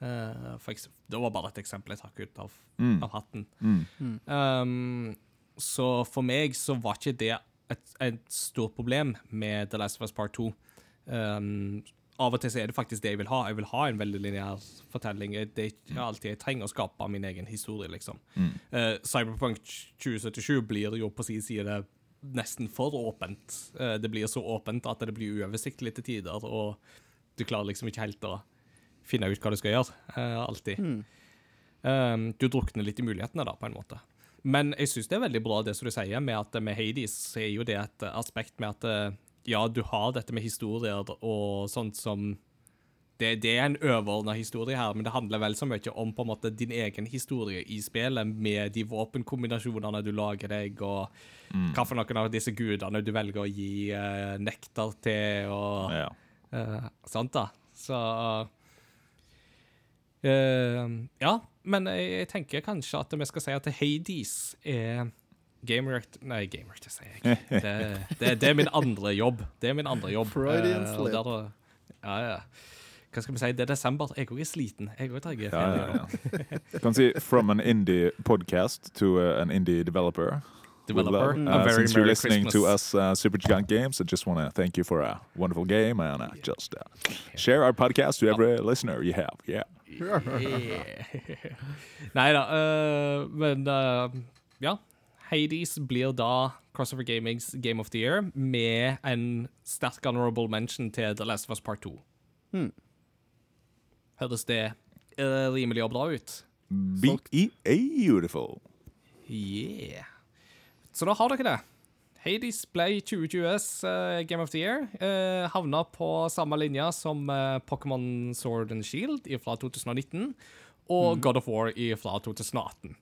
A: Uh, det var bare et eksempel jeg trakk ut av,
C: Mm.
A: av hatten.
C: Mm.
A: Um, så for meg så var ikke det et, et stort problem med The Last of Us Part 2. Um, av og til så er det faktisk det jeg vil ha. Jeg vil ha en veldig lineær fortelling. Det er ikke alltid jeg trenger å skape min egen historie, liksom. Eh, Cyberpunk 2077 blir jo på sin side nesten for åpent. Uh, det blir så åpent at det blir uoversiktlig til tider, og du klarer liksom ikke helt å finne ut hva du skal gjøre, uh, alltid. Um, du drukner litt i mulighetene, da, på en måte. Men jeg syns det er veldig bra det som du sier, med at med Hades er jo det et aspekt med at ja, du har dette med historier og sånt som det, det er en overordna historie her, men det handler vel så mye om på en måte din egen historie i spillet, med de våpenkombinasjonene du lager deg, og hva for noen av disse gudene du velger å gi uh, nektar til, og
C: Ja.
A: uh, sånt, da. Så uh, Ja, men jeg, jeg tenker kanskje at vi skal si at Hades er Gamer Nei, Gamer, det sier jeg ikke. Det, det, det er min andre jobb. Det er min andre jobb.
B: Freudian
A: Eh, og
B: slip.
A: der- ja, ja. Hva skal vi si? Det er desember. Jeg òg er sliten. Jeg òg tar
C: Ja,
A: ferie
C: ja, ja. Du kan si 'from an indie podcast to uh, an indie developer'.
A: Developer.
C: Love- Uh,
A: very
C: since you're
A: Merry
C: listening to us, uh, Supergiant Games, I just want to thank you for a wonderful game and uh, just uh, share our podcast to every listener you have. Yeah.
A: Nei da, øh, men ja. Hades blir da Crossover Gamings Game of the Year med en sterk honorable mention til The Last of Us Part 2.
B: Hmm.
A: Høres det øh, rimelig og bra ut?
C: Be- beautiful.
A: Yeah. Så da har dere det. Hades ble 2020s uh, Game of the Year. Uh, havna på samme linje som uh, Pokémon Sword and Shield fra 2019 og God of War fra 2018.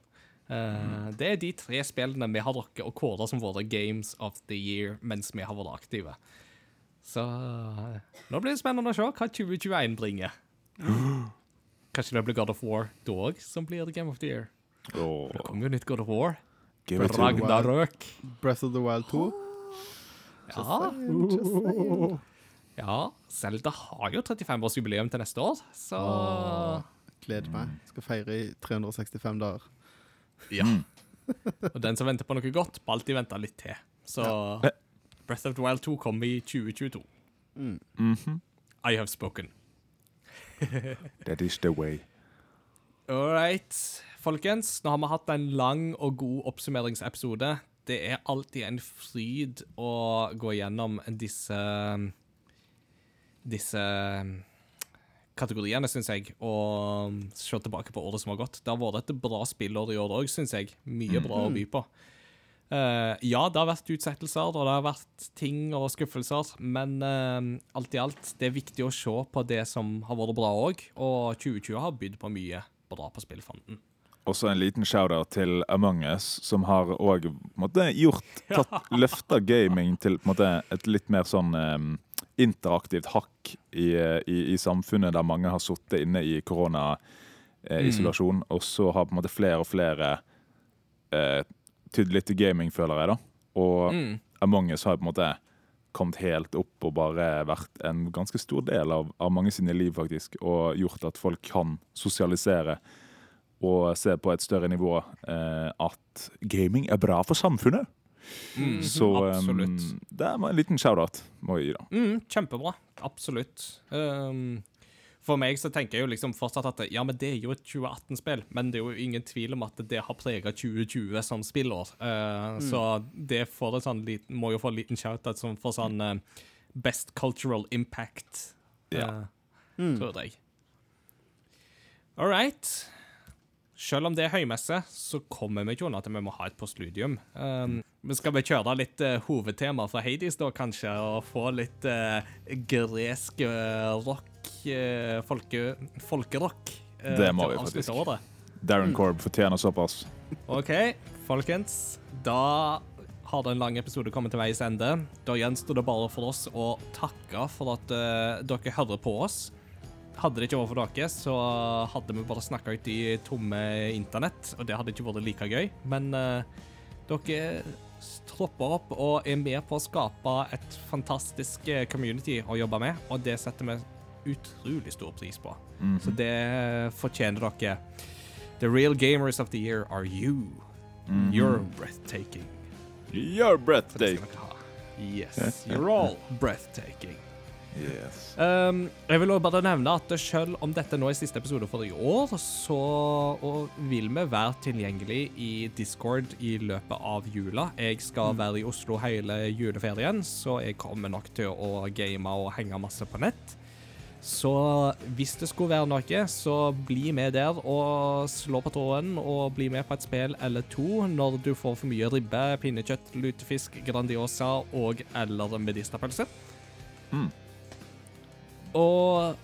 A: Eh, Det er de tre spillene vi har drukket og kåra som våre Games of the Year mens vi har vært aktive. Så eh, nå blir det spennende å se hva 2021 bringer. Kanskje det blir God of War da òg som blir The Game of the Year.
C: Oh.
A: Det kommer jo nytt God of War. Ragnarøk.
B: Breath of the Wild 2.
A: Ja.
B: Just saying.
A: ja. Zelda har jo 35-årsjubileum til neste år, så
B: Gleder meg. Skal feire i 365 dager.
A: Ja. Og den som venter på noe godt, må alltid vente litt til. Så Breath of the Wild 2 kommer i 2022.
C: Mhm.
A: I have spoken.
C: That is the way.
A: All right, folkens. Nå har vi hatt en lang og god oppsummeringsepisode. Det er alltid en fryd å gå gjennom disse Disse kategoriene, syns jeg, og se tilbake på året som har gått. Det har vært et bra spillår i år òg, syns jeg. Mye bra å by på. Uh, ja, det har vært utsettelser, og det har vært ting og skuffelser, men uh, alt i alt, det er viktig å se på det som har vært bra òg, og 2020 har bydd på mye bra på spillfronten.
C: Også en liten shout-out til Among us, som har òg gjort tatt, løfta gaming til måte, et litt mer sånn em, interaktivt hakk i, i, i samfunnet, der mange har sittet inne i koronaisolasjon, og så har på en måte flere og flere eh, tydd litt til gaming, føler jeg, da. Og
A: Mm.
C: Among us har på en måte kommet helt opp og bare vært en ganske stor del av, av mange sine liv, faktisk, og gjort at folk kan sosialisere og se på et større nivå eh, at gaming er bra for samfunnet.
A: Mm,
C: Så um, det var en liten shout-out, må jeg gi, da.
A: Mm, kjempebra. Absolutt. Um, for meg så tenker jeg jo liksom fortsatt at ja, men det er jo et 2018-spill, men det er jo ingen tvil om at det har prega 2020 som spillår. Uh, Så det får en sånn liten, må jo få en liten shout-out som for sånn uh, Best Cultural Impact,
C: Ja.
A: uh, tror jeg. All right. Selv om det er høymesse, så kommer vi ikke unna at vi må ha et postludium. Um, men skal vi kjøre litt uh, hovedtema fra Hades, da, kanskje, og få litt uh, gresk uh, rock, folke, folkerock?
C: Det må vi faktisk.
A: året?
C: Darren Korb fortjener såpass.
A: OK, folkens. Da har den lange episode kommet til veis ende. Da gjenstår det bare for oss å takke for at uh, dere hører på oss. Hadde det ikke vært for dere, så hadde vi bare snakka ut i tomme internett, og det hadde ikke vært like gøy. Men uh, dere tropper opp og er med på å skape et fantastisk eh, community å jobbe med, og det setter vi utrolig stor pris på. Så det fortjener dere. The real gamers of the year are you. You're breathtaking.
C: You're breathtaking.
A: dere ha. Yes, you're all breathtaking.
C: Yes.
A: Um, jeg vil også bare nevne at selv om dette nå er siste episode for i år, så vil vi være tilgjengelig i Discord i løpet av jula. Jeg skal være i Oslo hele juleferien, så jeg kommer nok til å game og henge masse på nett. Så hvis det skulle være noe, så bli med der og slå på tråden og bli med på et spill eller to når du får for mye ribbe, pinnekjøtt, lutefisk, Grandiosa og eller medisterpølse. Og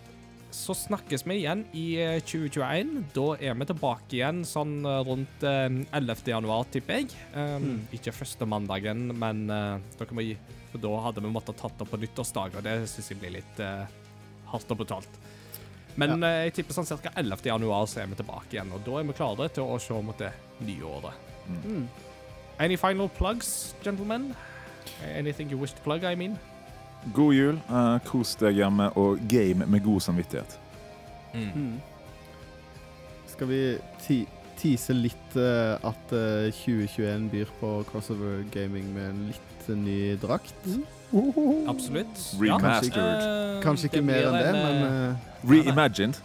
A: så snakkes vi igjen i eh, 2021. Da er vi tilbake igjen sånn eh, rundt eh, 11. januar, tipper jeg. Um, Ikke første mandagen, men uh, dere må gi For da hadde vi måttet tatt opp på nyttårsdag, og det syns jeg blir litt uh, hardt og brutalt. Men eh, jeg tipper sånn ca. 11. januar så er vi tilbake igjen, og da er vi klare til å se mot det nye året. Any final plugs, gentlemen? Anything you wish to plug, I mean?
C: God jul. Uh, kos deg hjemme og game med god samvittighet.
B: Mm. Skal vi ti tease litt uh, at uh, 2021 byr på crossover gaming med en litt eh, ny drakt?
A: Absolutt.
C: Remastered.
A: Eh,
B: Kanskje ikke mer enn det, men
A: eh,
B: eh,
C: Reimagined.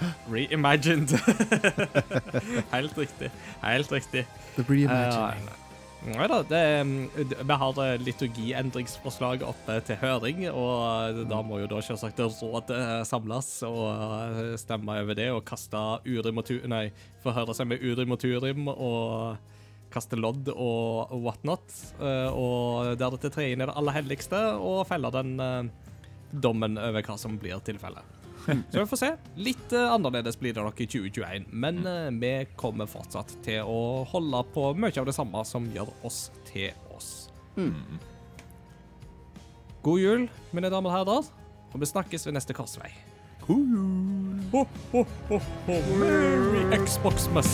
A: Reimagined. Helt riktig. Helt riktig.
B: The reimagining.
A: Nei da, mm, d- vi har liturgiendringsforslag oppe til høring, og eh, da må jo da selvsagt rådet eh, samles og eh, stemme over det og kaste urim og tu... Nei, forhøre seg med urim og turim og kaste lodd og whatnot, eh, og deretter tre inn i det aller helligste og felle den eh, dommen over hva som blir tilfellet. Så vi får se. Litt eh, annerledes blir det nok i 2021, men eh, vi kommer fortsatt til å holde på mye av det samme som gjør oss til oss. God jul, mine damer og herrer, og vi snakkes ved neste korsvei. God jul! Ho, ho, ho, ho. Merry Xboxmas!